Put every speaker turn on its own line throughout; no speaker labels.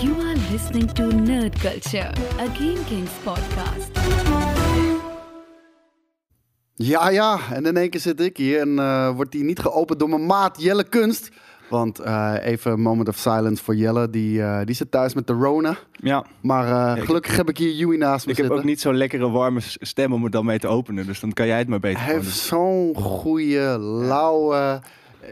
You are listening to Nerd Culture, a Game Kings podcast.
Ja, ja, en in één keer zit ik hier en eh, wordt die niet geopend door mijn maat Jelle Kunst. Want eh, even een moment of silence voor Jelle, die, eh, die zit thuis met de Rona.
Ja,
Maar eh,
ik-
gelukkig heb ik hier Yui naast me
ik heb ook niet zo'n lekkere warme stem om het dan mee te openen. Dus dan kan jij het maar beter
Hij heeft zo'n goede, lauwe...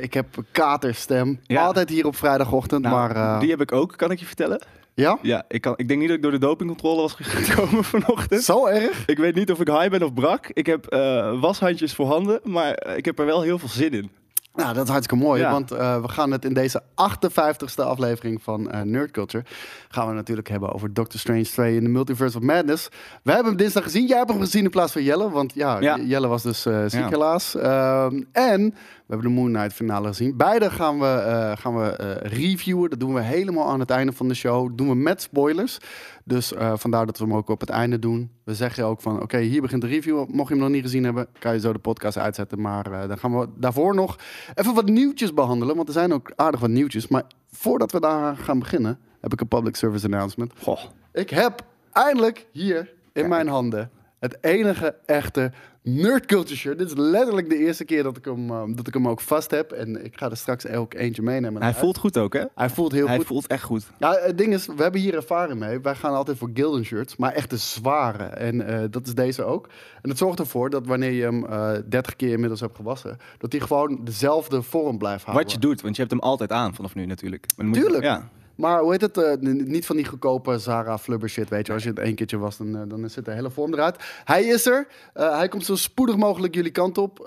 Ik heb een katerstem.
Ja.
Altijd hier op vrijdagochtend,
Nou,
maar... eh,
Die heb ik ook, kan ik je vertellen.
Ja?
Ja, ik, kan, ik denk niet dat ik door de dopingcontrole was gekomen vanochtend.
Zo erg?
Ik weet niet of ik high ben of brak. Ik heb eh, washandjes voor handen, maar eh, ik heb er wel heel veel zin in.
Nou, dat is hartstikke mooi,
Ja.
want eh, we gaan het in deze 58ste aflevering van eh Nerd Culture gaan we natuurlijk hebben over Doctor Strange 2 in the Multiverse of Madness. We hebben hem dinsdag gezien. Jij hebt hem gezien in plaats van Jelle, want ja,
Ja.
Jelle was dus eh, ziek
Ja.
helaas. Ehm, en we hebben de Moon Knight finale gezien. Beide gaan we, gaan we reviewen. Dat doen we helemaal aan het einde van de show. Dat doen we met spoilers. Dus eh, vandaar dat we hem ook op het einde doen. We zeggen ook van, oké, hier begint de review. Mocht je hem nog niet gezien hebben, kan je zo de podcast uitzetten. Maar eh, dan gaan we daarvoor nog even wat nieuwtjes behandelen. Want er zijn ook aardig wat nieuwtjes. Maar voordat we daar gaan beginnen, heb ik een public service announcement.
Goh.
Ik heb eindelijk hier in mijn handen het enige echte Nerd Culture shirt. Dit is letterlijk de eerste keer dat ik hem, eh, dat ik hem ook vast heb. En ik ga er straks ook eentje meenemen.
Hij voelt goed ook, hè?
Hij voelt heel
Hij
goed.
voelt echt goed.
Ja, het ding is, we hebben hier ervaring mee. Wij gaan altijd voor Gildan shirts, maar echt de zware. En eh, dat is deze ook. En het zorgt ervoor dat wanneer je hem eh 30 keer inmiddels hebt gewassen, dat hij gewoon dezelfde vorm blijft houden.
Wat je doet, want je hebt hem altijd aan vanaf nu natuurlijk. Je-
Tuurlijk.
Ja.
Maar hoe heet het? eh, niet van die goedkope Zara flubber shit, weet je. Als je het één keertje was, dan, eh, dan zit de hele vorm eruit. Hij is er. Eh, hij komt zo spoedig mogelijk jullie kant op.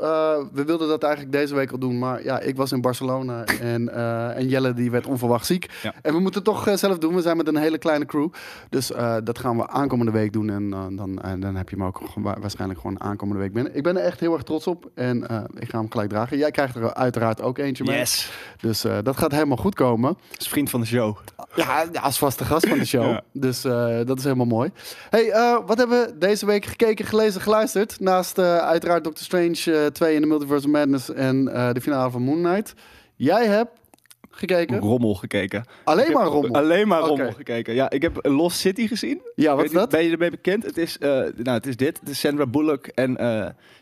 We wilden dat eigenlijk deze week al doen, maar ja, ik was in Barcelona en, en Jelle die werd onverwacht ziek.
Ja.
En we moeten het toch zelf doen. We zijn met een hele kleine crew. Dus dat gaan we aankomende week doen. En dan, dan heb je hem ook waarschijnlijk gewoon aankomende week binnen. Ik ben er echt heel erg trots op. En ik ga hem gelijk dragen. Jij krijgt er uiteraard ook eentje mee.
Yes.
Dus dat gaat helemaal goed komen.
Dat is vriend van de show.
Ja, als vaste gast van de show.
Ja.
Dus eh, dat is helemaal mooi. Hey, eh, wat hebben we deze week gekeken, gelezen, geluisterd? Naast eh, uiteraard Doctor Strange eh 2 in the Multiverse of Madness en de finale van Moon Knight. Jij hebt gekeken?
Rommel gekeken.
Alleen
Ik
maar
heb
rommel.
Alleen maar rommel gekeken. Ja, ik heb Lost City gezien.
Ja, wat is dat?
Ben je ermee bekend? Het is, nou, het is dit. Het is Sandra Bullock en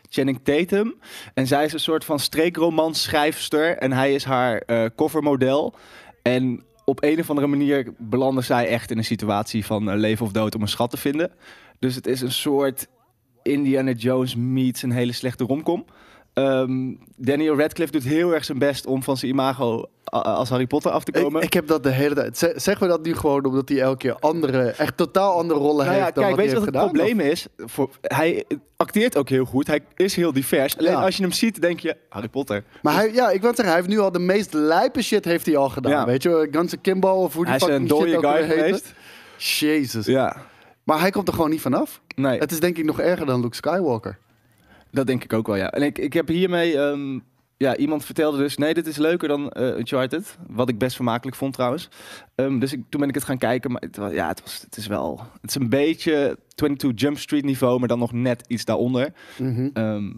Channing Tatum. En zij is een soort van streekromansschrijfster. En hij is haar covermodel. En op een of andere manier belanden zij echt in een situatie van eh, leven of dood om een schat te vinden. Dus het is een soort Indiana Jones meets een hele slechte romcom. Ehm, Daniel Radcliffe doet heel erg zijn best om van zijn imago als Harry Potter af te komen.
ik heb dat de hele tijd. Ze- Zeggen we dat nu gewoon omdat hij elke keer andere, echt totaal andere rollen
Nou ja,
heeft dan
kijk,
wat
weet je wat het
gedaan?
probleem is? Voor, hij acteert ook heel goed. Hij is heel divers. Alleen
Ja.
als je hem ziet, denk je, Harry Potter.
Maar hij, ja, ik wil zeggen, hij heeft nu al de meest lijpe shit heeft hij al gedaan.
Ja.
Weet je, Guns Kimbo of hoe die
Hij is een
shit
guy geweest.
Jezus.
Ja,
Maar hij komt er gewoon niet vanaf.
nee,
Het is denk ik nog erger dan Luke Skywalker.
Dat denk ik ook wel, ja. En ik, ik heb hiermee... ehm, ja, iemand vertelde dus, nee, dit is leuker dan eh, Uncharted. Wat ik best vermakelijk vond trouwens. Ehm, dus ik, toen ben ik het gaan kijken. Maar het, ja, het, was, het is wel... Het is een beetje 22 Jump Street niveau, maar dan nog net iets daaronder. Ehm,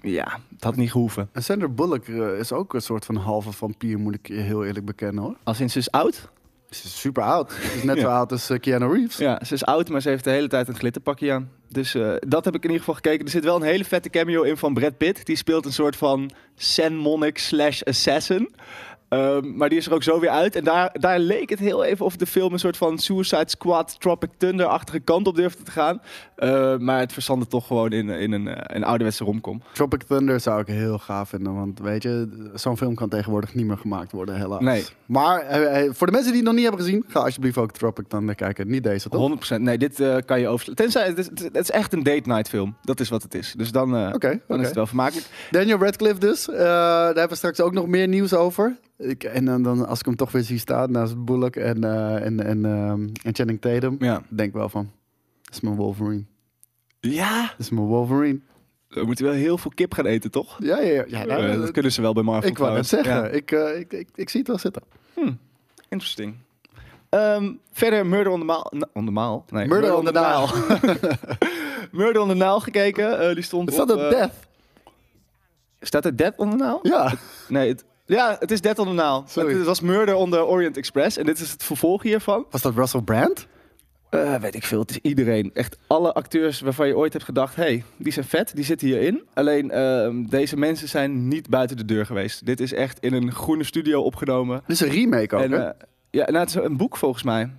ja, het had niet gehoeven.
En Sandra Bullock eh, is ook een soort van halve vampier, moet ik je heel eerlijk bekennen hoor.
Al sinds ze is oud.
Ze is super oud. Ze is net
Ja.
zo oud als eh, Keanu Reeves.
Ja, ze is oud, maar ze heeft de hele tijd een glitterpakje aan. Dus eh, dat heb ik in ieder geval gekeken. Er zit wel een hele vette cameo in van Brad Pitt. Die speelt een soort van San Monnik slash assassin. Ehm, maar die is er ook zo weer uit. En daar, daar leek het heel even of de film een soort van Suicide Squad, Tropic Thunder-achtige kant op durfde te gaan. Eh, maar het verzandde toch gewoon in, in een, eh, een ouderwetse romcom.
Tropic Thunder zou ik heel gaaf vinden. Want weet je, zo'n film kan tegenwoordig niet meer gemaakt worden, helaas.
Nee.
Maar eh, eh, voor de mensen die het nog niet hebben gezien, ga alsjeblieft ook Tropic Thunder kijken. Niet deze, toch?
100%. Nee, dit kan je overslaan. Tenzij, het is, het is echt een date night film. Dat is wat het is. Dus dan,
Oké,
dan is het wel vermakelijk.
Daniel Radcliffe dus. Daar hebben we straks ook nog meer nieuws over. Ik, en dan, dan, als ik hem toch weer zie staan naast Bullock en, eh, en, en, ehm, en Channing Tatum,
Ja.
denk ik wel van, dat is mijn Wolverine.
Ja,
Dat is mijn Wolverine.
we moeten wel heel veel kip gaan eten, toch?
Ja, ja, ja. ja nou,
Eh,
dat-
dat kunnen ze wel bij Marvel
ik wou
trouwens.
zeggen. Ik, eh, ik, ik, ik zie het wel zitten.
Ja. Hm, interesting. Ehm, verder Murder on the Maal. On the Maal? Nee,
Murder on the Nile.
Murder on the Nile gekeken. eh, die stond
Is dat
op, eh,
death?
Staat er Death on the Nile?
Ja.
Nee, het, Ja, het is Dead on the Nile.
Sorry.
Het was Murder on the Orient Express. En dit is het vervolg hiervan.
Was dat Russell Brand?
Eh, weet ik veel, het is iedereen. Echt alle acteurs waarvan je ooit hebt gedacht... hey, die zijn vet, die zitten hierin. Alleen, ehm, deze mensen zijn niet buiten de deur geweest. Dit is echt in een groene studio opgenomen.
Dit is een remake ook,
en,
hè?
eh, ja, nou, het is een boek volgens mij.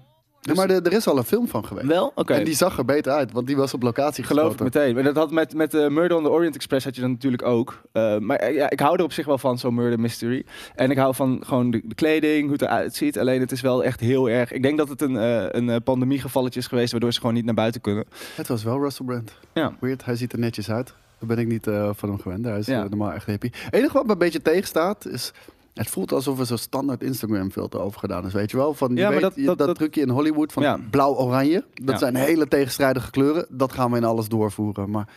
Ja, maar er, er is al een film van geweest.
Wel? Oké.
En die zag er beter uit, want die was op locatie
Geloof ik meteen. Maar dat had met, met eh, Murder on the Orient Express had je dan natuurlijk ook. Eh, maar eh, ja, ik hou er op zich wel van, zo'n murder mystery. En ik hou van gewoon de, de kleding, hoe het eruit ziet. Alleen het is wel echt heel erg... Ik denk dat het een, een pandemiegevalletje is geweest... waardoor ze gewoon niet naar buiten kunnen.
Het was wel Russell Brand.
Ja.
Weird, hij ziet er netjes uit. Daar ben ik niet van hem gewend. Hij is
Ja.
normaal echt happy. Het enige wat me een beetje tegenstaat is... Het voelt alsof er zo'n standaard Instagram filter over gedaan is, weet je wel? Van, je
Ja,
weet,
dat-
je-
dat-
dat, trucje in Hollywood van
Ja.
blauw-oranje. Dat
Ja.
zijn hele tegenstrijdige kleuren. Dat gaan we in alles doorvoeren. Maar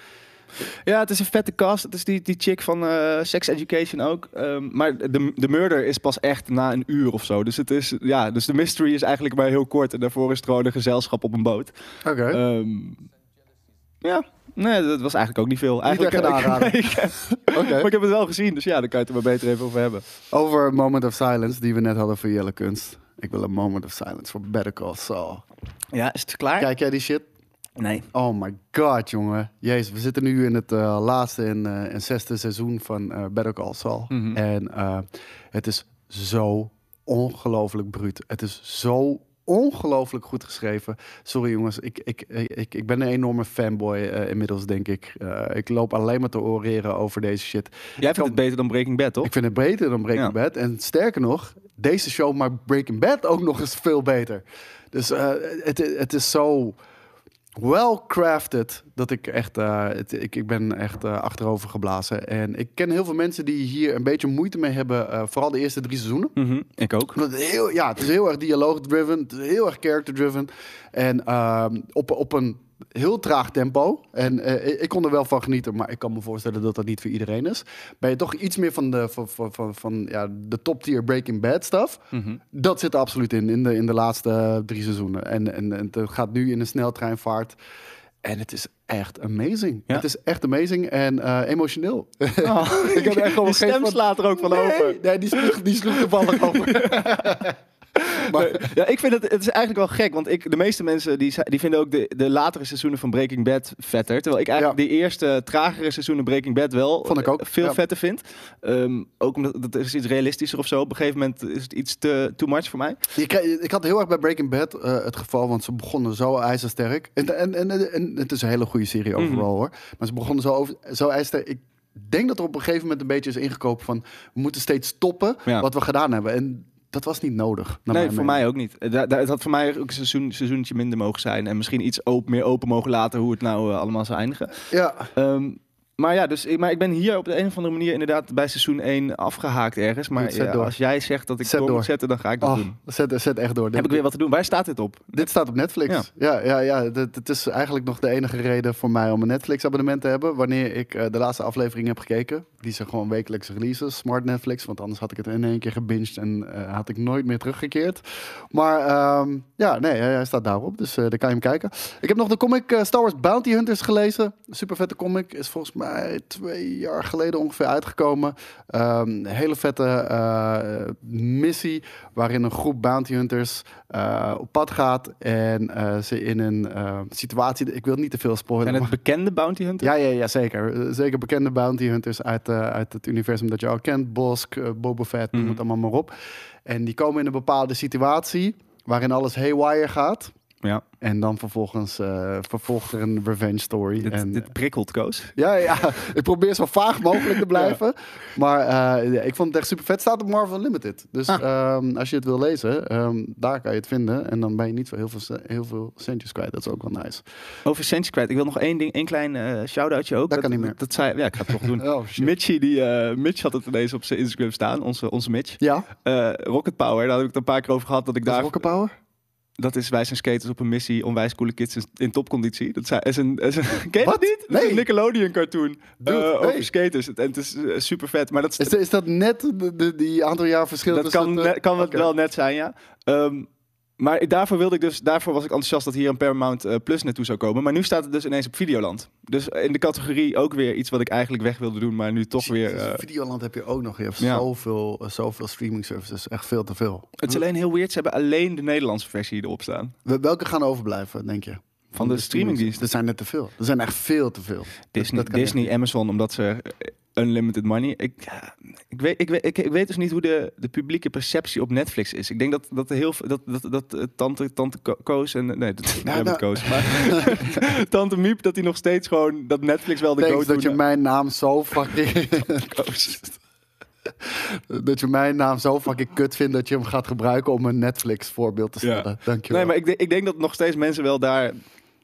Ja, het is een vette cast. Het is die, die chick van eh, Sex Education ook. Ehm, maar de, de murder is pas echt na een uur of zo. Dus, het is, ja, dus de mystery is eigenlijk maar heel kort. En daarvoor is het gewoon een gezelschap op een boot.
oké.
Ehm, ja, nee, dat was eigenlijk ook niet veel. Eigenlijk,
echt.
Nee, ik-
Oké.
maar ik heb het wel gezien, dus ja, dan kan je het er maar beter even over hebben.
Over Moment of Silence, die we net hadden voor Jelle Kunst. Ik wil een Moment of Silence voor Better Call Saul.
Ja, is het klaar?
Kijk jij die shit?
Nee.
Oh my god, jongen. Jezus, we zitten nu in het eh, laatste en, eh, en zesde seizoen van eh Better Call Saul.
Mhm.
En het is zo ongelooflijk bruut. Het is zo ongelooflijk goed geschreven. Sorry jongens, ik, ik, ik, ik ben een enorme fanboy eh, inmiddels, denk ik. Eh, ik loop alleen maar te oreren over deze shit.
Jij vindt
kan-
het beter dan Breaking Bad, toch?
Ik vind het beter dan Breaking
Ja.
Bad. En sterker nog, deze show maakt Breaking Bad ook nog eens veel beter. Dus eh, het, het is zo well crafted dat ik echt, eh, het, ik, ik ben echt eh, achterover geblazen. En ik ken heel veel mensen die hier een beetje moeite mee hebben, eh, vooral de eerste drie seizoenen.
Mhm, Ik ook.
Het heel, ja, het is heel erg dialoog-driven, heel erg character-driven. En ehm, op, op een heel traag tempo. En eh, ik- kon er wel van genieten, maar ik kan me voorstellen dat dat niet voor iedereen is. Ben je toch iets meer van de, van, van, van, van, ja, de top-tier Breaking Bad stuff?
Mhm.
Dat zit er absoluut in, in de, in de laatste drie seizoenen. En, en, en het gaat nu in een sneltreinvaart. En het is echt amazing.
Ja.
Het is echt amazing en eh, emotioneel.
Oh,
Ik heb echt gewoon
stem slaat er ook van over.
Nee, die sloeg, die sloeg toevallig over. maar,
Ja, ik vind het, het is eigenlijk wel gek, want ik, de meeste mensen die, die vinden ook de, de latere seizoenen van Breaking Bad vetter. Terwijl ik eigenlijk
Ja.
de eerste tragere seizoenen Breaking Bad wel
Vond ik ook,
eh, veel
ja.
vetter vind. Ehm, ook omdat dat is iets realistischer of zo. Op een gegeven moment is het iets te too much voor mij.
Je ik had heel erg bij Breaking Bad eh, het geval, want ze begonnen zo ijzersterk. En, en, en, en het is een hele goede serie
Mhm.
overal hoor. Maar ze begonnen zo, over, zo ijzersterk. Ik denk dat er op een gegeven moment een beetje is ingekopen van... we moeten steeds stoppen
Ja.
wat we gedaan hebben. En dat was niet nodig.
nee, voor mij ook niet. Eh, Het had voor mij ook een seizoen, seizoentje minder mogen zijn. En misschien iets open, meer open mogen laten hoe het nou eh, allemaal zou eindigen.
Ja,
Ehm, maar ja, dus, ik- maar ik ben hier op de een of andere manier inderdaad bij seizoen 1 afgehaakt ergens. Maar ja, als jij zegt dat ik
Zet
door, moet zetten, dan ga ik dat
oh,
doen.
zet, zet echt door.
Heb ik weer wat te doen. Waar staat dit op?
Dit staat op Netflix. Ja, ja, ja. Het, het is eigenlijk nog de enige reden voor mij om een Netflix-abonnement te hebben. Wanneer ik eh, de laatste aflevering heb gekeken. Die zijn gewoon wekelijks releases, smart Netflix. Want anders had ik het in één keer gebinged en eh, had ik nooit meer teruggekeerd. Maar ehm, ja, nee, hij staat daarop. Dus eh daar kan je hem kijken. Ik heb nog de comic Star Wars Bounty Hunters gelezen. Super vette comic. Is volgens mij twee jaar geleden ongeveer uitgekomen. Ehm, een hele vette eh, missie waarin een groep bounty hunters eh, op pad gaat en eh, ze in een situatie. Ik wil niet te veel spoilen.
Zijn het bekende bounty hunters?
ja, ja, ja, zeker. Zeker bekende bounty hunters uit, uit het universum dat je al kent. Bosk, Boba Fett, noem
Mhm.
het allemaal maar op. En die komen in een bepaalde situatie waarin alles haywire gaat.
Ja.
En dan vervolgens eh, vervolgt er een revenge story.
Dit,
en,
dit prikkelt, Koos.
ja, ja, ik probeer zo vaag mogelijk te blijven. Maar eh, ja, ik vond het echt super vet. Staat op Marvel Unlimited. Dus
Ah.
ehm, als je het wil lezen, ehm, daar kan je het vinden. En dan ben je niet zo heel veel, heel veel centjes kwijt. Dat is ook wel nice.
Over centjes kwijt. Ik wil nog één ding, één klein eh shout-outje ook.
Dat kan niet meer.
Dat, zei, ja, ik ga het toch doen.
Oh.
Mitchie, die, Mitch had het ineens op zijn Instagram staan, onze, onze Mitch.
Ja,
Rocket Power, daar heb ik het een paar keer over gehad. Dat ik
dat
daar,
Rocket Power.
Dat is wij zijn skaters op een missie om wijs coole kids in, topconditie. Dat zijn- is een, is een, ken je
Wat?
dat niet? Dat is
Nee.
een Nickelodeon cartoon
Dude,
eh, over
nee.
skaters. En het is eh, super vet. Maar dat, is-
Is, is dat net de, de- die aantal jaar verschil?
dat kan,
het, eh,
net- kan het wel net zijn, ja. Ehm, Maar daarvoor, wilde ik dus, daarvoor was ik enthousiast dat hier een Paramount eh, Plus naartoe zou komen. Maar nu staat het dus ineens op Videoland. Dus in de categorie ook weer iets wat ik eigenlijk weg wilde doen, maar nu toch weer... Eh,
Videoland heb je ook nog. Je hebt
Ja.
zoveel, eh, zoveel streaming services. Echt veel te veel.
het is alleen heel weird, ze hebben alleen de Nederlandse versie erop staan.
Wel- Welke gaan overblijven, denk je?
Van de streamingdiensten.
Er zijn net te veel. Er zijn echt veel te veel.
Disney, Amazon, omdat ze unlimited money. Ik, ja, ik, weet, ik, weet, ik, ik weet dus niet hoe de, de publieke perceptie op Netflix is. Ik denk dat, dat, heel, veel- dat, dat, dat eh, tante, tante Ko- Koos en... Nee, dat,
nou-
Koos. Maar tante Miep, dat hij nog steeds gewoon... Dat Netflix wel de
Thanks dat je mijn naam zo fucking... dat je mijn naam zo fucking kut vindt dat je hem gaat gebruiken om een Netflix voorbeeld te
Ja.
stellen. Dank je wel.
Nee, maar ik, denk- ik denk dat nog steeds mensen wel daar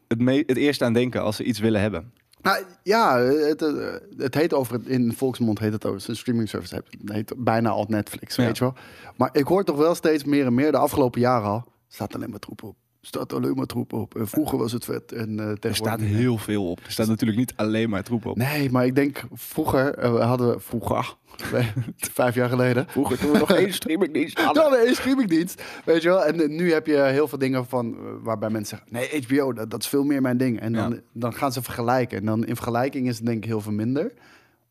het, me, het eerst aan denken als ze iets willen hebben.
Nou, ja, het, eh, het heet over het, in volksmond heet het over een streaming service. Het heet bijna al Netflix,
Ja.
weet je wel. Maar ik hoor toch wel steeds meer en meer de afgelopen jaren al. Staat alleen maar troep op. Staat alleen maar troep op. En vroeger was het vet. En, eh
Er staat heel veel op. Er staat natuurlijk niet alleen maar troep op.
Nee, maar ik denk vroeger eh, we hadden vroeger, nee, vijf jaar geleden.
Vroeger toen we nog één streamingdienst hadden.
nee, één streamingdienst. Weet je wel? En eh, nu heb je heel veel dingen van eh, waarbij mensen zeggen: nee, HBO, dat, dat is veel meer mijn ding. En dan,
Ja.
dan gaan ze vergelijken. En dan in vergelijking is het denk ik heel veel minder.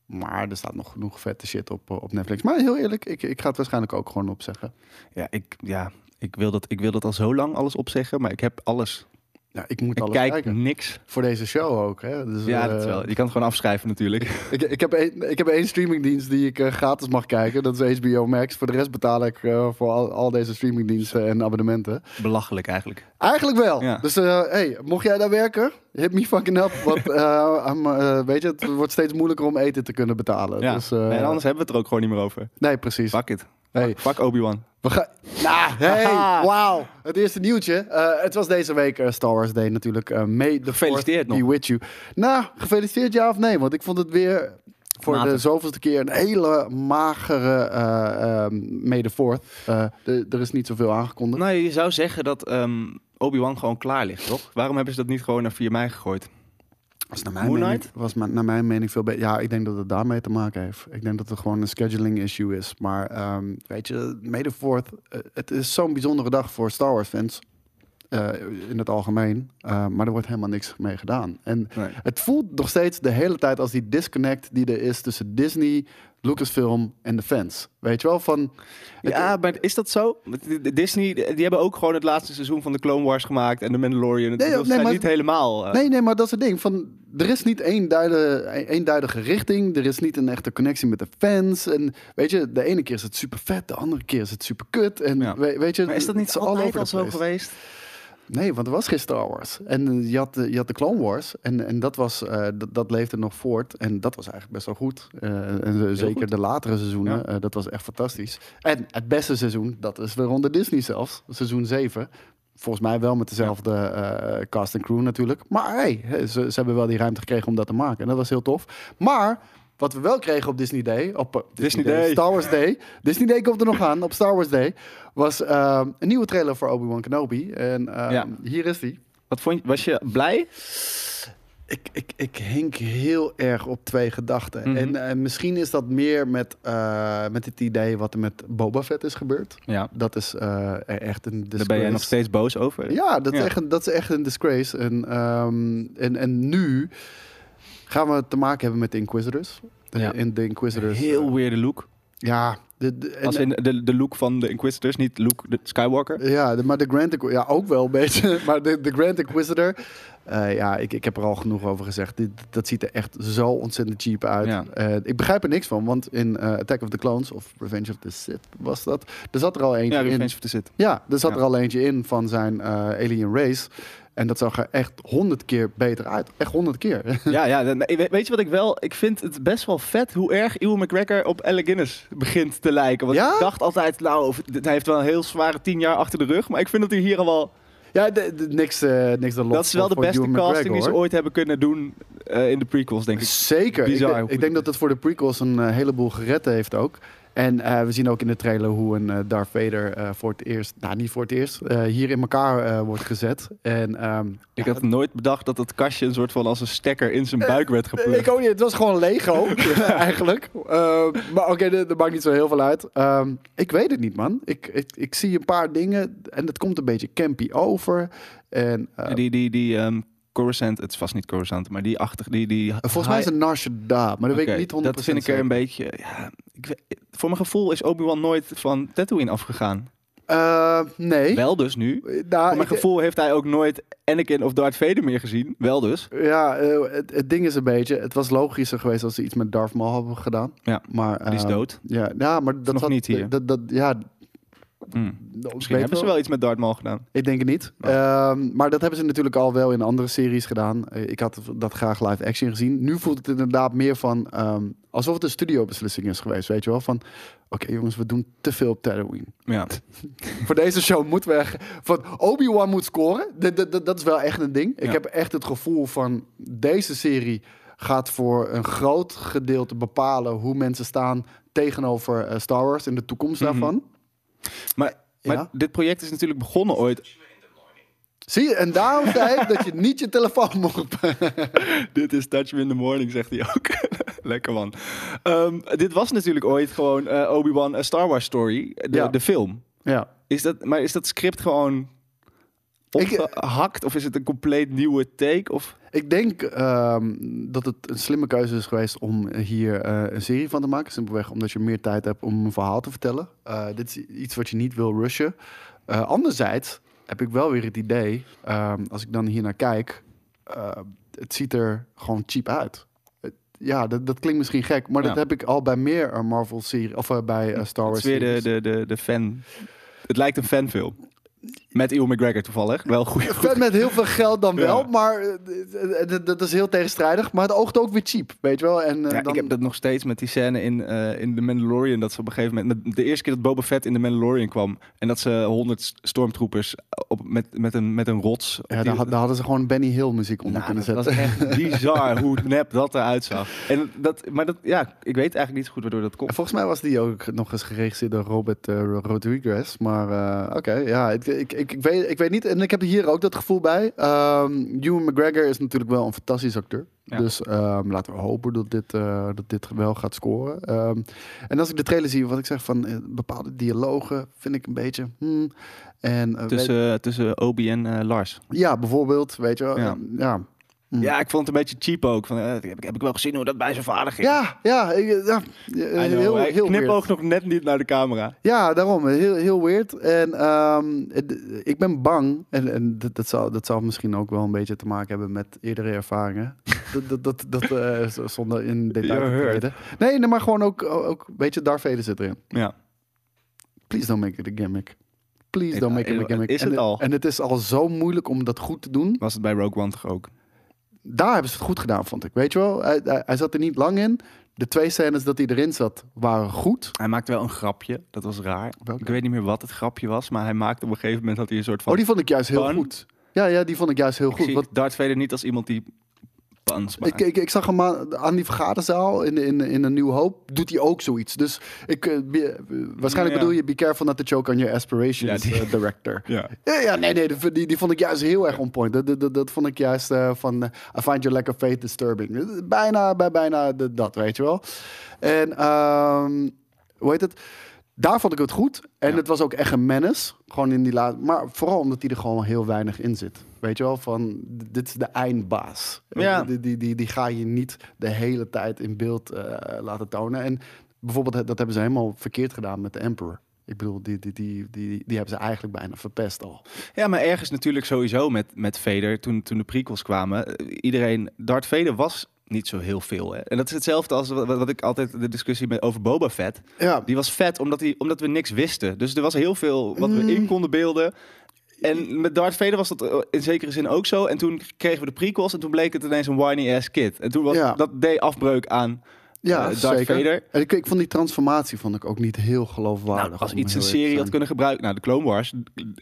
Maar er staat nog genoeg vette shit op, eh, op Netflix. Maar heel eerlijk, ik, ik ga het waarschijnlijk ook gewoon opzeggen.
Ja, ik, ja ik, wil dat, ik wil dat al zo lang alles opzeggen, maar ik heb alles.
Ja, ik moet
Ik
alles
kijk
kijken.
niks.
Voor deze show ook. Hè? Dus,
Ja,
eh,
dat is wel. Je kan het gewoon afschrijven natuurlijk.
Ik, ik, heb één, ik heb één streamingdienst die ik eh, gratis mag kijken. Dat is HBO Max. Voor de rest betaal ik eh, voor al, al deze streamingdiensten en abonnementen.
Belachelijk eigenlijk.
Eigenlijk wel.
Ja.
Dus eh, hey, mocht jij daar werken, hit me fucking up. Want eh, eh, weet je, het wordt steeds moeilijker om eten te kunnen betalen.
Ja.
Dus, eh,
nee, anders hebben we het er ook gewoon niet meer over.
nee, precies.
Fuck it.
Hey,
Fuck Obi-Wan.
we gaan. Nou, hey, wauw. Het eerste nieuwtje. Eh, het was deze week eh, Star Wars Day natuurlijk. May the
Gefeliciteerd
Fourth be
nog.
with you. Nou, gefeliciteerd ja of nee? Want ik vond het weer voor de zoveelste keer een hele magere May the Fourth. Er is niet zoveel aangekondigd.
Nou, je zou zeggen dat ehm, Obi-Wan gewoon klaar ligt, toch? Waarom hebben ze dat niet gewoon naar 4 mei gegooid?
Was naar mijn
Moon
mening, was naar mijn mening veel beter. Ja, ik denk dat het daarmee te maken heeft. Ik denk dat het gewoon een scheduling issue is. Maar ehm, weet je, the 4th, eh, het is zo'n bijzondere dag voor Star Wars fans. eh, in het algemeen. Eh, maar er wordt helemaal niks mee gedaan. En
Nee.
het voelt nog steeds de hele tijd als die disconnect die er is tussen Disney, Lucasfilm en de fans. Weet je wel, van...
Ja, maar is dat zo? Disney, die hebben ook gewoon het laatste seizoen van de Clone Wars gemaakt en de Mandalorian.
Nee,
dat
nee, maar-
niet helemaal... eh,
Nee, nee, maar dat is het ding. Van, er is niet één duide- een- eenduidige richting. Er is niet een echte connectie met de fans. En weet je, de ene keer is het super vet, de andere keer is het super kut. En
Ja.
weet je,
Maar is dat niet altijd
over
al zo geweest?
Nee, want er was geen Star Wars. En eh, je had, de- je had de Clone Wars. En, en dat, was, eh, dat, leefde nog voort. En dat was eigenlijk best wel goed. Eh, en zeker
goed.
de latere seizoenen.
Ja.
dat was echt fantastisch. En het beste seizoen, dat is weer onder Disney zelfs. Seizoen 7. Volgens mij wel met dezelfde cast en crew natuurlijk. Maar hey, ze, ze hebben wel die ruimte gekregen om dat te maken. En dat was heel tof. Maar wat we wel kregen op Disney Day, op eh,
Disney Day.
Star Wars Day. Disney Day komt er nog aan, op Star Wars Day. Was eh, een nieuwe trailer voor Obi-Wan Kenobi. En eh,
Ja.
hier is die.
Wat vond je, was je blij?
Ik, ik, ik hink heel erg op twee gedachten.
Mhm.
En misschien is dat meer met, met het idee wat er met Boba Fett is gebeurd.
Ja,
Dat is echt een disgrace.
daar ben jij nog steeds boos over.
Ja, dat, Is echt een, dat is echt een disgrace. En, ehm, en, en nu gaan we te maken hebben met de Inquisitors. De,
Ja.
in de Inquisitors.
Heel
eh,
weirde look.
ja, de,
Als in de, de look van de Inquisitors, niet Luke de Skywalker.
Ja, de- maar de Grand ja, ook wel een beetje. Maar de, de Grand Inquisitor, eh, ja, ik, ik heb er al genoeg over gezegd. Dit, dat ziet er echt zo ontzettend cheap uit.
Ja.
Eh, ik begrijp er niks van, want in Attack of the Clones of Revenge of the Sith was dat. Er zat er al eentje
Ja,
in.
Revenge of the Sith.
Ja, er zat
Ja.
er al eentje in van zijn eh, alien race. En dat zag er echt honderd keer beter uit. Echt honderd keer.
Ja, ja weet je wat ik wel... Ik vind het best wel vet hoe erg Ewan McGregor op Alec Guinness begint te lijken. Want
Ja?
ik dacht altijd, nou, hij heeft wel een heel zware tien jaar achter de rug. Maar ik vind dat hij hier al wel...
ja, de, de- niks, eh niks dan lof
Dat is wel de beste
Ewan
casting
McGregor,
die ze ooit hebben kunnen doen eh, in de prequels, denk ik.
Zeker.
Bizar
ik, ik denk dat het voor de prequels een eh, heleboel gered heeft ook. En eh, we zien ook in de trailer hoe een eh, Darth Vader eh, voor het eerst, nou niet voor het eerst, eh, hier in elkaar eh, wordt gezet. En ehm,
Ik
ja,
had nooit bedacht dat het kastje een soort van als een stekker in zijn buik werd
ik
geplukt.
ook niet. Het was gewoon Lego, eigenlijk. Ehm, maar oké, dat, dat maakt niet zo heel veel uit. Ehm, ik weet het niet, man. Ik, ik, ik zie een paar dingen en het komt een beetje campy over. En eh,
Die, die, die ehm, Coruscant, het is vast niet Coruscant, maar die achter, die, die
volgens mij is het Nar Shaddaa, maar dat weet ik niet 100%
Dat vind ik er een beetje, ja, ik, voor mijn gevoel is Obi-Wan nooit van Tatooine afgegaan.
Eh, nee.
Wel dus nu.
Nou,
Voor mijn gevoel heeft hij ook nooit Anakin of Darth Vader meer gezien. Wel dus.
Ja, eh, het, het ding is een beetje, het was logischer geweest als ze iets met Darth Maul hadden gedaan.
Ja,
maar,
Die is
eh,
dood.
Ja, ja maar dat
nog
had-
niet hier?
Dat, dat, ja,
Hmm. Misschien
weet
hebben ze wel iets met Darth Maul gedaan.
Ik denk het niet.
Oh.
Ehm, maar dat hebben ze natuurlijk al wel in andere series gedaan. Eh, Ik had dat graag live action gezien. Nu voelt het inderdaad meer van ehm, alsof het een studiobeslissing is geweest, weet je wel? Van, oké jongens, we doen te veel op Tatooine.
Ja.
Voor deze show moeten we. Van Obi-Wan moet scoren. Dat, dat, is wel echt een ding. Ik heb echt het gevoel van deze serie gaat voor een groot gedeelte bepalen hoe mensen staan tegenover eh, Star Wars in de toekomst
Mhm.
daarvan.
Maar, maar
Ja.
dit project is natuurlijk begonnen ooit.
Zie je? En daarom zei ik dat je niet je telefoon mocht
dit is Touch Me in the Morning, zegt hij ook. Lekker man. Ehm, dit was natuurlijk ooit gewoon eh, Obi-Wan A Star Wars Story, de,
Ja.
de film.
Ja.
Is dat, maar is dat script gewoon
Ik-
opgehakt? Of is het een compleet nieuwe take? Of...
Ik denk ehm, dat het een slimme keuze is geweest om hier eh, een serie van te maken. Simpelweg omdat je meer tijd hebt om een verhaal te vertellen. Eh, dit is iets wat je niet wil rushen. Eh, anderzijds heb ik wel weer het idee, ehm, als ik dan hier naar kijk, het ziet er gewoon cheap uit. Het- ja, dat, dat klinkt misschien gek, maar dat heb ik al bij meer eh, Marvel-serie of bij Star
Het
Wars.
is weer de, de, de, de fan. Het lijkt een fanfilm. Met Ewan McGregor toevallig. Wel goed.
Vet met heel veel geld dan
Ja.
wel, maar eh, eh, dat- dat is heel tegenstrijdig. Maar het oogt ook weer cheap, weet je wel. En, eh,
Ja,
dan,
Ik heb dat nog steeds met die scène in, eh in The Mandalorian. Dat ze op een gegeven moment. De eerste keer dat Boba Fett in The Mandalorian kwam. En dat ze honderd stormtroopers op, met, met, een, met een rots.
Ja,
die-
daar, had- daar hadden ze gewoon Benny Hill muziek onder
Nou,
kunnen
dat
zetten.
was echt bizar hoe nep dat eruit zag. En dat, maar dat, ja, ik weet eigenlijk niet zo goed waardoor dat
En
komt.
volgens mij was die ook nog eens geregisseerd door Robert eh, Rodriguez. Maar eh, oké, ja, ik, ik, ik, ik, weet, ik weet niet. En ik heb hier ook dat gevoel bij. Ehm Ewan McGregor is natuurlijk wel een fantastisch acteur.
Ja.
Dus ehm, laten we hopen dat dit, eh, dat dit wel gaat scoren. Ehm, en als ik de trailer zie, wat ik zeg van eh, bepaalde dialogen, vind ik een beetje... hmm. En, eh,
Tussen, tussen Obi en Lars.
ja, bijvoorbeeld, weet je wel.
Ja.
Ja. Ja. Hmm.
Ja, ik vond het een beetje cheap ook. Van, eh, heb, ik- heb ik wel gezien hoe dat bij zijn vader ging.
Ja, ja, ik- ja,
I know,
heel,
hij
heel weird.
knipoog nog net niet naar de camera.
Ja, daarom. Heel, heel weird. En ehm, het- ik ben bang, en, en dat, dat, zal, dat zal misschien ook wel een beetje te maken hebben met eerdere ervaringen. dat dat, dat, dat eh, z- zonder in detail te treden. Nee, nee, maar gewoon ook, ook een beetje Darth Vader zit erin.
Ja.
Please don't make it a gimmick. Please don't make it a
eh,
gimmick.
is
en,
het al?
En het is al zo moeilijk om dat goed te doen.
Was het bij Rogue One toch ook?
Daar hebben ze het goed gedaan, vond ik. Weet je wel, hij, hij, hij zat er niet lang in. De twee scènes dat hij erin zat, waren goed.
Hij maakte wel een grapje. Dat was raar.
Welke?
Ik weet niet meer wat het grapje was. Maar hij maakte op een gegeven moment had hij een soort van...
Oh, die vond ik juist heel goed. Ja, ja, die vond ik juist heel
Ik
goed.
zie Darth Vader niet als iemand die
Ik, ik, ik zag hem aan, aan die vergaderzaal in, in, in een nieuw hoop. Doet hij ook zoiets. Dus ik, eh, be- waarschijnlijk
Ja.
bedoel je... Be careful not to choke on your aspirations,
Ja, die-
eh, director.
ja.
Ja, ja, nee, nee. Die, die, vond ik juist heel erg on point. Dat, dat, dat, vond ik juist eh, van... I find your lack of faith disturbing. Bijna, bij, bijna de- dat, weet je wel. En, ehm, hoe heet het? Daar vond ik het goed. En
Ja.
het was ook echt een menace. Gewoon in die laat. Maar vooral omdat hij er gewoon heel weinig in zit. Weet je wel, van dit is de eindbaas.
Ja.
Die, die, die, die ga je niet de hele tijd in beeld eh, laten tonen. En bijvoorbeeld, dat hebben ze helemaal verkeerd gedaan met de Emperor. Ik bedoel, die, die, die, die, die hebben ze eigenlijk bijna verpest al.
Ja, maar ergens natuurlijk sowieso met, met Vader, toen, toen de prequels kwamen. eh, Iedereen, Darth Vader was niet zo heel veel. Hè? En dat is hetzelfde als wat, wat ik altijd de discussie met over Boba Fett.
Ja,
Die was vet omdat, hij, omdat we niks wisten. Dus er was heel veel wat we
Mm.
in konden beelden. En met Darth Vader was dat eh, in zekere zin ook zo. En toen kregen we de prequels en toen bleek het ineens een whiny ass kid. En toen was
Ja.
dat deed afbreuk aan
ja
eh, Darth
zeker.
Vader.
En ik, ik vond die transformatie vond ik ook niet heel geloofwaardig.
Nou, als iets een serie had kunnen gebruiken. Nou, de Clone Wars,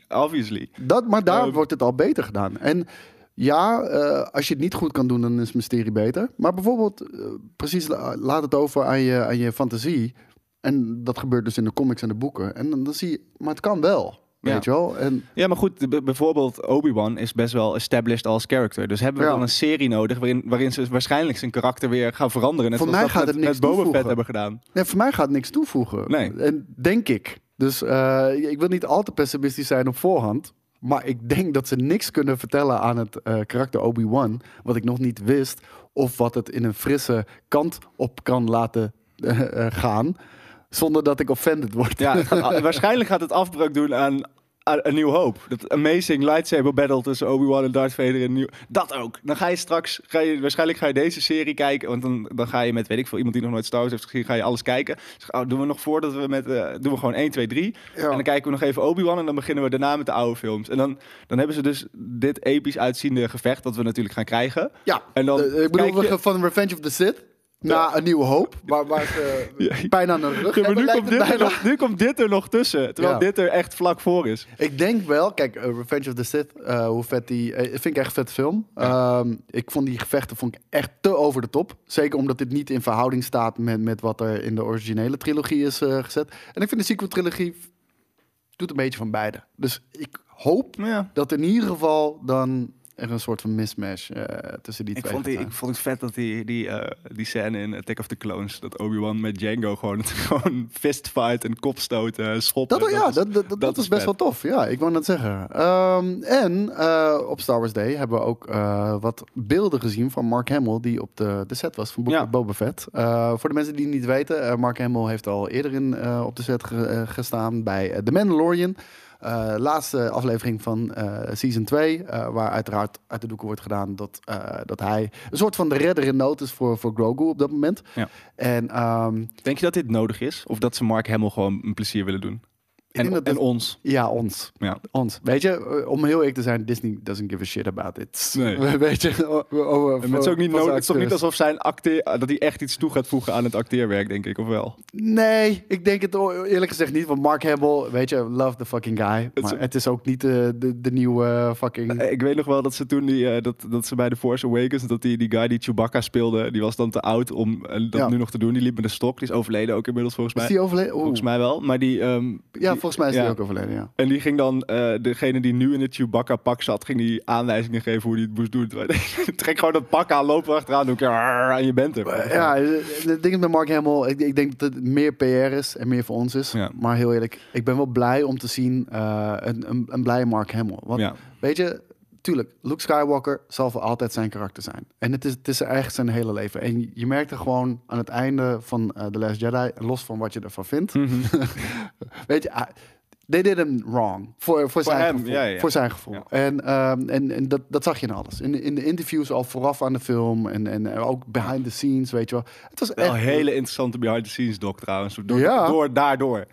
obviously.
Dat, maar daar
Ehm.
wordt het al beter gedaan. En ja, eh, als je het niet goed kan doen, dan is mysterie beter. Maar bijvoorbeeld, precies, la- laat het over aan je, aan je fantasie. En dat gebeurt dus in de comics en de boeken. En dan, dan zie je, maar het kan wel.
Ja.
Weet je wel? En
Ja, maar goed, bijvoorbeeld Obi-Wan is best wel established als character. Dus hebben we dan een serie nodig waarin, waarin ze waarschijnlijk zijn karakter weer gaan veranderen. Net
Voor mij
dat
gaat
met,
het niks
met Boba
toevoegen.
Fett hebben gedaan.
nee, voor mij gaat het niks toevoegen.
Nee.
En denk ik. Dus eh, ik wil niet al te pessimistisch zijn op voorhand. Maar ik denk dat ze niks kunnen vertellen aan het eh, karakter Obi-Wan. Wat ik nog niet wist. Of wat het in een frisse kant op kan laten eh, gaan. Zonder dat ik offended word.
Ja, gaat- waarschijnlijk gaat het afbreuk doen aan, een nieuw hoop. Dat amazing lightsaber battle tussen Obi-Wan en Darth Vader. En nieuw, dat ook. Dan ga je straks, ga je, waarschijnlijk ga je deze serie kijken. Want dan, dan ga je met, weet ik veel, iemand die nog nooit Star Wars heeft gezien, ga je alles kijken. Zeg, oh, doen we nog voordat we met, eh, doen we gewoon 1, 2, 3.
Ja.
En dan kijken we nog even Obi-Wan en dan beginnen we daarna met de oude films. En dan, dan hebben ze dus dit episch uitziende gevecht, dat we natuurlijk gaan krijgen.
Ja,
En dan
Eh, ik bedoel,
je-
van Revenge of the Sith naar een nieuwe hoop. Waar, waar ze
Ja.
pijn aan de rug
Ja, maar nu, komt dit er
bijna.
nog, nu komt dit er nog tussen, terwijl dit er echt vlak voor is.
Ik denk wel, kijk, eh, Revenge of the Sith, eh, hoe vet die... eh, vind ik echt een vet film. Ehm, ik vond die gevechten vond ik echt te over de top. Zeker omdat dit niet in verhouding staat met, met wat er in de originele trilogie is gezet. En ik vind de sequel-trilogie doet een beetje van beide. Dus ik hoop
Ja.
dat in ieder geval dan er een soort van mismatch eh, tussen die
Ik
twee
vond, die, ik vond het vet dat die, die, eh, die scène in Attack of the Clones, dat Obi-Wan met Django gewoon, gewoon fistfight en kopstoten, schoppen.
Dat, ja,
is-
dat, dat, dat,
dat
is best
vet.
wel tof. Ja, ik wou net zeggen. Ehm, en eh, op Star Wars Day hebben we ook wat beelden gezien van Mark Hamill... die op de, de set was van Book
Ja.
Boba Fett. Voor de mensen die het niet weten... Mark Hamill heeft al eerder in, op de set ge- gestaan bij The Mandalorian... Eh, laatste aflevering van eh, season 2, eh, waar uiteraard uit de doeken wordt gedaan dat, dat hij een soort van de redder in nood is voor, voor Grogu op dat moment.
Ja.
En ehm,
Denk je dat dit nodig is? Of dat ze Mark Hamill gewoon een plezier willen doen? En, en ons?
Ja, ons.
Ja.
Ons. Weet je, eh, om heel eerlijk te zijn, Disney doesn't give a shit about it.
Nee.
Weet je, o- over,
En het is ook niet nodig. Het is toch niet alsof zijn acteer, dat hij echt iets toe gaat voegen aan het acteerwerk, denk ik, of wel?
Nee, ik denk het eerlijk gezegd niet. Want Mark Hamill, weet je, love the fucking guy.
is-
Maar het is ook niet de, de, de nieuwe eh, fucking...
Eh, Ik weet nog wel dat ze toen die, eh, dat, dat ze bij The Force Awakens, dat die, die guy die Chewbacca speelde, die was dan te oud om eh, dat
Ja.
nu nog te doen. Die liep met een stok. Die is overleden ook inmiddels volgens
Is
mij.
die overleden?
Volgens mij wel. Maar die, ehm,
Ja,
die-
volgens mij is die ook overleden, ja.
En die ging dan, eh, degene die nu in het Chewbacca-pak zat, ging die aanwijzingen geven hoe hij het moest doen. Trek gewoon dat pak aan, loop erachteraan, doe ik en je bent er.
Eh, Ja, het ding met Mark Hamill, ik, ik denk dat het meer PR is en meer voor ons is.
Ja.
Maar heel eerlijk, ik ben wel blij om te zien eh, een, een, een blije Mark Hamill. Want
Ja.
Weet je, tuurlijk, Luke Skywalker zal voor altijd zijn karakter zijn. En het is, het is eigenlijk zijn hele leven. En je merkte gewoon aan het einde van eh The Last Jedi, los van wat je ervan vindt,
Mhm.
weet je, ah, they did him wrong. Voor, voor, zijn,
hem,
gevoel,
ja, ja.
voor zijn gevoel.
Ja.
En, ehm, en, en dat, dat zag je in alles. In, de- in de interviews al vooraf aan de film en, en ook behind the scenes, weet je wel. Het was
Wel
echt
een hele interessante behind-the-scenes doc trouwens. Door,
Ja.
door daardoor.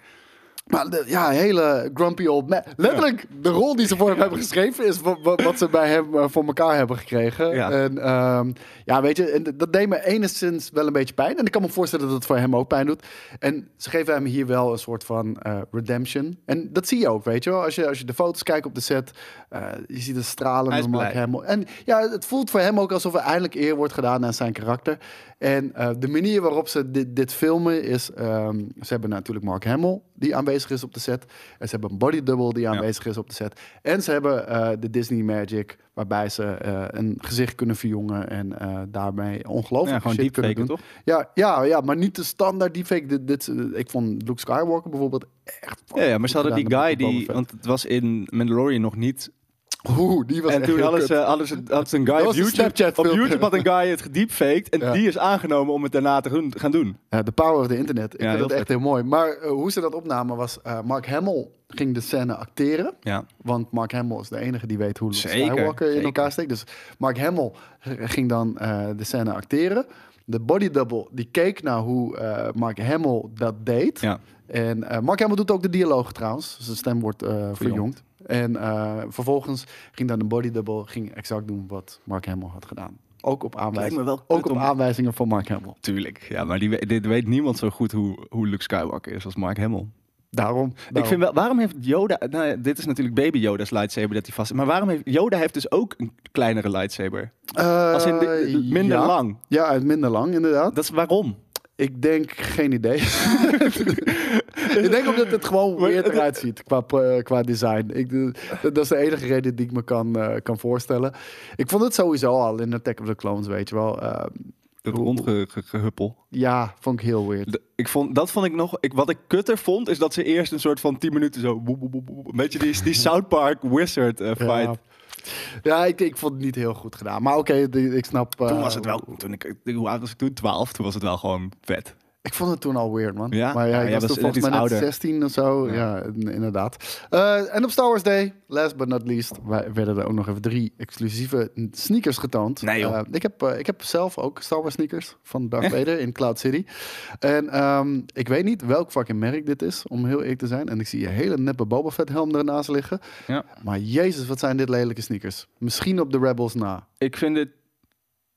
Maar de- ja, hele grumpy old man. Letterlijk, de rol die ze voor hem hebben geschreven is wa- wa- wat ze bij hem eh, voor elkaar hebben gekregen.
Ja.
En ehm, ja, weet je, en dat deed me enigszins wel een beetje pijn. En ik kan me voorstellen dat het voor hem ook pijn doet. En ze geven hem hier wel een soort van eh, redemption. En dat zie je ook, weet je wel. Als je, als je de foto's kijkt op de set, eh, je ziet een stralende Mark. Hamill. En ja, het voelt voor hem ook alsof er eindelijk eer wordt gedaan aan zijn karakter. En eh, de manier waarop ze dit, dit filmen is... ehm, ze hebben natuurlijk Mark Hamill, die aanwezig is op de set. En ze hebben een body double die aanwezig is op de set. En ze hebben eh, de Disney Magic, waarbij ze eh, een gezicht kunnen verjongen... en daarmee ongelooflijk
Ja, gewoon
shit kunnen doen.
toch?
Ja, ja, ja, maar niet de standaard deepfake. Dit, dit, ik vond Luke Skywalker bijvoorbeeld echt...
Ja, ja, maar ze hadden die guy die, want het was in Mandalorian nog niet.
Oeh, die was
En
echt
toen hadden ze, hadden ze, had ze een guy op YouTube, op. YouTube had een guy het gedeepfaked en
Ja.
die is aangenomen om het daarna te gaan doen.
Ja, de power of the internet. Ik
Ja,
vind dat echt heel mooi. Maar eh, hoe ze dat opnamen was... eh, Mark Hamill ging de scène acteren.
Ja.
Want Mark Hamill is de enige die weet hoe Luke
Zeker,
Skywalker in
zeker.
elkaar steekt. Dus Mark Hamill ging dan eh, de scène acteren. De body double die keek naar hoe Mark Hamill dat deed.
Ja.
En Mark Hamill doet ook de dialoog trouwens. Zijn stem wordt verjongd. En eh, vervolgens ging dan de body double ging exact doen wat Mark Hamill had gedaan. Ook op, aanwijzing,
me wel
ook op
om-
aanwijzingen van Mark Hamill.
Tuurlijk. Ja, maar die, dit weet niemand zo goed hoe, hoe Luke Skywalker is als Mark Hamill.
Daarom.
Ik vind wel, waarom heeft Yoda, nou ja, dit is natuurlijk baby Yoda's lightsaber dat hij vast maar waarom heeft, Yoda heeft dus ook een kleinere lightsaber. Als in de- de- minder
ja.
lang.
Ja, het minder lang inderdaad.
Dat is waarom.
Ik denk geen idee. ik denk omdat het gewoon
het-
eruit ziet qua, eh, qua design. Ik, dat dat is de enige reden die ik me kan, eh, kan voorstellen. Ik vond het sowieso al in Attack of the Clones, weet je wel. eh,
Het rondgehuppel.
ja, vond ik heel weird.
De- Ik vond, dat vond ik nog. Ik, wat ik kutter vond, is dat ze eerst een soort van 10 minuten zo. boep, boep, boep, een beetje die, die South Park Wizard eh, fight.
Ja, ja ik, ik vond het niet heel goed gedaan. Maar oké, ik snap...
Toen
eh,
was het wel. Toen ik, hoe oud was ik toen? 12. Toen was het wel gewoon vet.
Ik vond het toen al weird, man.
Ja?
Maar ja,
Ja,
ik
jij
was
was
toen volgens mij net
ouder.
16 of zo. Ja,
Ja.
in- inderdaad. Eh, en op Star Wars Day, last but not least, wij- werden er ook nog even drie exclusieve sneakers getoond.
Nee, joh.
Eh, ik, heb, eh, ik heb zelf ook Star Wars sneakers van Darth Vader in Cloud City. En ehm, ik weet niet welk fucking merk dit is, om heel eerlijk te zijn. En ik zie een hele neppe Boba Fett helm ernaast liggen.
Ja.
Maar jezus, wat zijn dit lelijke sneakers. Misschien op de Rebels na.
Ik vind het.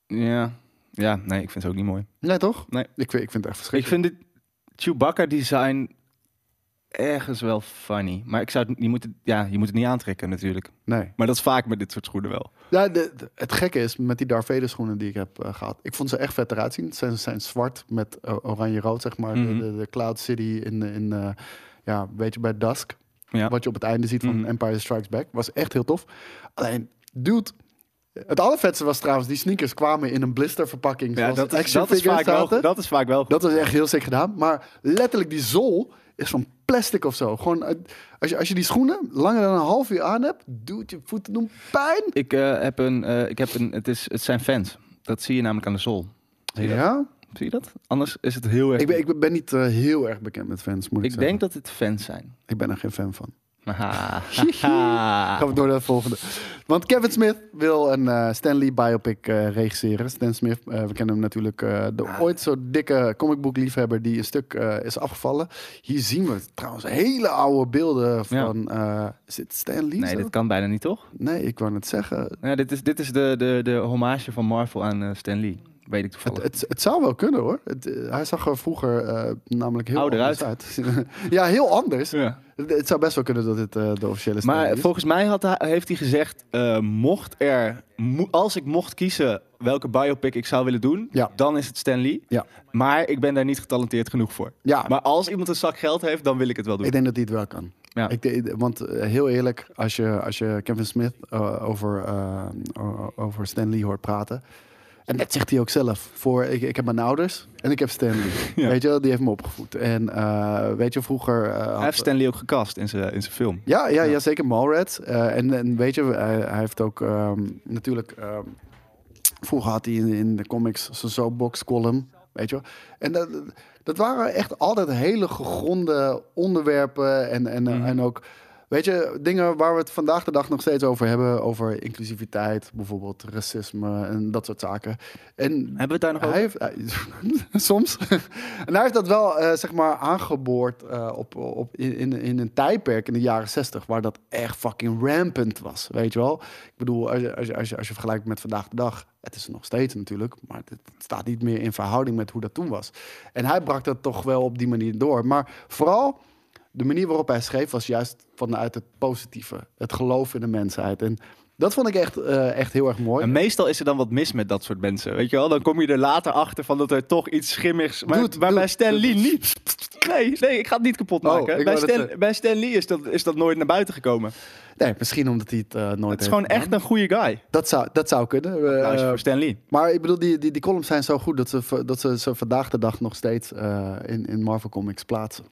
Ja. Ja, nee, ik vind het ook niet mooi.
Nee, toch?
Nee.
Ik, vind- ik vind het echt
Ik
verschrikkelijk.
vind het Chewbacca design ergens wel funny. Maar ik zou het, je, moet het, ja, je moet het niet aantrekken natuurlijk.
Nee.
Maar dat is vaak met dit soort schoenen wel.
Ja, de, de- het gekke is met die Darth Vader schoenen die ik heb eh, gehad. Ik vond ze echt vet eruit zien. Ze zijn, zijn zwart met eh, oranje-rood, zeg maar.
Mhm.
de, de, de Cloud City in, in eh, ja, weet je, bij Dusk.
Ja.
Wat je op het einde ziet van
Mhm.
Empire Strikes Back. Was echt heel tof. Alleen, dude... Het allervetste was trouwens, die sneakers kwamen in een blisterverpakking.
Ja, dat is, dat, is vaak wel, dat is vaak wel goed.
Dat was echt heel sick gedaan. Maar letterlijk, die zool is van plastic of zo. Gewoon, uit- als je, als je die schoenen langer dan een half uur aan hebt, doet je voeten doen pijn.
Ik eh, heb een, eh, ik heb een, het, is, het zijn fans. Dat zie je namelijk aan de zool. Zie je dat?
Ja?
Zie je dat? Anders is het heel erg.
Ik ben, ik ben niet eh, heel erg bekend met fans, moet ik,
ik
zeggen.
denk dat het fans zijn.
Ik ben er geen fan van. Gaan we door naar het volgende. Want Kevin Smith wil een eh Stanley biopic eh, regisseren. Stan Smith, eh, we kennen hem natuurlijk, de ooit zo dikke comicboekliefhebber die een stuk is afgevallen. Hier zien we trouwens hele oude beelden van... eh, is dit Stan Lee?
Nee,
zo?
dit kan bijna niet, toch?
nee, ik wou het zeggen.
Ja, dit is, dit is de, de, de hommage van Marvel aan Stan Lee. Weet ik
Het,
toevallig.
het, het zou wel kunnen hoor. Het, eh, hij zag er vroeger eh, namelijk heel
Ouder
anders uit. ja, heel anders.
ja.
Het, het zou best wel kunnen dat dit eh, de officiële Lee
Maar
is.
volgens mij had hij, heeft hij gezegd, eh, mocht er, mo- als ik mocht kiezen welke biopic ik zou willen doen,
Ja.
dan is het Stan Lee.
Ja.
Maar ik ben daar niet getalenteerd genoeg voor.
Ja,
Maar als iemand een zak geld heeft, dan wil ik het wel doen.
Ik denk dat hij het wel kan.
Ja.
Ik, want heel eerlijk, als je, als je Kevin Smith over, over Stan Lee hoort praten. En dat zegt hij ook zelf. Voor, ik, ik heb mijn ouders en ik heb Stan Lee.
Ja.
Weet je wel, die heeft me opgevoed. En eh, weet je, vroeger... eh, had-
Hij heeft Stan Lee ook gecast in zijn in zijn film.
ja, ja,
Ja.
ja. zeker Mallrats. Eh, en, en weet je, hij, hij heeft ook ehm, natuurlijk... ehm, vroeger had hij in, in de comics zo'n soapbox column, weet je wel. En dat, dat waren echt altijd hele gegronde onderwerpen en, en,
Mhm.
en ook... Weet je, dingen waar we het vandaag de dag nog steeds over hebben. Over inclusiviteit, bijvoorbeeld racisme en dat soort zaken. En
Hebben we het daar nog
hij
over?
heeft, hij- soms. en hij heeft dat wel, eh, zeg maar, aangeboord eh, op, op, in, in, een tijdperk in de jaren 60, waar dat echt fucking rampant was. Weet je wel? Ik bedoel, als je, als je, als je, als je vergelijkt met vandaag de dag, het is nog steeds natuurlijk, maar het staat niet meer in verhouding met hoe dat toen was. En hij brak dat toch wel op die manier door. Maar vooral de manier waarop hij schreef was juist vanuit het positieve, het geloof in de mensheid. En dat vond ik echt, eh, echt heel erg mooi.
En meestal is er dan wat mis met dat soort mensen. Weet je wel? Dan kom je er later achter van dat er toch iets schimmigs... Maar,
Doet,
maar
doet,
bij Stan
doet.
Lee niet. Nee, nee, ik ga het niet kapot
Oh,
maken. bij,
dat
Stan, bij Stan Lee is dat, is dat nooit naar buiten gekomen.
Nee, misschien omdat hij het eh, nooit
Het is gewoon
gedaan.
echt een goede guy.
Dat zou, dat zou kunnen.
Applausje voor Stan Lee.
maar ik bedoel, die, die, die columns zijn zo goed dat ze, dat ze ze vandaag de dag nog steeds in, in Marvel Comics plaatsen.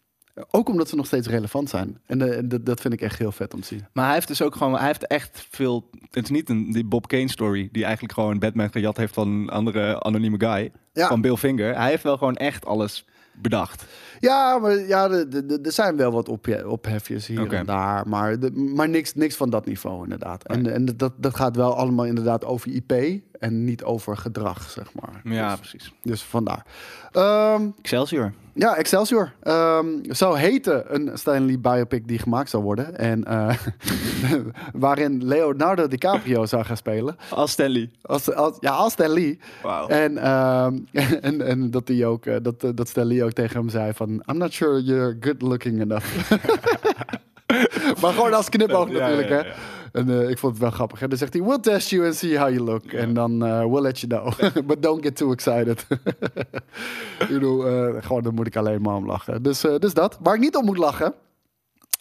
Ook omdat ze nog steeds relevant zijn. En eh, dat- vind ik echt heel vet om te zien.
Maar hij heeft dus ook gewoon, hij heeft echt veel. Het is niet een die Bob Kane story die eigenlijk gewoon Batman gejat heeft van een andere anonieme guy
Ja.
van Bill Finger. Hij heeft wel gewoon echt alles bedacht.
Ja, maar ja, er zijn wel wat op, ophefjes hier en daar. Maar, de, maar niks, niks van dat niveau inderdaad. En, en dat, dat gaat wel allemaal inderdaad over IP en niet over gedrag, zeg maar.
Ja,
Dus,
precies.
dus vandaar. Ehm,
Excelsior.
Ja, Excelsior. Ehm zou heten een Stanley biopic die gemaakt zou worden. En eh, waarin Leonardo DiCaprio zou gaan spelen.
Als Stanley.
Als, als, ja, als Stan Lee.
Wauw.
En, ehm, en, en dat, hij ook, eh, dat, eh, dat Stan Lee ook tegen hem zei van... I'm not sure you're good looking enough. maar gewoon als knipoog
Ja,
natuurlijk,
ja,
hè. En eh, ik vond het wel grappig. En dan zegt hij, we'll test you and see how you look. En dan, eh, we'll let you know. But don't get too excited. ik bedoel, eh, gewoon, daar moet ik alleen maar om lachen. Dus, dus dat. Waar ik niet om moet lachen,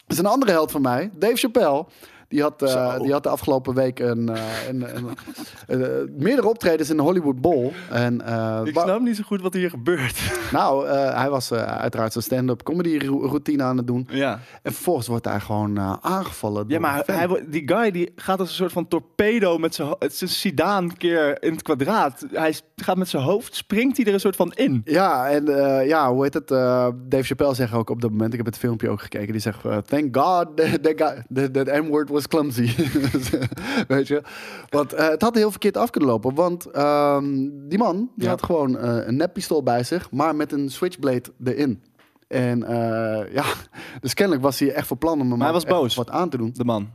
is een andere held van mij. Dave Chappelle. Die had, eh, die had de afgelopen week een, eh, een, een, eh, meerdere optredens in de Hollywood Bowl. En,
Ik snap niet zo goed wat hier gebeurt.
nou, hij was uiteraard zijn stand-up comedy ro- routine aan het doen.
ja.
En vervolgens wordt hij gewoon aangevallen.
Ja, maar hij, die guy die gaat als een soort van torpedo met zijn Zidane keer in het kwadraat. Hij gaat met zijn hoofd, springt hij er een soort van in.
Ja, en ja, hoe heet het? Dave Chappelle zegt ook op dat moment, ik heb het filmpje ook gekeken, die zegt, thank God that, that, that M-word was clumsy. Weet je? Want eh, het had heel verkeerd af kunnen lopen, want ehm, die man, die
Ja.
had gewoon eh, een neppistool bij zich, maar met een switchblade erin. En eh, ja, dus kennelijk was hij echt van plan om hem
Maar hij was boos.
wat aan te doen.
De man.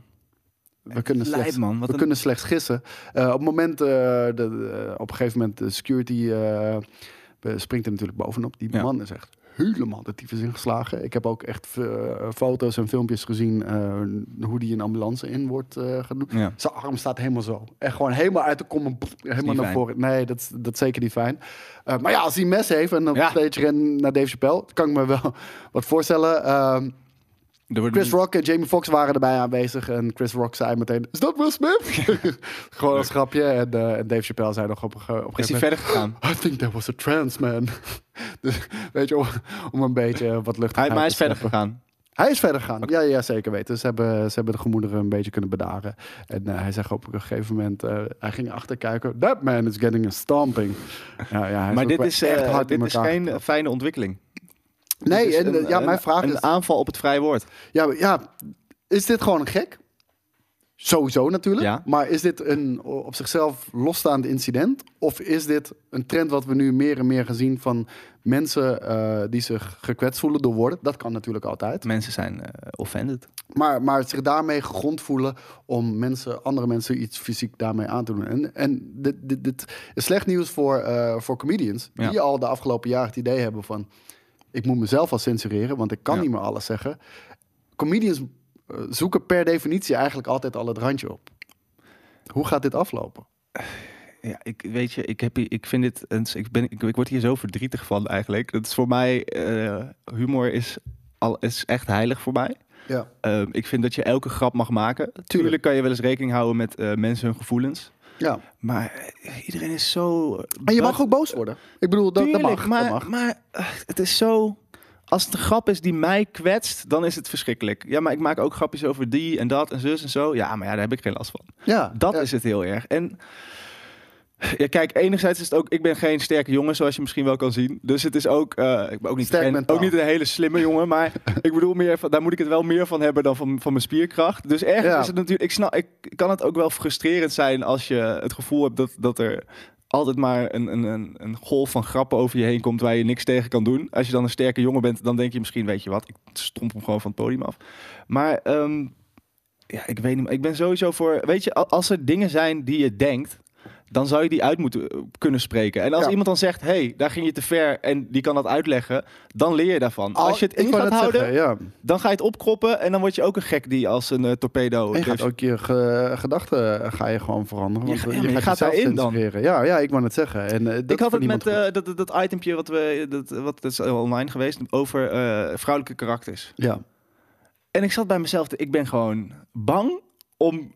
We kunnen slechts,
man.
We
een-
kunnen slechts gissen. Op, het moment, de, op een gegeven moment, de security springt er natuurlijk bovenop. Die
Ja.
man is echt helemaal de tyfus ingeslagen. Ik heb ook echt eh, foto's en filmpjes gezien eh, hoe die een ambulance in wordt eh.
Ja.
Zijn arm staat helemaal zo. En gewoon helemaal uit de kom helemaal naar voren. Nee, dat, is- dat is zeker niet fijn. Maar ja, als hij mes heeft en op
Ja.
stage rent naar Dave Chappelle, kan ik me wel wat voorstellen. Chris Rock en Jamie Foxx waren erbij aanwezig. En Chris Rock zei meteen, is dat Will Smith? Gewoon als grapje. En, eh, en Dave Chappelle zei nog op, een op een
Is
gegeven
hij
moment...
verder gegaan?
I think that was a trans man. dus, weet je, om, om een beetje wat lucht
Hij, maar hij is verder gegaan.
Hij is verder gegaan. Ja, ja, zeker weten. Ze hebben, ze hebben de gemoederen een beetje kunnen bedaren. En eh, hij zegt op een gegeven moment, eh, hij ging achterkijken. That man is getting a stomping. Ja, ja, hij
Maar dit is,
echt hard
dit is geen
getrapt.
fijne ontwikkeling.
Nee, en,
een-
ja, mijn
een-
vraag
Een
is...
aanval op het vrije woord.
Ja, ja, is dit gewoon een gek? Sowieso natuurlijk.
Ja.
Maar is dit een op zichzelf losstaand incident? Of is dit een trend wat we nu meer en meer gaan zien van mensen eh, die zich gekwetst voelen door woorden? Dat kan natuurlijk altijd.
Mensen zijn eh, offended.
Maar, maar zich daarmee gegrond voelen om mensen, andere mensen iets fysiek daarmee aan te doen. En, en dit, dit, dit is slecht nieuws voor, eh, voor comedians.
Ja.
Die al de afgelopen jaren het idee hebben van... ik moet mezelf al censureren, want ik kan
Ja.
niet meer alles zeggen. Comedians eh, zoeken per definitie eigenlijk altijd al het randje op. Hoe gaat dit aflopen?
Ja, ik weet je, ik, heb ik vind dit, ik, ben, ik, ik word hier zo verdrietig van eigenlijk. Dat is voor mij, eh, humor is, al, is echt heilig voor mij.
Ja.
Ehm, ik vind dat je elke grap mag maken. Tuurlijk kan je wel eens rekening houden met eh, mensen hun gevoelens.
Ja.
Maar iedereen is zo...
En je mag ook boos worden. Ik bedoel, dat, dat mag.
maar,
dat mag.
maar eh, het is zo... Als het een grap is die mij kwetst, dan is het verschrikkelijk. Ja, maar ik maak ook grapjes over die en dat en zus en zo. Ja, maar ja, daar heb ik geen last van.
Ja,
Dat
ja.
is het heel erg. En ja, kijk, enerzijds is het ook, ik ben geen sterke jongen, zoals je misschien wel kan zien. Dus het is ook, eh, ik ben ook niet, en ook niet een hele slimme jongen, maar ik bedoel meer, van, daar moet ik het wel meer van hebben dan van, van mijn spierkracht. Dus ergens
Ja.
is het natuurlijk, ik snap, ik kan het ook wel frustrerend zijn als je het gevoel hebt dat, dat er altijd maar een, een, een, een golf van grappen over je heen komt waar je niks tegen kan doen. Als je dan een sterke jongen bent, dan denk je misschien, weet je wat, ik stomp hem gewoon van het podium af. Maar ehm, ja, ik weet niet, ik ben sowieso voor, weet je, als er dingen zijn die je denkt, dan zou je die uit moeten eh, kunnen spreken. En als
Ja.
iemand dan zegt, hey, daar ging je te ver en die kan dat uitleggen, dan leer je daarvan.
Al-
als je het in gaat houden,
zeggen, ja.
dan ga je het opkroppen en dan word je ook een gek die als een eh, torpedo...
En je gaat
dus-
ook je ge- gedachten eh, ga je gewoon veranderen.
Je
Want
ja, je gaat
jezelf
daarin dan.
Ja, ja, ik wou het zeggen. En, dat
ik had het met dat, dat, itempje wat we, dat, wat is online geweest, over vrouwelijke karakters.
Ja.
En ik zat bij mezelf, te- ik ben gewoon bang om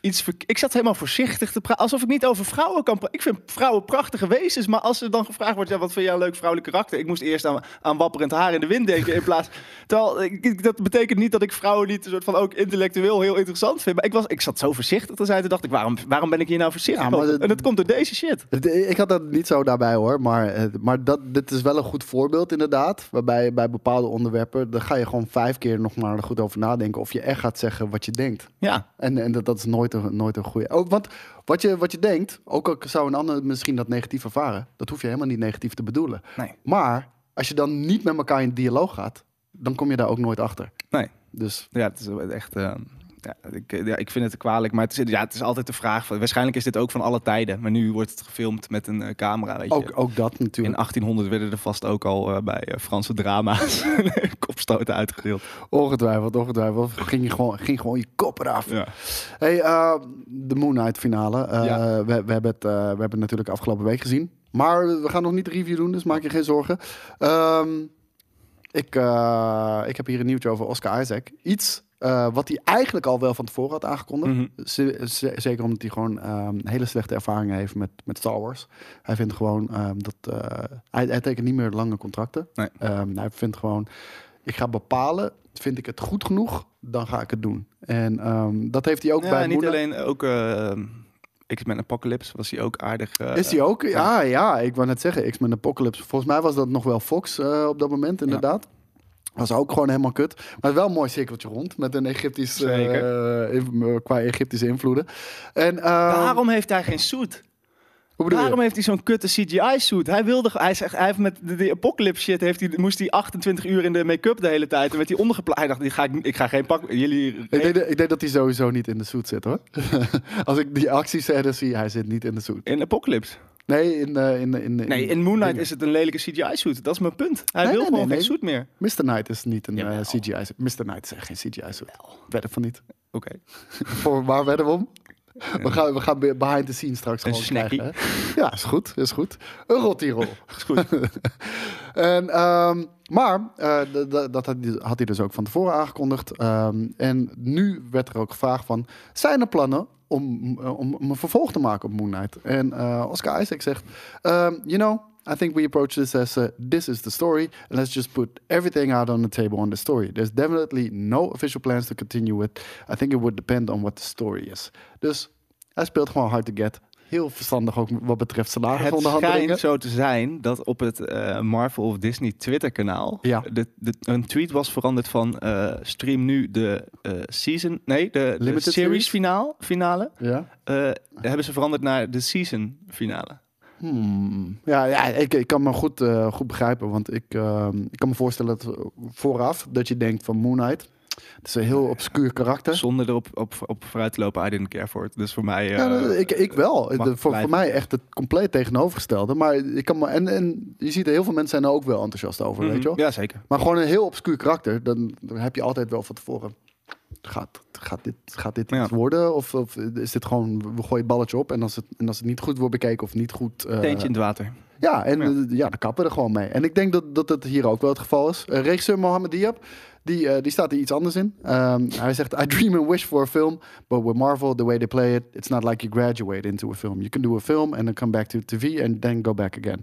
iets... Ik zat helemaal voorzichtig te praten, alsof ik niet over vrouwen kan praten. Ik vind vrouwen prachtige wezens, maar als er dan gevraagd wordt, ja, wat vind jij een leuk vrouwelijk karakter? Ik moest eerst aan, aan wapperend haar in de wind denken in plaats... Terwijl, ik- dat betekent niet dat ik vrouwen niet een soort van ook intellectueel heel interessant vind. Maar ik, was, ik zat zo voorzichtig te zijn, toen dacht ik, waarom, waarom ben ik hier nou voorzichtig
Ja, dat-
En dat komt door deze shit.
Het- Ik had dat niet zo daarbij hoor, maar, maar dat, dit is wel een goed voorbeeld inderdaad. Waarbij bij bepaalde onderwerpen, daar ga je gewoon vijf keer nog maar goed over nadenken of je echt gaat zeggen wat je denkt.
Ja,
En, en dat, dat is nooit een, nooit een goede. Oh, want wat je, wat je denkt, ook al zou een ander misschien dat negatief ervaren, dat hoef je helemaal niet negatief te bedoelen.
nee,
Maar als je dan niet met elkaar in dialoog gaat, dan kom je daar ook nooit achter.
nee.
Dus
Ja, het is echt... eh, Ja, ik, ja, ik vind het kwalijk, maar het is, ja, het is altijd de vraag. Van, waarschijnlijk is dit ook van alle tijden, maar nu wordt het gefilmd met een eh, camera. Weet je.
Ook, ook dat
In
natuurlijk.
1800 werden er vast ook al eh, bij eh, Franse drama's kopstoten uitgedeeld.
Ongetwijfeld, ongetwijfeld. Ging je gewoon, ging gewoon je kop eraf.
Ja.
Hey, de Moon Knight finale.
Ja.
we, we, hebben het, we hebben het natuurlijk afgelopen week gezien. Maar we gaan nog niet de review doen, dus maak je geen zorgen. Ehm, ik, ik heb hier een nieuwtje over Oscar Isaac. Iets eh, wat hij eigenlijk al wel van tevoren had aangekondigd.
Mhm.
Zeker omdat hij gewoon ehm, hele slechte ervaringen heeft met, met Star Wars. Hij vindt gewoon ehm, dat... eh, hij, hij tekent niet meer lange contracten.
Nee.
Ehm, hij vindt gewoon... Ik ga bepalen, vind ik het goed genoeg, dan ga ik het doen. En dat heeft hij ook
Ja,
bij
en niet alleen, ook X-Men Apocalypse was hij ook aardig. eh,
Is die ook? Ja, ja, ik wou net zeggen, X-Men Apocalypse. Volgens mij was dat nog wel Fox op dat moment, inderdaad. Was ook gewoon helemaal kut. Maar wel een mooi cirkeltje rond met een Egyptisch, eh, in- qua Egyptische invloeden. En, ehm,
Waarom heeft hij geen suit?
je?
Waarom heeft hij zo'n kutte CGI-suit? Hij wilde, hij zegt, hij heeft met de, de apocalypse shit heeft hij, moest hij 28 uur in de make-up de hele tijd en werd hij ondergeplaatst. Hij dacht, die ga ik, ik ga geen pak, jullie.
Ik denk, dat- ik denk dat hij sowieso niet in de suit zit hoor. Als ik die actiescènes zie, hij zit niet in de suit.
In Apocalypse.
Nee, in, eh, in, in, in,
Nee, in Moonlight is het een lelijke CGI-suit. Dat is mijn punt. Hij
Nee,
wil
nee,
gewoon
nee,
geen suit meer.
Mr. Knight is niet een eh,
Jawel.
CGI suit. Mr. Knight is echt geen CGI suit. Wedden van niet.
Oké.
Voor waar wedden we om? We gaan, we gaan be- behind the scenes straks
Een
gewoon
snackie.
krijgen. hè? Ja, is goed, is goed. Een rottirol.
Is goed.
en, ehm, maar eh, dat had hij- had hij dus ook van tevoren aangekondigd. Ehm, en nu werd er ook gevraagd van... zijn er plannen om, eh, om, om een vervolg te maken op Moon Knight? En eh, Oscar Isaac zegt... ehm, you know, I think we approach this as this is the story. And let's just put everything out on the table on the story. There's definitely no official plans to continue with. I think it would depend on what the story is. Dus hij speelt gewoon hard to get. Heel verstandig ook wat betreft
Het
salarisonderhandelingen.
schijnt zo te zijn dat op het eh, Marvel of Disney Twitter-kanaal
Ja.
de, de, een tweet was veranderd van eh, stream nu de eh, season, nee, de, series, finaal, finale.
Ja.
hebben ze veranderd naar de season finale.
Hmm. Ja, ja ik, ik kan me goed, goed begrijpen. Want ik, ik kan me voorstellen dat vooraf dat je denkt van Moon Knight. Het is een heel obscuur karakter.
Zonder erop op, op vooruit te lopen, I didn't care for it. Dus voor mij...
Ja,
eh,
ik, ik wel. De- voor, voor mij echt het compleet tegenovergestelde. Maar ik kan me, en, en je ziet heel veel mensen zijn er ook wel enthousiast over,
mhm.
weet je wel.
Ja, zeker.
Maar gewoon een heel obscuur karakter. Dan, dan heb je altijd wel van tevoren. Gaat, gaat dit, gaat dit
Ja.
iets worden? Of, of is dit gewoon, we gooien het balletje op. En als het, en als het niet goed wordt bekeken of niet goed... eh,
Teentje in het water.
Ja, en
Ja.
ja. dan kappen we er gewoon mee. En ik denk dat, dat het hier ook wel het geval is. Eh, regisseur Mohammed Diab, die, eh, die staat er iets anders in. Ehm, hij zegt, I dream and wish for a film, but with Marvel, the way they play it, it's not like you graduate into a film. You can do a film and then come back to TV and then go back again.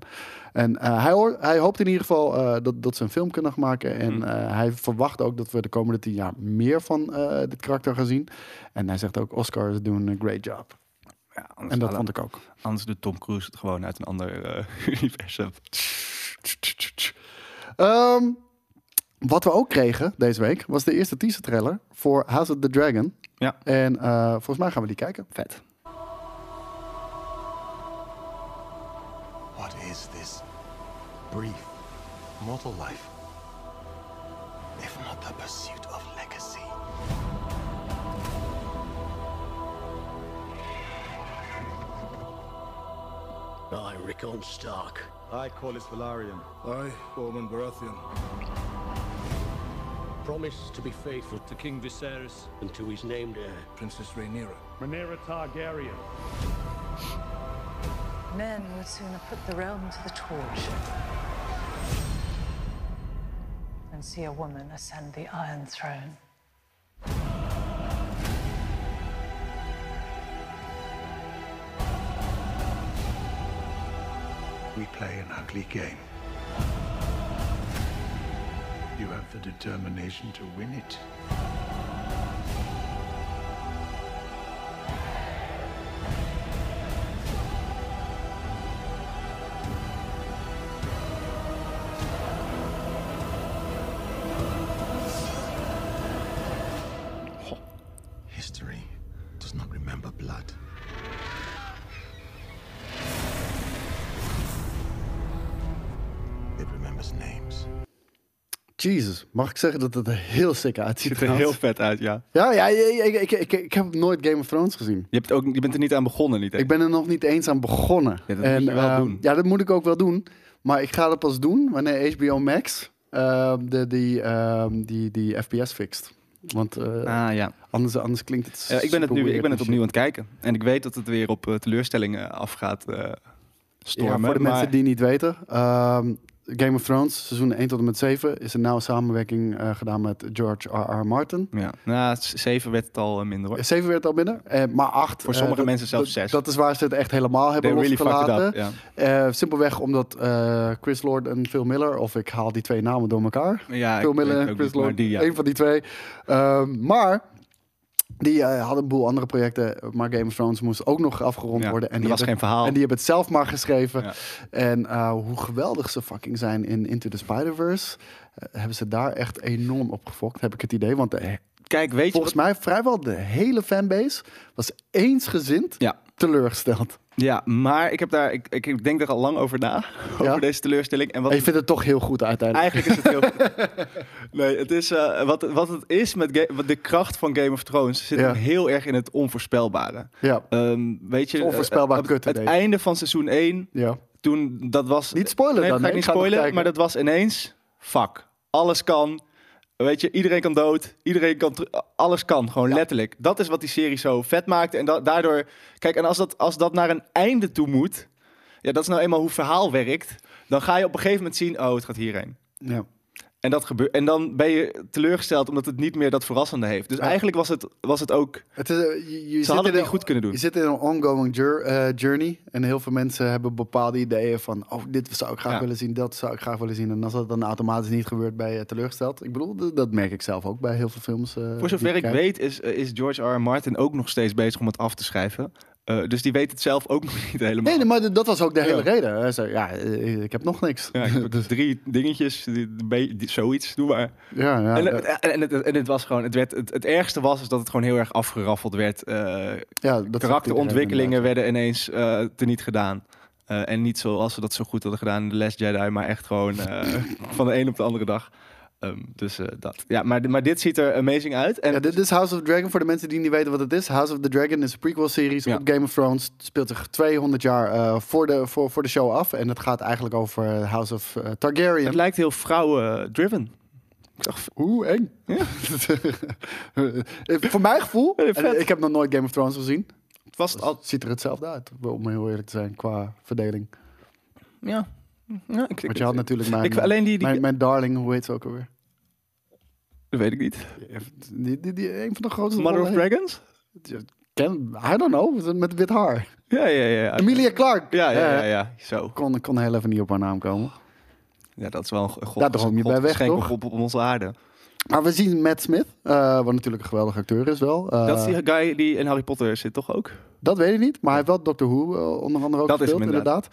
En eh, hij, hoort, hij hoopt in ieder geval eh, dat, dat ze een film kunnen gaan maken. En eh, hij verwacht ook dat we de komende tien jaar meer van dit karakter gaan zien. En hij zegt ook, Oscar is doing a great job.
Ja,
En dat vond ik ook.
anders doet Tom Cruise het gewoon uit een ander universum.
Ehm, wat we ook kregen deze week was de eerste teaser trailer voor House of the Dragon.
Ja.
En eh, volgens mij gaan we die kijken.
Vet.
What is this brief, mortal life? If not the pursuit of legacy.
I, Rickon Stark,
I, Corlys Velaryon. I, Ormond Baratheon.
Promise to be faithful to King Viserys and to his named heir.
Princess Rhaenyra.
Rhaenyra Targaryen.
Men would sooner put the realm to the torch than see a woman ascend the Iron Throne.
We play an ugly game. You have the determination to win it.
Mag ik zeggen dat het er heel sick uitziet?
Ziet er heel vet uit, ja.
Ja, ja, ik, ik, ik, ik, heb nooit Game of Thrones gezien.
Je, hebt ook, je bent er niet aan begonnen, niet? hè?
Ik ben er nog niet eens aan begonnen.
Ja, dat moet je wel
ehm,
doen.
Ja, dat moet ik ook wel doen. Maar ik ga dat pas doen wanneer HBO Max ehm, de, die, ehm, die, die FPS fixt. Want eh,
Ah, ja.
anders, anders klinkt het
Eh, ik ben het nu ik ben het opnieuw aan het kijken. En ik weet dat het weer op eh, teleurstellingen af gaat
en shit.
stormen.
Ja, voor de
maar-
mensen die niet weten. Game of Thrones, seizoen 1 tot en met 7, is een nauwe samenwerking eh, gedaan met George R.R. Martin.
Ja, nou, s- zeven werd het al eh, minder hoor.
7 werd al binnen, eh, maar 8.
Voor sommige mensen zelfs zes.
Dat is waar ze het echt helemaal hebben
They really
losgelaten.
Ja.
Eh, simpelweg omdat eh, Chris Lord en Phil Miller, of ik haal die twee namen door elkaar.
Ja,
Phil
ik
Miller en Chris Lord,
die, ja.
een van die twee. Ehm, maar die eh, hadden een boel andere projecten, maar Game of Thrones moest ook nog afgerond
Ja,
worden. En die
was geen verhaal.
En die hebben het zelf maar geschreven.
Ja.
En eh, hoe geweldig ze fucking zijn in Into the Spider-Verse, eh, hebben ze daar echt enorm op gefokt, heb ik het idee. Want de,
Kijk, weet je
volgens mij vrijwel de hele fanbase was eensgezind
Ja.
teleurgesteld.
Ja, maar ik, heb daar, ik, ik denk er al lang over na, over
Ja?
deze teleurstelling. En wat
En je vindt het toch heel goed uiteindelijk.
Eigenlijk is het heel. nee, het is, eh, wat, wat het is met Ga- de kracht van Game of Thrones zit
Ja.
heel erg in het onvoorspelbare.
Ja,
Ehm, weet je,
Het onvoorspelbaar kut,
het einde van seizoen 1,
ja.
toen dat was.
Niet spoilen
nee,
dan,
dat ga ik niet spoilen, maar dat was ineens. Fuck, alles kan. Weet je, iedereen kan dood. Iedereen kan. Alles kan, gewoon letterlijk. Dat is wat die serie zo vet maakte. En da- daardoor. Kijk, en als dat, als dat naar een einde toe moet. Ja, dat is nou eenmaal hoe verhaal werkt. Dan ga je op een gegeven moment zien. Oh, het gaat hierheen.
Ja.
En, dat gebeurt, en dan ben je teleurgesteld omdat het niet meer dat verrassende heeft. Dus
Ja.
eigenlijk was het, was het ook...
Het is, eh, je, je
Ze
zit
hadden
in
het niet
een-
goed kunnen doen.
Je zit in een ongoing eh, journey. En heel veel mensen hebben bepaalde ideeën van... oh, dit zou ik graag
Ja.
willen zien, dat zou ik graag willen zien. En als dat dan automatisch niet gebeurt, ben je teleurgesteld. Ik bedoel, dat merk ik zelf ook bij heel veel films. eh,
Voor zover ik
kijk.
weet is, is George R. R. Martin ook nog steeds bezig om het af te schrijven. Eh, dus die weet het zelf ook nog niet helemaal.
Nee, nee, maar dat was ook de hele
Ja.
reden. Hij zei, ja, eh, ik heb nog niks.
Ja, ik ook drie dingetjes, die, die- die- zoiets, doe maar.
ja, ja,
en,
eh,
het- en, het, en het was gewoon, het, werd, het, het ergste was is dat het gewoon heel erg afgeraffeld werd. Eh,
ja, dat
karakterontwikkelingen
werd.
werden ineens eh teniet gedaan. En niet zoals ze dat zo goed hadden gedaan in The Last Jedi, maar echt gewoon van de een op de andere dag. Ehm, dus eh, dat. Ja, maar, maar dit ziet er amazing uit. En
Ja, dit is House of the Dragon. Voor de mensen die niet weten wat het is. House of the Dragon is een prequel-series
Ja.
op Game of Thrones. Het speelt zich 200 jaar eh, voor, de, voor, voor de show af. En het gaat eigenlijk over eh, House of Targaryen.
het lijkt heel vrouwen-driven. Ik
Hoe eng. Eh, Voor mijn gevoel,
Ja,
en ik heb nog nooit Game of Thrones gezien.
het was al,
Het ziet er hetzelfde uit, om heel eerlijk te zijn, qua verdeling.
ja. ja ik,
Want je had natuurlijk mijn,
ik, alleen die, die,
mijn, mijn darling, hoe heet ze ook alweer?
Dat weet ik niet.
Die, die, die, een van de grootste
Mother of Dragons?
Ken, I don't know, met wit haar.
Ja, ja, ja.
Emilia Clarke.
Ja, ja, ja,
Eh,
ja. Zo.
Kon, kon heel even niet op haar naam komen.
Ja, dat is wel een god,
Daar droom je bij weg, toch?
op, op onze aarde.
Maar we zien Matt Smith, eh, wat natuurlijk een geweldige acteur is wel. Eh,
dat is die guy die in Harry Potter zit, toch ook?
dat weet ik niet, maar hij heeft wel Doctor Who eh, onder andere ook
Dat is
gespeeld, inderdaad.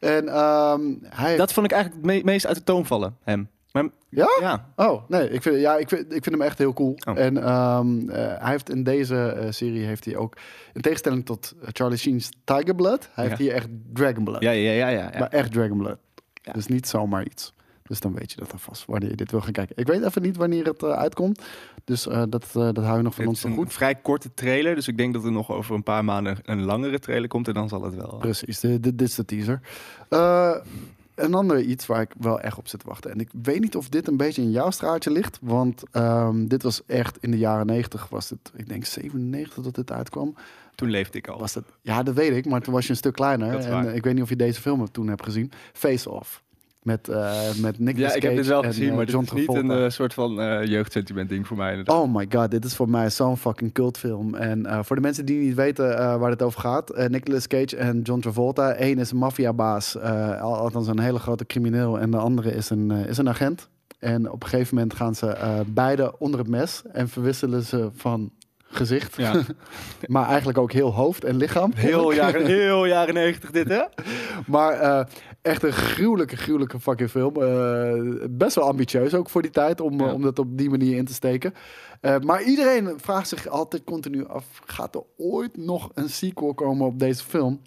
En ehm, hij...
Dat vond ik eigenlijk het me- meest uit de toon vallen, hem. Maar,
Ja?
Ja.
Oh, nee, ik vind, ja, ik vind, ik vind hem echt heel cool.
Oh.
En ehm, eh, hij heeft in deze eh, serie heeft hij ook, in tegenstelling tot Charlie Sheen's Tiger Blood, hij heeft hier echt Dragon Blood.
Ja, ja, ja, ja. ja.
Maar echt Dragon Blood. Dus niet zomaar iets. Dus dan weet je dat alvast wanneer je dit wil gaan kijken. Ik weet even niet wanneer het eh, uitkomt. Dus dat, eh, dat hou je nog van
Het
ons
is
te
een
goed.
vrij korte trailer, dus ik denk dat er nog over een paar maanden een langere trailer komt en dan zal het wel.
Precies, de, dit is de teaser. Een ander iets waar ik wel echt op zit te wachten. En ik weet niet of dit een beetje in jouw straatje ligt. Want ehm, dit was echt in de jaren 90 was het, ik denk 97 dat dit uitkwam.
Toen leefde ik al.
Was het, ja, dat weet ik, maar toen was je een stuk kleiner. En eh, ik weet niet of je deze film toen hebt gezien. Face Off. Met, eh met Nicolas
Ja, ik heb dit wel
en,
gezien,
eh,
maar dit
John
is niet
Travolta.
een eh, soort van jeugdsentiment ding voor mij. inderdaad.
Oh my god, dit is voor mij zo'n fucking cultfilm. En voor de mensen die niet weten waar het over gaat. Nicolas Cage en John Travolta. Eén is een maffiabaas, al- althans een hele grote crimineel. En de andere is een, is een agent. En op een gegeven moment gaan ze beide onder het mes. En verwisselen ze van gezicht.
Ja.
maar eigenlijk ook heel hoofd en lichaam.
Heel jaren, heel jaren 90 dit, hè?
Maar eh, echt een gruwelijke, gruwelijke fucking film. Eh, best wel ambitieus ook voor die tijd om, eh, om dat op die manier in te steken. Maar iedereen vraagt zich altijd continu af: gaat er ooit nog een sequel komen op deze film?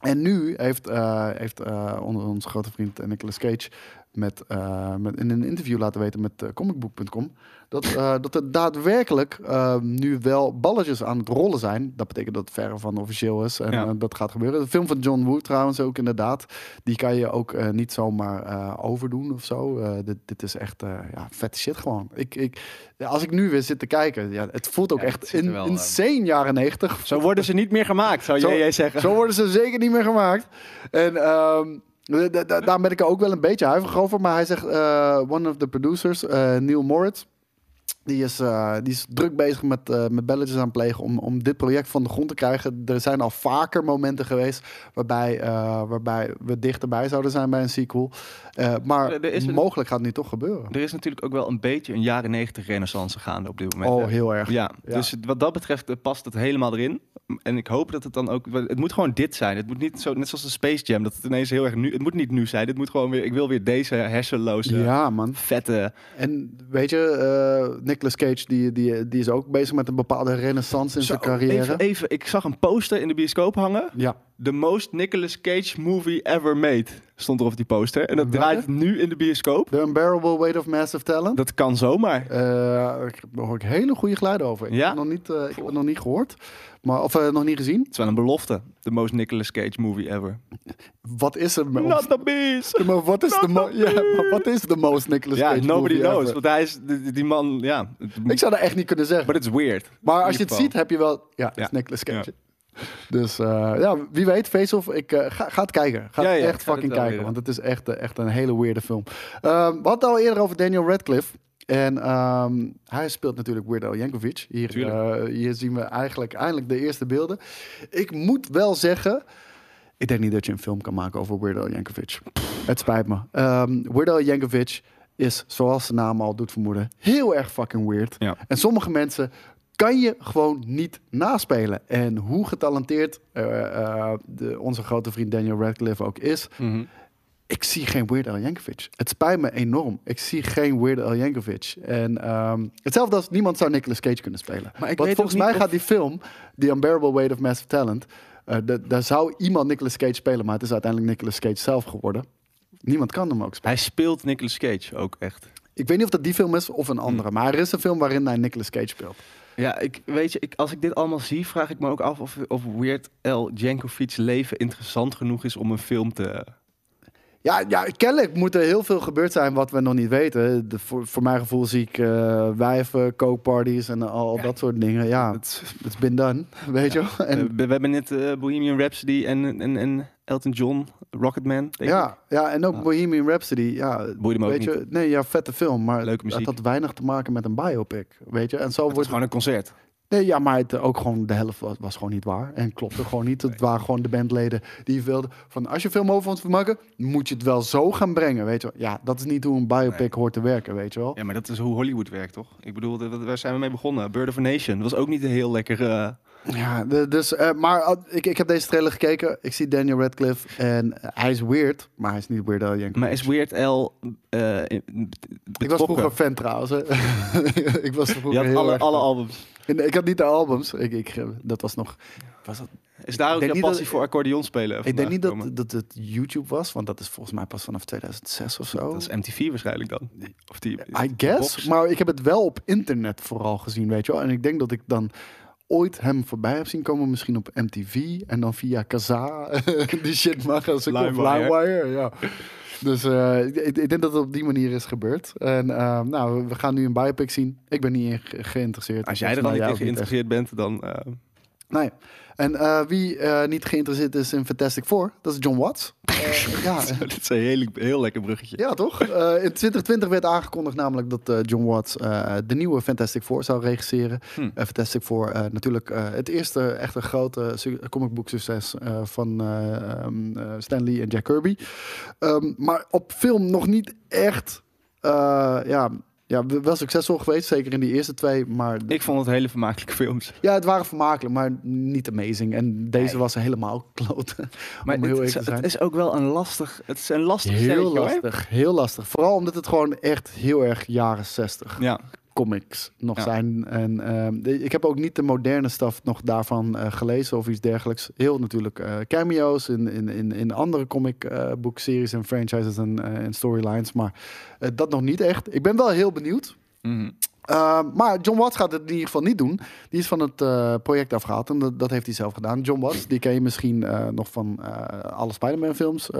En nu heeft, heeft onze grote vriend Nicolas Cage met, eh, met, in een interview laten weten met eh, comicbook.com. Dat, eh, dat er daadwerkelijk eh, nu wel balletjes aan het rollen zijn. Dat betekent dat het verre van officieel is. En
Ja.
dat gaat gebeuren. De film van John Woo trouwens ook inderdaad. Die kan je ook eh, niet zomaar eh, overdoen of zo. Eh, dit, dit is echt eh, ja, vette shit gewoon. Ik, ik, ja, als ik nu weer zit te kijken, ja, het voelt ook
Ja,
echt in,
wel,
insane jaren negentig.
Zo worden ze niet meer gemaakt, zou
Zo-
jij zeggen.
Zo worden ze zeker niet meer gemaakt. En ehm, da- daar ben ik er ook wel een beetje huiverig over. Maar hij zegt, eh, one of the producers, eh, Neil Moritz... Die is, eh, die is druk bezig met, eh, met belletjes aan het plegen om, om dit project van de grond te krijgen. Er zijn al vaker momenten geweest waarbij, eh, waarbij we dichterbij zouden zijn bij een sequel. Maar
Er- is
mogelijk gaat het nu toch gebeuren.
Er is natuurlijk ook wel een beetje een jaren negentig renaissance gaande op dit moment.
Oh,
hè.
heel erg.
Ja,
Ja.
dus wat dat betreft past het helemaal erin. En ik hoop dat het dan ook... Het moet gewoon dit zijn. Het moet niet zo, net zoals de Space Jam, dat het ineens heel erg nu... Het moet niet nu zijn. Het moet gewoon weer... Ik wil weer deze hersenloze,
Ja, man.
vette...
En weet je, Nicolas Cage die, die, die is ook bezig met een bepaalde renaissance in zijn
Zo,
carrière.
Even, even, ik zag een poster in de bioscoop hangen.
Ja.
The most Nicolas Cage movie ever made. Stond er op die poster. En dat draait nu in de bioscoop.
The Unbearable Weight of Massive Talent.
Dat kan zomaar.
Eh, ik hoor ik hele goede geluiden over. Ik,
Ja?
heb, het nog niet, eh, ik heb het nog niet gehoord. Maar, of eh, nog niet gezien.
Het is wel een belofte. The most Nicolas Cage movie ever.
Wat is er?
Not the beast!
maar wat is de mo- ja, maar wat is de most Nicolas
Ja,
Cage
nobody
movie
knows.
ever?
Want hij is... Die, die man, ja.
Ik zou dat echt niet kunnen zeggen.
But it's weird.
Maar als je het ziet, heb je wel... Ja, het is
Ja.
Nicolas Cage. Dus eh, ja, wie weet, Face-Off, ik eh, ga, ga het kijken. Ga
Ja,
het
ja,
echt
ga
fucking kijken,
weer
want het is echt, eh, echt een hele weirde film. Ehm, we hadden het al eerder over Daniel Radcliffe. En ehm, hij speelt natuurlijk Weird Al Yankovic. Hier, eh, hier zien we eigenlijk eindelijk de eerste beelden. Ik moet wel zeggen, ik denk niet dat je een film kan maken over Weird Al Yankovic. Het spijt me. Ehm Weird Al Yankovic is, zoals de naam al doet vermoeden, heel erg fucking weird.
Ja.
En sommige mensen kan je gewoon niet naspelen. En hoe getalenteerd eh, eh, de, onze grote vriend Daniel Radcliffe ook is,
Mhm.
ik zie geen Weird Al Yankovic. Het spijt me enorm. Ik zie geen Weird Al Yankovic. En ehm, hetzelfde als niemand zou Nicolas Cage kunnen spelen.
Maar ik
Want
weet
volgens mij
of-
gaat die film, The Unbearable Weight of Massive Talent, da- daar zou iemand Nicolas Cage spelen, maar het is uiteindelijk Nicolas Cage zelf geworden. Niemand kan hem ook spelen.
Hij speelt Nicolas Cage ook echt.
Ik weet niet of dat die film is of een
Hmm.
andere, maar er is een film waarin hij Nicolas Cage speelt.
Ja, ik, weet je, ik, als ik dit allemaal zie, vraag ik me ook af of, of Weird Al Jankovic's leven interessant genoeg is om een film te...
Ja, ja, kennelijk moet er heel veel gebeurd zijn wat we nog niet weten. De, voor, voor mijn gevoel zie ik eh wijven, cokeparties en al dat soort dingen. Ja,
Het,
it's been done, weet je wel. En,
we, we hebben net eh, Bohemian Rhapsody en, en, en Elton John, Rocketman. denk ik.
ja, ja, en ook
Ah.
Bohemian Rhapsody. Ja,
Boeide me ook
weet je,
niet.
nee, ja, vette film, maar
Leuke muziek.
het had weinig te maken met een biopic, weet je. En zo
Het was
wordt
gewoon een concert.
Nee, ja, maar het, eh, ook gewoon de helft was, was gewoon niet waar. En klopte gewoon niet. Het waren gewoon de bandleden die wilden van... als je film over ons wil maken, moet je het wel zo gaan brengen, weet je wel. Ja, dat is niet hoe een biopic
Nee.
hoort te werken, weet je wel.
Ja, maar dat is hoe Hollywood werkt, toch? Ik bedoel, waar zijn we mee begonnen? Bird of a Nation. Dat was ook niet een heel lekker... eh,
Ja, dus, eh, maar eh, ik, ik heb deze trailer gekeken. Ik zie Daniel Radcliffe en eh, hij is weird, maar hij is niet Weird Al Yankovic.
maar is Weird Al eh,
Ik was vroeger fan trouwens. ik was vroeger
Je had alle, alle albums.
Ik had niet de albums. Ik, ik, dat was nog... Was dat,
Is daar ook
niet
passie
dat-
voor accordeon spelen?
ik denk niet dat, dat het YouTube was, want dat is volgens mij pas vanaf 2006 of zo.
Dat is MTV waarschijnlijk dan. Of die,
I guess.
box.
Maar ik heb het wel op internet vooral gezien, weet je wel. En ik denk dat ik dan ooit hem voorbij heb zien komen. Misschien op MTV. En dan via Kaza. die shit mag als ik op
Limewire.
Ja. Dus eh, ik, ik denk dat het op die manier is gebeurd. En eh, nou, we gaan nu een biopic zien. Ik ben niet ge- geïnteresseerd.
Als jij er niet in geïnteresseerd bent, dan... eh,
Nee. En eh, wie eh, niet geïnteresseerd is in Fantastic Four, dat is John Watts. Eh, ja,
dit is een heel, heel lekker bruggetje.
Ja, toch? In 2020 werd aangekondigd namelijk dat John Watts de nieuwe Fantastic Four zou regisseren.
Hm.
Eh, Fantastic Four, natuurlijk het eerste echte grote su- comicbook succes van eh, Stan Lee en Jack Kirby. Ehm, maar op film nog niet echt, ja, ja, wel succesvol geweest, zeker in die eerste twee. Maar
Ik vond het hele vermakelijke films.
ja, het waren vermakelijk, maar niet amazing. En deze
Nee.
was helemaal kloten.
Maar
heel
het, is, het is ook wel een lastig... Het is een lastig
Heel
hoor.
lastig, heel lastig. Vooral omdat het gewoon echt heel erg jaren 60
Ja.
Comics nog
Ja.
zijn. En ehm, de- ik heb ook niet de moderne stuff nog daarvan eh, gelezen of iets dergelijks. Heel natuurlijk eh, cameo's in, in, in, in andere comic eh boekseries en franchises en, en storylines. Maar dat nog niet echt. Ik ben wel heel benieuwd.
Mhm.
Uh, maar John Watts gaat het in ieder geval niet doen. Die is van het project afgehaald en dat, dat heeft hij zelf gedaan. John Watts, die ken je misschien nog van alle Spider-Man films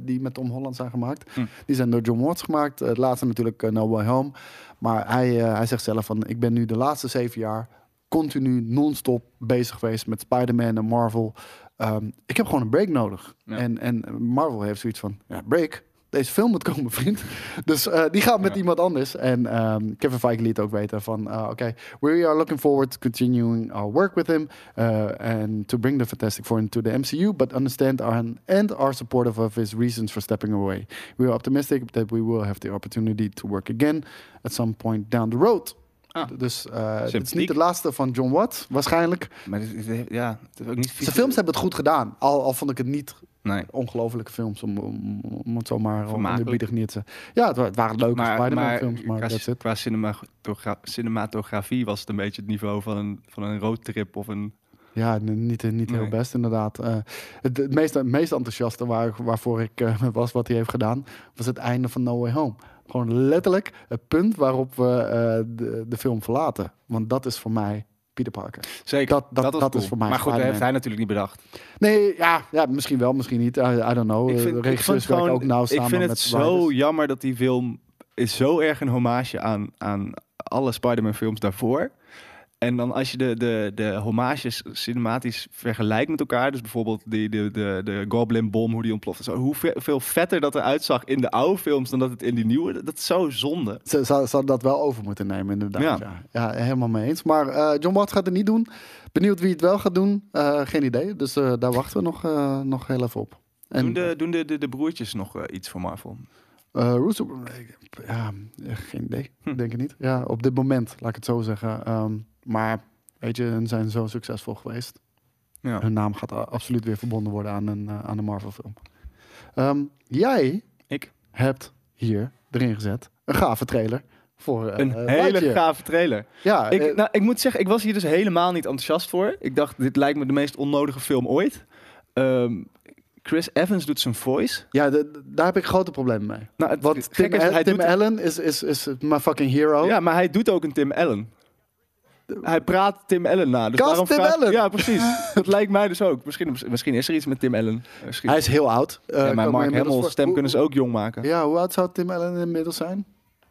die met Tom Holland zijn gemaakt.
Hm.
Die zijn door John Watts gemaakt. Het laatste natuurlijk uh, No Way Home. Maar hij, eh, hij zegt zelf van, ik ben nu de laatste zeven jaar continu non-stop bezig geweest met Spider-Man en Marvel. Um, ik heb gewoon een break nodig.
Ja.
En, en Marvel heeft zoiets van, ja, break? Deze film moet komen, vriend. Dus uh, die gaat met
Ja.
iemand anders. En um, Kevin Feige liet ook weten van... Uh, Oké, okay, we are looking forward to continuing our work with him... Uh, and to bring the Fantastic Four into the MCU... but understand our, and are supportive of his reasons for stepping away. We are optimistic that we will have the opportunity to work again... at some point down the road.
Ah.
Dus uh, het is niet de laatste van John Watt, waarschijnlijk.
Maar dit, dit- ja, het is ook niet
Zijn films hebben het goed gedaan. Al, al vond ik het niet
Nee.
ongelofelijke films, om, om, om het zomaar
Vermakelijk.
onderbiedig niet te Ja, het, het waren leuke
Maar,
Spider-Man
maar,
films, maar
qua,
that's it.
qua cinematogra- cinematografie was het een beetje het niveau van een, van een roadtrip of een...
Ja, niet, niet heel
Nee.
best inderdaad. Eh, het, het, meest, het meest enthousiaste waar, waarvoor ik eh, was wat hij heeft gedaan, was het einde van No Way Home. Gewoon letterlijk het punt waarop we eh, de, de film verlaten. Want dat is voor mij Peter Parker.
Zeker,
Dat- dat- dat is voor mij
Maar goed, dat heeft hij natuurlijk niet bedacht.
Nee, ja, ja misschien wel, misschien niet. I, I don't know.
Ik
Eh,
vind,
de
ik vind, gewoon,
ook nauw
ik
samen
vind het
met
zo
writers.
jammer dat die film is zo erg een hommage aan, aan alle Spider-Man films daarvoor. En dan als je de, de, de hommages cinematisch vergelijkt met elkaar, dus bijvoorbeeld die, de, de, de Goblin Bomb, hoe die ontploft, zo, hoe ve- veel vetter dat eruit zag in de oude films dan dat het in die nieuwe, dat is zo zonde.
Ze zou, zou dat wel over moeten nemen, inderdaad. Ja,
Ja.
ja. helemaal mee eens. Maar eh, John Watts gaat het niet doen. Benieuwd wie het wel gaat doen. Eh, geen idee. Dus eh, daar wachten we nog, nog heel even op. En,
doen de, doen de, de, de broertjes nog iets voor Marvel?
eh, Russo, ja, geen idee.
Hm.
Denk ik niet. Ja, op dit moment, laat ik het zo zeggen. Ehm, maar, weet je, hun zijn zo succesvol geweest.
Ja.
Hun naam gaat absoluut weer verbonden worden aan een, eh, aan een Marvel-film. Ehm, jij
Ik?
hebt hier erin gezet een gave trailer voor eh,
Een
eh,
hele gave trailer.
Ja,
Ik, nou, ik moet zeggen, ik was hier dus helemaal niet enthousiast voor. Ik dacht, dit lijkt me de meest onnodige film ooit. Ehm, Chris Evans doet zijn voice.
Ja, de- de- daar heb ik grote problemen mee.
Nou, het
Want Tim,
is,
Tim
doet,
Allen is, is, is my fucking hero.
Ja, maar hij doet ook een Tim Allen. Hij praat Tim Allen na. Dus daarom
Tim
vraag-
Allen!
Ja, precies. dat lijkt mij dus ook. Misschien, misschien is er iets met Tim Allen. Misschien.
Hij is heel oud.
Ja,
kan
maar Mark Hamill's stem kunnen ze ook jong maken.
Ja, hoe oud zou Tim Allen inmiddels zijn?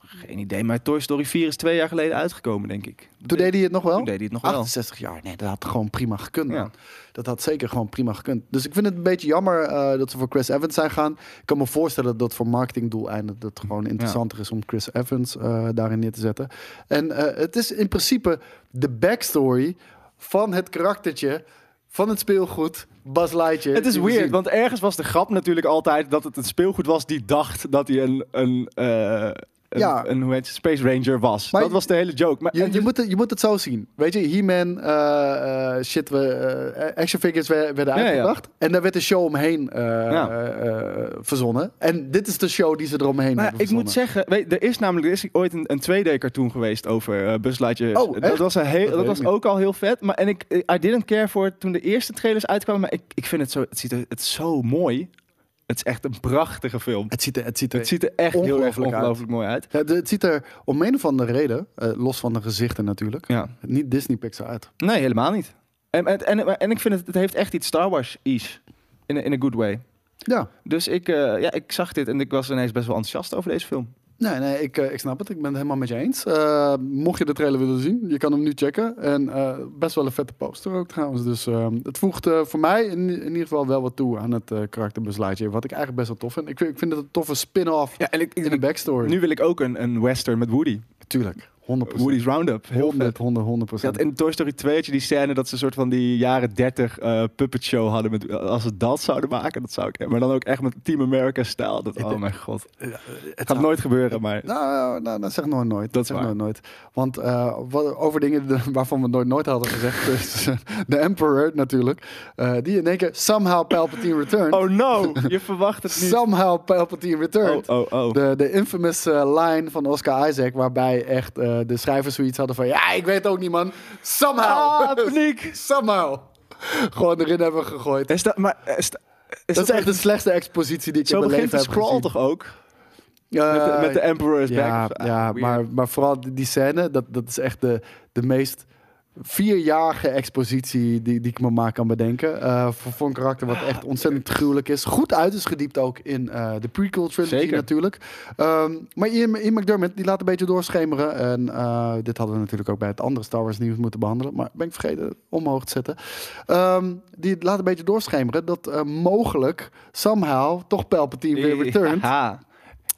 Geen idee, maar Toy Story 4 is twee jaar geleden uitgekomen, denk ik.
Toen deed hij het nog wel?
Toen deed hij het nog wel.
68 jaar. Nee, dat had gewoon prima gekund.
Ja.
Dat had zeker gewoon prima gekund. Dus ik vind het een beetje jammer eh, dat ze voor Chris Evans zijn gaan. Ik kan me voorstellen dat voor marketingdoeleinden dat het gewoon interessanter is om Chris Evans eh, daarin neer te zetten. En eh, het is in principe de backstory van het karaktertje van het speelgoed Buzz Lightyear.
Het is weird,
zien.
want ergens was de grap natuurlijk altijd dat het een speelgoed was die dacht dat hij een, een, een,
Ja.
een hoe heet het, Space Ranger was.
Maar
dat was de hele joke. Maar,
Je,
dus-
moet het, je moet het zo zien. Weet je, He-Man, eh, eh, shit, we, eh, action figures wer- werden
Ja, ja.
uitgebracht. En daar werd een show omheen verzonnen. En dit is de show die ze eromheen
maar
hebben
ik moet zeggen, weet, er is namelijk er is ooit een, een 2D-cartoon geweest over Buzz Lightyear.
Oh,
dat was, een heel,
Dat
was
niet.
ook al heel vet. Maar en ik, I didn't care voor toen de eerste trailers uitkwamen. Maar ik, ik vind het zo, het ziet er het is zo mooi. Het is echt een prachtige film.
Het ziet er, het ziet er,
Het ziet er echt heel erg
ongelooflijk
mooi uit.
Ja, het ziet er om een of andere reden, eh, los van de gezichten natuurlijk,
Ja.
niet Disney Pixar uit.
Nee, helemaal niet. En, en, en, en ik vind het, het heeft echt iets Star Wars-ish. In, a- in a good way.
Ja,
Dus ik, eh, ja, ik zag dit en ik was ineens best wel enthousiast over deze film.
Nee, nee, ik, eh, ik snap het. Ik ben het helemaal met je eens. Eh, mocht je de trailer willen zien, je kan hem nu checken. En eh, best wel een vette poster ook trouwens. Dus eh, het voegt voor mij in, in ieder geval wel wat toe aan het karakter Buzz Lightyear. Wat ik eigenlijk best wel tof vind. Ik, vind- ik vind het een toffe spin-off
Ja, en ik,
in een backstory.
nu wil ik ook een, een western met Woody.
Tuurlijk, 100%.
Woody's Roundup. Heel
100,
vet.
100, 100
Je had in Toy Story 2 had je die scène dat ze een soort van die jaren 30 eh, puppet show hadden. Met, als ze dat zouden maken, dat zou ik. Maar dan ook echt met Team America stijl. Dat, oh mijn god. Het gaat nooit gebeuren, maar.
Nou, nou, dat zeg nooit nooit.
Dat
zeg nooit nooit. Want eh, wat, over dingen waarvan we nooit nooit hadden gezegd. eh, de Emperor natuurlijk. eh, die in één keer somehow Palpatine returned.
Oh no, je verwacht het niet.
somehow Palpatine returned.
Oh, oh, oh.
De, de infamous eh, line van Oscar Isaac, waarbij echt eh, de, de schrijvers zoiets hadden van... Ja, ik weet het ook niet, man. Somehow.
Ah, paniek.
Somehow. Gewoon erin hebben gegooid.
Is dat, maar is dat, is
dat is echt de slechtste expositie die ik
Zo
in mijn
begint
leven
de
heb
scroll
gezien.
toch ook? met, de,
Eh,
met de Emperor is
ja,
back. Ah,
ja
weird.
maar, maar vooral die, die scène, dat, dat is echt de, de meest vierjarige expositie die, die ik me maar kan bedenken. Eh, voor, voor een karakter wat echt ontzettend gruwelijk is. Goed uit is gediept ook in eh, de prequel trilogy
Zeker.
natuurlijk. Ehm, maar Ian, Ian McDermott, die laat een beetje doorschemeren. En eh, dit hadden we natuurlijk ook bij het andere Star Wars nieuws moeten behandelen. Maar ben ik vergeten omhoog te zetten. Ehm, die laat een beetje doorschemeren dat mogelijk somehow toch Palpatine weer returnt.
Haha.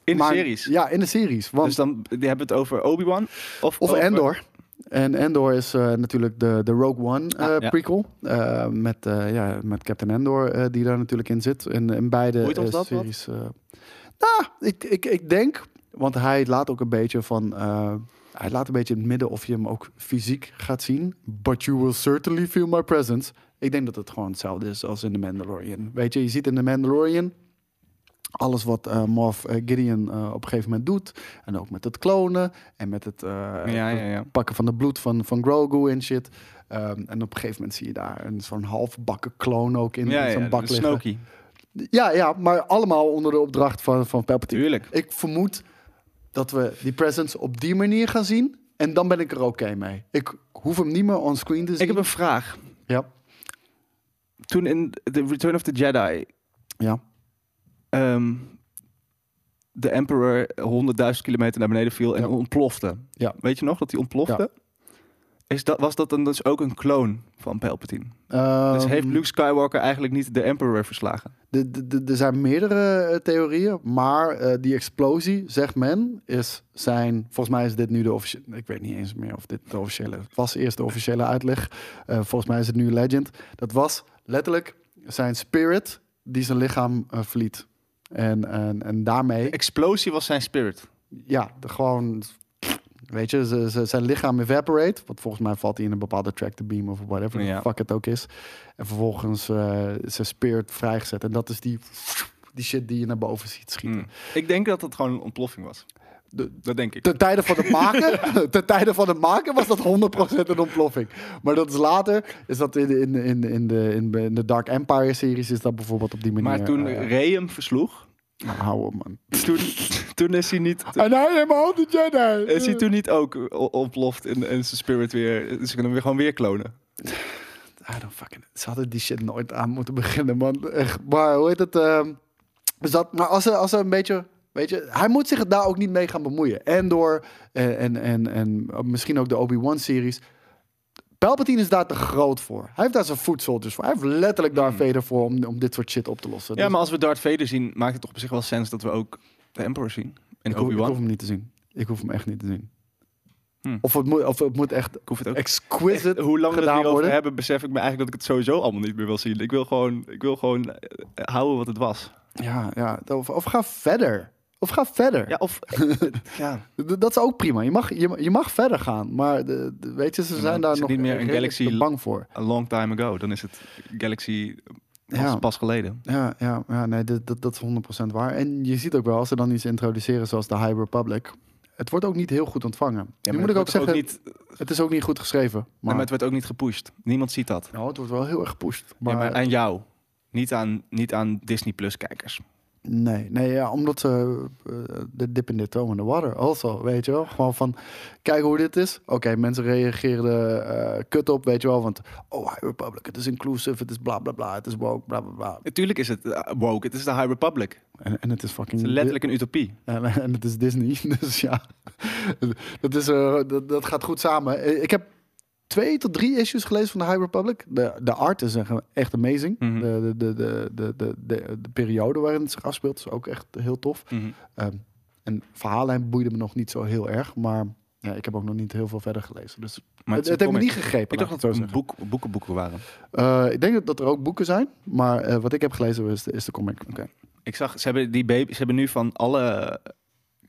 In de
Maar-
series.
Ja, in de series. Want
Dus dan die hebben we het over Obi-Wan? Of,
Of
over-
Endor. En Endor is eh, natuurlijk de, de Rogue One eh,
Ah, ja.
prequel. eh, met, eh, ja, met Captain Endor, eh, die daar natuurlijk in zit. In, in beide eh,
dat
series. eh. nou, ik, ik, ik denk, want hij laat ook een beetje van. eh, hij laat een beetje in het midden of je hem ook fysiek gaat zien. But you will certainly feel my presence. Ik denk dat het gewoon hetzelfde is als in The Mandalorian. Weet je, je ziet in The Mandalorian alles wat eh Moff eh, Gideon eh, op een gegeven moment doet. En ook met het klonen en met het,
Ja, ja, ja.
pakken van de bloed van, van Grogu en shit. Ehm, en op een gegeven moment zie je daar een zo'n halfbakken kloon ook in,
Ja,
in zo'n
ja,
bak liggen. Ja, ja, maar allemaal onder de opdracht van, van Palpatine.
Tuurlijk.
Ik vermoed dat we die presence op die manier gaan zien. En dan ben ik er oké mee. Ik hoef hem niet meer onscreen te zien.
Ik heb een vraag.
Ja,
Toen in The Return of the Jedi
ja.
Ehm, de Emperor 100.000 kilometer naar beneden viel en
Ja.
ontplofte.
Ja.
Weet je nog dat hij ontplofte? Is dat, was dat dan dus ook een kloon van Palpatine? dus
Ehm,
heeft Luke Skywalker eigenlijk niet de Emperor verslagen?
Er zijn meerdere eh, theorieën, maar eh, die explosie, zegt men, is zijn. Volgens mij is dit nu de officiële. Ik weet niet eens meer of dit de officiële. Het was eerst de officiële uitleg. Eh, volgens mij is het nu legend. Dat was letterlijk zijn spirit die zijn lichaam verliet. En, en, en daarmee,
Explosie was zijn spirit.
ja, de, gewoon. Weet je, ze- ze- zijn lichaam evaporate. Want volgens mij valt hij in een bepaalde track to beam of whatever
Ja.
the fuck het ook is. En vervolgens is zijn spirit vrijgezet. En dat is die, die shit die je naar boven ziet schieten.
Hmm. Ik denk dat het gewoon een ontploffing was.
De-
Dat denk ik.
Ten tijde van het maken, ten tijde van het maken was dat 100% een ontploffing. Maar dat is later, is dat in, de- in, de- in, de- in, de, in de- de Dark Empire series, is dat bijvoorbeeld op die manier.
Maar toen
eh,
Rey hem versloeg,
nou, hou op man.
toen, toen is hij niet...
En hij all the Jedi.
Is hij toen niet ook ontploft en, en zijn spirit weer... Ze kunnen hem weer gewoon weer klonen.
I don't fucking... Ze hadden die shit nooit aan moeten beginnen, man. Echt. Maar hoe heet het? dus dat, maar als als er een beetje... Weet je, hij moet zich daar ook niet mee gaan bemoeien. En door... En, en, en, en misschien ook de Obi-Wan-series. Palpatine is daar te groot voor. Hij heeft daar zijn foot soldiers voor. Hij heeft letterlijk daar Vader voor om, om dit soort shit op te lossen.
Ja,
Dus
maar als we Darth Vader zien, maakt het toch op zich wel sens dat we ook de Emperor zien. En
ik, hoef, ik hoef hem niet te zien. Ik hoef hem echt niet te zien.
Hm.
Of, het moet, of het moet echt
Ik hoef het ook.
exquisite
Echt, hoe lang we het
worden.
hebben, besef ik me eigenlijk dat ik het sowieso allemaal niet meer wil zien. Ik wil gewoon, ik wil gewoon eh, houden wat het was.
Ja, ja. Of, of ga verder. Of ga verder.
Ja, of... ja.
Dat is ook prima. Je mag, je, je mag verder gaan. Maar de, de- weet je, ze
Ja,
zijn daar nog
niet meer een Galaxy-
bang voor.
A long time ago. Dan is het Galaxy pas,
Ja.
pas geleden.
Ja, ja, ja nee, dat, dat, dat is 100% waar. En je ziet ook wel, als ze dan iets introduceren zoals de High Republic... Het wordt ook niet heel goed ontvangen.
Ja,
nu moet ik ook zeggen,
niet,
het is ook niet goed geschreven.
maar,
Maar,
het wordt ook niet gepusht. Niemand ziet dat.
Nou, het wordt wel heel erg gepusht.
Maar,
Maar,
maar aan jou. Niet aan, niet aan Disney Plus kijkers.
Nee, nee ja, omdat ze eh, de dip in the toe in the water also, weet je wel. Gewoon van, kijk hoe dit is. Oké, mensen reageerden eh kut op, weet je wel. Want, oh, High Republic, het is inclusive, het is bla bla bla, het is woke, bla bla bla.
Natuurlijk is het eh, woke. Het is de High Republic.
En, en het is fucking...
Het is letterlijk een utopie.
En, en het is Disney, dus ja. dat, is, dat, dat gaat goed samen. Ik heb twee tot drie issues gelezen van de High Republic. De, de art is echt- amazing.
Mhm.
de, de, de, de, de, de, de, de periode waarin het zich afspeelt is ook echt heel tof.
Mhm.
Ehm, en verhaallijn boeide me nog niet zo heel erg, maar ja, ik heb ook nog niet heel veel verder gelezen. Dus
Maar
het, het heeft me niet gegrepen.
Ik dacht dat het boek, boeken boeken waren.
Eh, ik denk dat er ook boeken zijn, maar eh, wat ik heb gelezen is de, is de comic.
Ik zag, ze hebben die baby, ze hebben nu van alle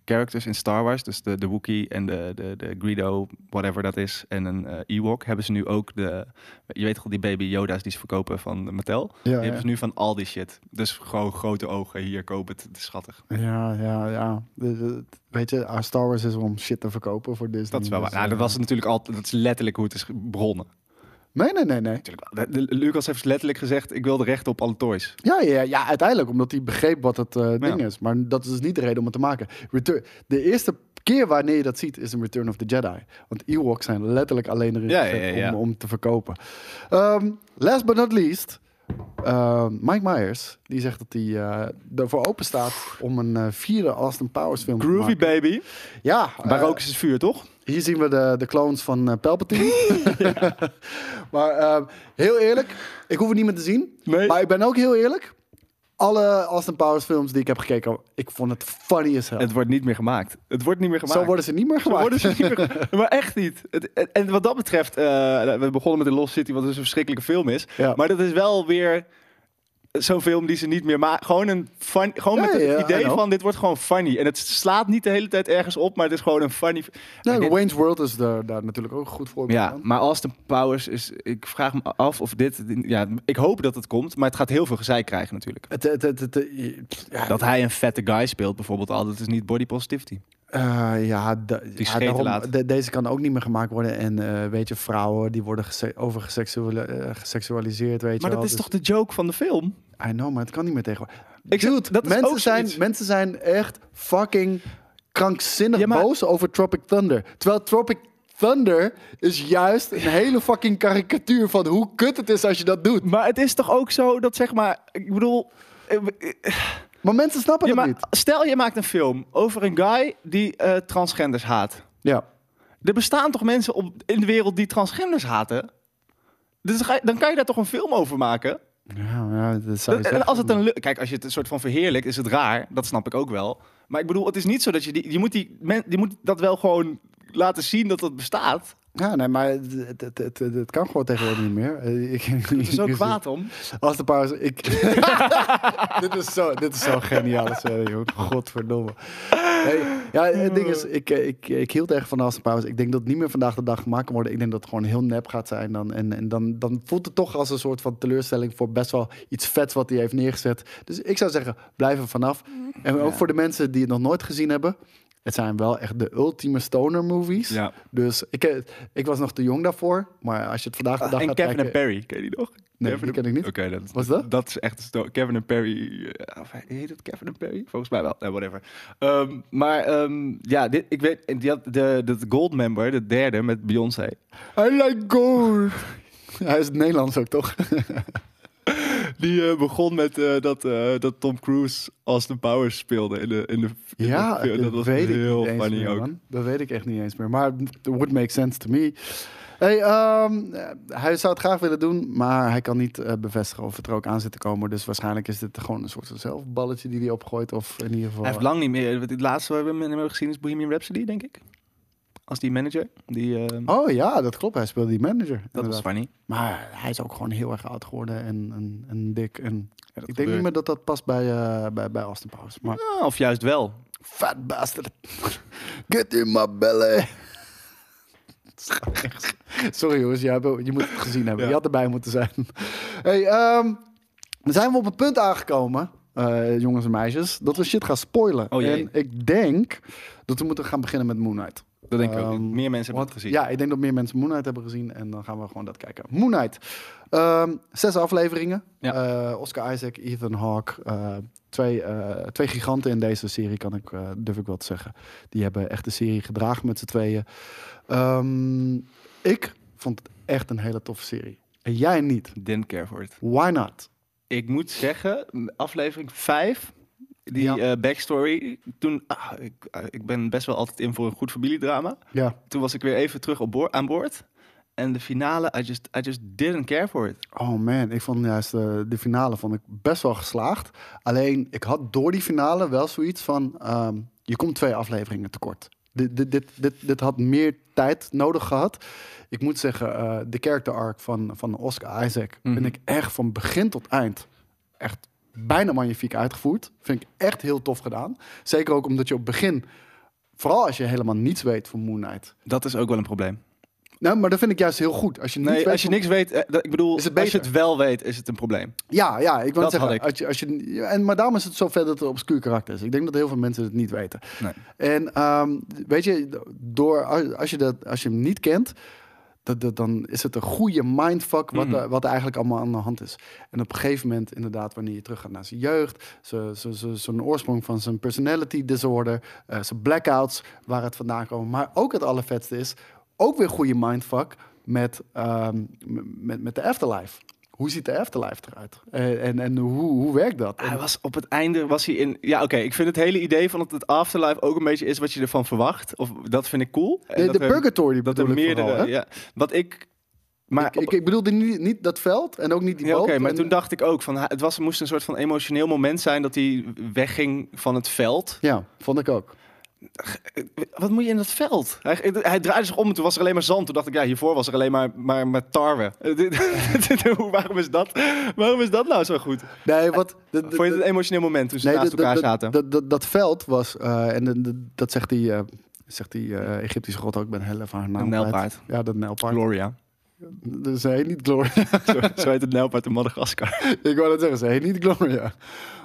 characters in Star Wars, dus de, de Wookiee en de, de, de Greedo, whatever dat is, en een eh, Ewok, hebben ze nu ook de, je weet toch die baby Yoda's die ze verkopen van Mattel? die
ja.
hebben ze nu van al die shit. Dus gewoon grote ogen, hier koop het, het is schattig.
Ja, ja, ja. Weet je, ah, Star Wars is om shit te verkopen voor Disney.
Dat is wel waar.
dus,
Nou, dat was natuurlijk altijd, dat is letterlijk hoe het is begonnen.
Nee, nee, nee, nee.
Lucas heeft letterlijk gezegd, ik wil de rechten op alle toys.
Ja, ja, ja, uiteindelijk, omdat hij begreep wat het eh, ding
Ja.
is. Maar dat is dus niet de reden om het te maken. Return, de eerste keer wanneer je dat ziet, is in Return of the Jedi. Want Ewoks zijn letterlijk alleen erin
Ja, ja.
Om, om te verkopen. Ehm, last but not least, ehm, Mike Myers, die zegt dat hij eh, ervoor open staat om een eh, vierde Austin Powers film te
Groovy
maken.
baby.
Ja,
Waar
eh,
rook is het vuur, toch?
hier zien we de, de clones van eh, Palpatine. maar ehm, heel eerlijk, ik hoef het niet meer te zien.
Nee.
Maar ik ben ook heel eerlijk. Alle Austin Powers films die ik heb gekeken, ik vond het funny as hell.
Het wordt niet meer gemaakt. Het wordt niet meer gemaakt.
Zo worden ze niet meer
Zo
gemaakt.
worden ze niet meer, maar echt niet. Het, en- wat dat betreft, eh, we begonnen met The Lost City, wat dus een verschrikkelijke film is.
Ja.
Maar dat is wel weer zo'n film die ze niet meer maken. Gewoon, een fun, gewoon met het
ja,
idee van dit wordt gewoon funny. En het slaat niet de hele tijd ergens op, maar het is gewoon een funny... Maar dit-
Wayne's World is daar, daar natuurlijk ook een goed voorbeeld
ja,
van.
maar Austin Powers is... Ik vraag me af of dit... Ja, ik hoop dat het komt, maar het gaat heel veel gezeik krijgen natuurlijk.
Het, het, het, het, ja,
Dat hij een vette guy speelt bijvoorbeeld al, dat is niet body positivity.
eh, ja,
scheten
daarom, de- deze kan ook niet meer gemaakt worden. En eh, weet je, vrouwen die worden gese- over geseksuali- eh, geseksualiseerd, weet
Maar
je
dat is toch de joke van de film?
I know, maar het kan niet meer tegenwoordig.
Ik zeg, dat is
mensen,
ook
zijn,
zoiets.
mensen zijn echt fucking krankzinnig
Ja, maar-
boos over Tropic Thunder. Terwijl Tropic Thunder is juist een hele fucking karikatuur van hoe kut het is als je dat doet.
Maar het is toch ook zo dat zeg maar... Ik bedoel... eh, eh,
Maar mensen snappen
Ja, maar
niet.
stel je maakt een film over een guy die eh, transgenders haat.
Ja.
Er bestaan toch mensen op, in de wereld die transgenders haten? Dus dan kan je daar toch een film over maken?
Ja, ja, dat zou je
En
zeggen.
als het een Kijk, als je het een soort van verheerlijkt, is het raar. Dat snap ik ook wel. Maar ik bedoel, het is niet zo dat je die... Je moet, die, men, die moet dat wel gewoon laten zien dat dat bestaat.
Ja, nee, maar het, het, het, het, kan gewoon tegenwoordig niet meer. Eh, Ik,
Het is zo kwaad om.
Als de pauze. Ik... dit, is zo, dit is zo geniaal. Sorry. Godverdomme. Hey, ja, het ding is, ik, eh, ik, ik hield echt van Austin Powers. Ik denk dat het niet meer vandaag de dag gemaakt kan worden. Ik denk dat het gewoon heel nep gaat zijn. Dan, en en dan, dan voelt het toch als een soort van teleurstelling voor best wel iets vets wat hij heeft neergezet. Dus ik zou zeggen, blijf er vanaf. En ook voor de mensen die het nog nooit gezien hebben. Het zijn wel echt de ultieme stoner movies.
Ja.
Dus ik, eh, ik was nog te jong daarvoor. Maar als je het vandaag de dag
En
gaat
Kevin en
kijken...
Perry, ken je die nog?
Nee,
Kevin
die
en-
ken ik niet.
Oké, dat,
Wat is dat?
Dat is echt Kevin en Perry. eh, of heet het Kevin en Perry? Volgens mij wel. Eh, whatever. Ehm, maar ehm, ja, dit, ik weet, en die had de, de Gold Member, de derde met Beyoncé.
I like gold. Hij is Nederlands ook, toch?
Die eh, begon met eh, dat, eh, dat Tom Cruise Austin Powers speelde in de, in de, in
Ja,
de. Dat was
weet
heel
ik niet eens
funny
meer,
ook.
man. Dat weet ik echt niet eens meer. Maar it would make sense to me. Hey, ehm, eh, hij zou het graag willen doen, maar hij kan niet eh, bevestigen of het er ook aan zit te komen. Dus waarschijnlijk is dit gewoon een soort van zelfballetje die hij opgooit. Of in ieder geval...
Hij heeft lang niet meer. Het laatste wat we hem hebben gezien is Bohemian Rhapsody, denk ik. Als die manager. Die, eh,
Oh ja, dat klopt. Hij speelde die manager.
dat was
inderdaad.
funny.
Maar hij is ook gewoon heel erg oud geworden en, en, en dik. En ik denk niet meer dat dat past bij, eh, bij, bij Austin Powers. Maar
Ja, of juist wel.
fat bastard. Get in my belly. Sorry jongens, je, moet het gezien hebben. Je had erbij moeten zijn. Hey, ehm, dan zijn we op een punt aangekomen, eh, jongens en meisjes, dat we shit gaan spoilen.
Oh
en ik denk dat we moeten gaan beginnen met Moon Knight.
Dat denk ik ook.
Ehm,
Meer mensen hebben het gezien.
Ja, ik denk dat meer mensen Moon Knight hebben gezien. En dan gaan we gewoon dat kijken. Moon Knight. Ehm, zes afleveringen.
Ja.
Eh, Oscar Isaac, Ethan Hawke. eh, twee, eh, twee giganten in deze serie, kan ik, durf ik wel te zeggen. Die hebben echt de serie gedragen met z'n tweeën. Ehm, ik vond het echt een hele toffe serie. En jij niet.
Didn't care for it.
Why not?
Ik moet zeggen, aflevering 5, die
Ja.
eh, backstory. Toen, ah, ik, ah, ik ben best wel altijd in voor een goed familiedrama.
Ja.
Toen was ik weer even terug op aan boord. En de finale, I just, I just didn't care for it.
Oh man, ik vond juist eh, de finale vond ik best wel geslaagd. Alleen, ik had door die finale wel zoiets van... ehm, je komt twee afleveringen tekort. Dit, dit, dit, dit, dit had meer tijd nodig gehad. Ik moet zeggen, eh, de character arc van, van Oscar Isaac...
Mhm.
vind ik echt van begin tot eind echt bijna magnifiek uitgevoerd. Vind ik echt heel tof gedaan. Zeker ook omdat je op het begin Vooral als je helemaal niets weet van Moon Knight.
Dat is ook wel een probleem.
Nou, maar dat vind ik juist heel goed. Als je,
Nee,
weet
als je niks weet, eh, ik bedoel,
Is het
als je
beter?
het wel weet, is het een probleem.
Ja, ja, ik wil
Dat
zeggen,
ik.
Als je, als je, ja, en, maar daarom is het zo vet dat het obscuur karakter is. Ik denk dat heel veel mensen het niet weten.
Nee.
En ehm, weet je, door, als je, dat, als je hem niet kent, dat, dat, dan is het een goede mindfuck wat, er- wat er eigenlijk allemaal aan de hand is. En op een gegeven moment, inderdaad, wanneer je terug gaat naar zijn jeugd, zijn- zijn- zijn zijn oorsprong van zijn personality disorder, eh, zijn blackouts, waar het vandaan komt. Maar ook het allervetste is, ook weer goede mindfuck met, ehm, met, met de afterlife. Hoe ziet de afterlife eruit? En, en, en hoe, hoe werkt dat?
Hij was op het einde was hij in. Ja, oké. ik vind het hele idee van dat het afterlife ook een beetje is wat je ervan verwacht. Of dat vind ik cool.
De
dat
de
er-
purgatory
dat er meerdere.
vooral,
ja, wat ik. Maar
ik, ik, ik bedoelde niet, niet dat veld en ook niet die
Ja,
boot.
Oké, maar
En-
toen dacht ik ook van het was, moest een soort van emotioneel moment zijn dat hij wegging van het veld.
Ja, vond ik ook.
Wat moet je in dat veld? Hij, hij draaide zich om en toen was er alleen maar zand. Toen dacht ik, ja, hiervoor was er alleen maar, maar, maar tarwe. waarom, is dat, waarom is dat nou zo goed?
Nee, wat...
Vond je het een emotioneel moment toen ze
nee,
naast elkaar zaten?
Dat, dat, dat veld was, eh, en de- de- dat zegt die, eh, zegt die eh, Egyptische god ook, ik ben heel even haar naam
Een.
Ja, dat.
Gloria.
Ze heet niet Gloria.
zo, zo heet het nijlpaard in Madagaskar.
ik wou dat zeggen, ze heet niet Gloria.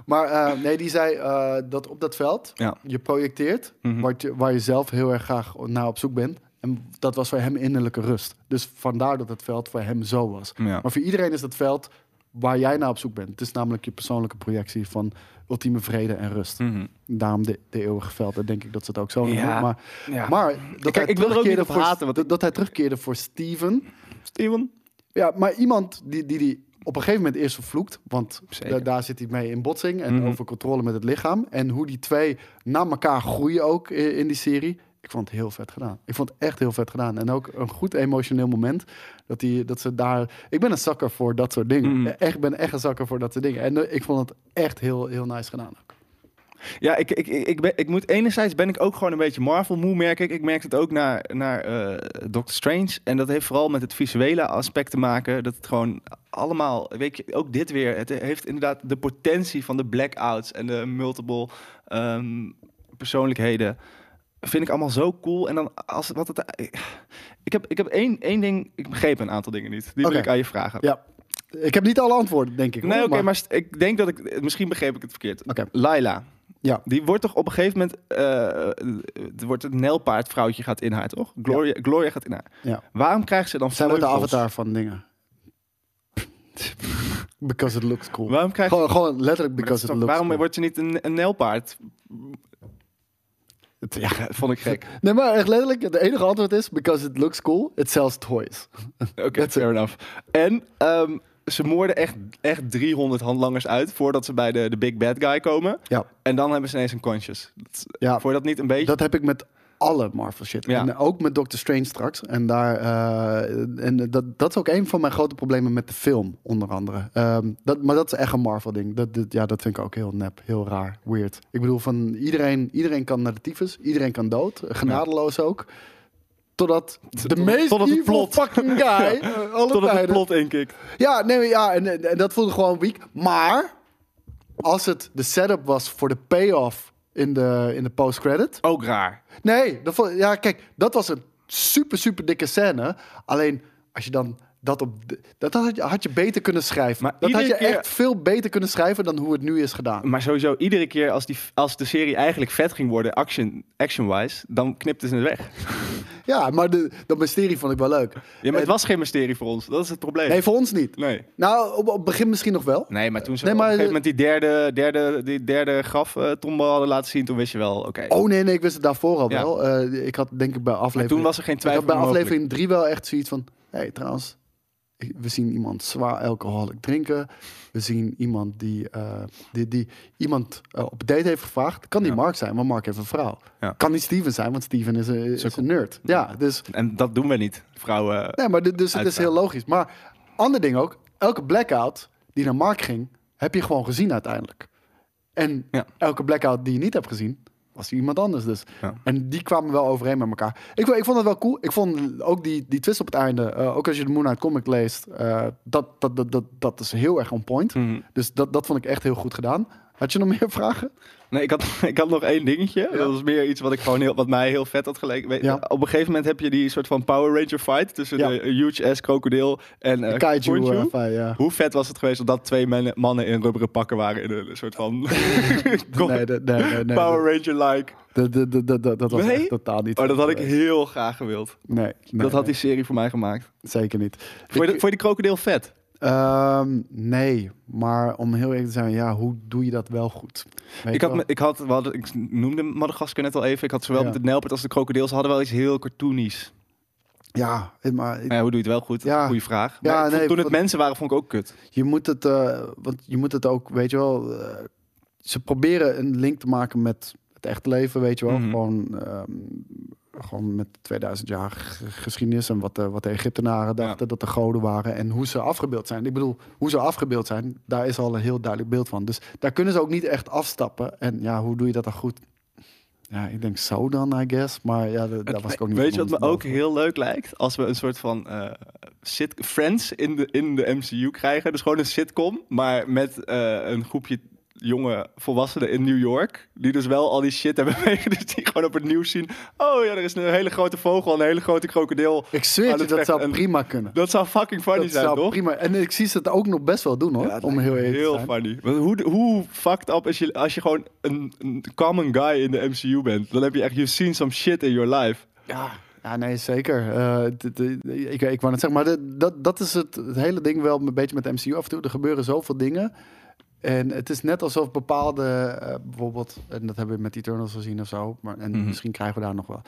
Maar eh, nee, die zei eh, dat op dat veld
Ja.
je projecteert
Mhm.
wat je, waar je zelf heel erg graag naar op zoek bent. En dat was voor hem innerlijke rust. Dus vandaar dat het veld voor hem zo was.
Ja.
Maar voor iedereen is dat veld waar jij naar op zoek bent. Het is namelijk je persoonlijke projectie van ultieme vrede en rust.
Mhm.
Daarom de, de eeuwige veld. Dan denk ik dat ze het ook zo
Ja.
noemen. Maar,
Ja.
maar dat,
Kijk,
hij
ik wil er ook niet
voor,
haten, want
dat, dat hij terugkeerde voor Steven.
Steven?
Ja, maar iemand die, die, die op een gegeven moment eerst vervloekt. Want da- daar zit hij mee in botsing. En
Mhm.
over controle met het lichaam. En hoe die twee naar elkaar groeien ook in, in die serie. Ik vond het heel vet gedaan. Ik vond het echt heel vet gedaan. En ook een goed emotioneel moment. Dat, die, dat ze daar... Ik ben een zakker voor dat soort dingen.
Mhm.
Echt, ik ben echt een zakker voor dat soort dingen. En eh, ik vond het echt heel, heel nice gedaan.
Ja, ik, ik, ik, ik, ben, ik moet enerzijds ben ik ook gewoon een beetje Marvel moe, merk ik. Ik merk het ook naar, naar eh, Doctor Strange. En dat heeft vooral met het visuele aspect te maken. Dat het gewoon allemaal, weet je, ook dit weer. Het heeft inderdaad de potentie van de blackouts en de multiple ehm, persoonlijkheden. Vind ik allemaal zo cool. En dan als wat het. Ik heb, ik heb één, één ding. Ik begreep een aantal dingen niet. Die
Oké.
wil ik aan je vragen.
Ja. Ik heb niet alle antwoorden, denk ik.
Nee, oké, maar ik denk dat ik. Misschien begreep ik het verkeerd.
Oké.
Laila.
Ja.
Die wordt toch op een gegeven moment. eh, er wordt het Nelpaardvrouwtje gaat in haar, toch? Gloria, Gloria gaat in haar.
Ja.
Waarom krijgt ze dan
Zij wordt de
vleugels?
avatar van dingen. because it looks cool.
Waarom krijgt
Gewoon, gewoon letterlijk because it
toch-
looks
waarom
cool.
wordt ze niet een, een Nelpaard?
Het-
Ja, vond ik gek.
Nee, maar echt letterlijk, het enige antwoord is because it looks cool, it sells toys.
Oké, fair enough. En ehm, ze moorden echt, echt 300 handlangers uit voordat ze bij de, de big bad guy komen.
Ja,
En dan hebben ze ineens een conscious. Dat-
ja
je dat niet een beetje?
dat heb ik met alle Marvel shit.
Ja.
En ook met Doctor Strange straks. En, daar, eh, en dat, dat is ook een van mijn grote problemen met de film, onder andere. Ehm, dat, maar dat is echt een Marvel ding. Dat, dat- ja, dat vind ik ook heel nep, heel raar, weird. Ik bedoel, van iedereen, iedereen kan naar de tyfus, iedereen kan dood, genadeloos ook. Totdat de meest
tot het
evil
plot.
fucking guy, eh, alle
Totdat het
tijden.
plot inkikt.
Ja, nee, ja en, en, dat voelde gewoon weak. Maar als het de setup was voor de payoff in de, in de post-credit.
Ook raar.
Nee, dat ja, kijk, dat was een super, super dikke scène. Alleen als je dan dat op. de- Dat had je, had je beter kunnen schrijven.
Maar
dat had je
keer-
echt veel beter kunnen schrijven dan hoe het nu is gedaan.
Maar sowieso, iedere keer als, die, als de serie eigenlijk vet ging worden, action- action-wise, dan knipten ze het weg.
Ja, maar de, dat mysterie vond ik wel leuk.
Ja, maar het was geen mysterie voor ons. Dat is het probleem.
Nee, voor ons niet.
Nee.
Nou, op, het begin misschien nog wel.
Nee, maar toen ze
Nee,
op een gegeven moment die derde, derde, die derde graf uh, tombe hadden laten zien, toen wist je wel, oké.
Oh nee, nee, ik wist het daarvoor al
Ja.
wel. Eh, ik had denk ik bij aflevering.
toen was er geen
Ik had
twijfel
bij
meer mogelijk.
aflevering 3 wel echt zoiets van. Hé, hey, trouwens, ik- we zien iemand zwaar alcoholic drinken. We zien iemand die, eh, die, die iemand eh, op date heeft gevraagd. Kan die
Ja.
Mark zijn, want Mark heeft een vrouw.
Ja.
Kan niet Steven zijn, want Steven is een, is een nerd. Ja, dus,
En dat doen we niet, vrouwen.
nee, maar dus het is heel logisch. Maar ander ding ook, elke blackout die naar Mark ging, heb je gewoon gezien uiteindelijk. En
Ja.
elke blackout die je niet hebt gezien, was iemand anders dus.
Ja.
En die kwamen wel overeen met elkaar. Ik, ik vond het wel cool. Ik vond ook die, die twist op het einde, eh, ook als je de Moon Knight comic leest, eh, dat, dat, dat, dat, dat is heel erg on point.
Mhm.
Dus dat, dat vond ik echt heel goed gedaan. Had je nog meer vragen?
Nee, ik had, ik had nog één dingetje. Dat was meer iets wat, ik gewoon heel, wat mij heel vet had geleken.
Ja.
Op een gegeven moment heb je die soort van Power Ranger fight tussen
Ja.
de huge ass krokodil en eh
Kaiju. Fijn, ja.
Hoe vet was het geweest dat dat twee mannen, mannen in rubberen pakken waren in een soort van
Nee, de- nee, nee, nee.
Power Ranger-like.
Dat- dat- dat- dat- dat- Dat was echt totaal niet.
Oh, dat had ik heel graag gewild.
Nee,
dat had die serie voor mij gemaakt.
zeker niet.
Vond je,
Ik-
vond je die krokodil vet?
Ehm, nee, maar om heel eerlijk te zijn, ja, hoe doe je dat wel goed? Weet
Ik had,
wel?
ik had, we hadden, ik noemde Madagaskar net al even. Ik had zowel
Ja.
met het Nelpert als de krokodil. Ze hadden wel iets heel cartoonies.
Ja, maar
Maar ja, hoe doe je het wel goed?
Ja.
Goeie vraag.
Ja,
Maar vond-
nee,
toen het mensen waren, vond ik ook kut.
je moet het, eh, want je moet het ook, weet je wel, eh, ze proberen een link te maken met het echte leven, weet je wel,
Mhm.
gewoon, ehm, gewoon met 2000 jaar geschiedenis en wat de, wat de Egyptenaren dachten dat de goden waren en hoe ze afgebeeld zijn. Ik bedoel, hoe ze afgebeeld zijn, daar is al een heel duidelijk beeld van. Dus daar kunnen ze ook niet echt afstappen. En ja, hoe doe je dat dan goed? Ja, ik denk zo dan, I guess. Maar ja, da- daar was ik ook niet
Weet je wat me ook heel leuk lijkt? Als we een soort van eh sit Friends in de, in de MCU krijgen. Dus gewoon een sitcom, maar met eh, een groepje jonge volwassenen in New York. Die dus wel al die shit hebben meegemaakt. Dus die gewoon op het nieuws zien. Oh ja, er is een hele grote vogel en een hele grote krokodil.
Ik zweer je, dat zou
En
prima kunnen.
Dat zou fucking funny
Dat
zijn,
zou
toch?
prima. En ik zie ze het ook nog best wel doen hoor.
Ja,
om heel eerlijk te
heel funny. Want hoe, hoe fucked up is je als je gewoon een, een common guy in de MCU bent? Dan heb je echt, you've seen some shit in your life.
Ja, ja nee, zeker. Eh, ik, ik wou net zeggen, maar dat, dat is het, het hele ding wel een beetje met de MCU af en toe. Er gebeuren zoveel dingen. En het is net alsof bepaalde, eh, bijvoorbeeld, en dat hebben we met Eternals gezien of zo, maar, en
Mhm.
misschien krijgen we daar nog wel.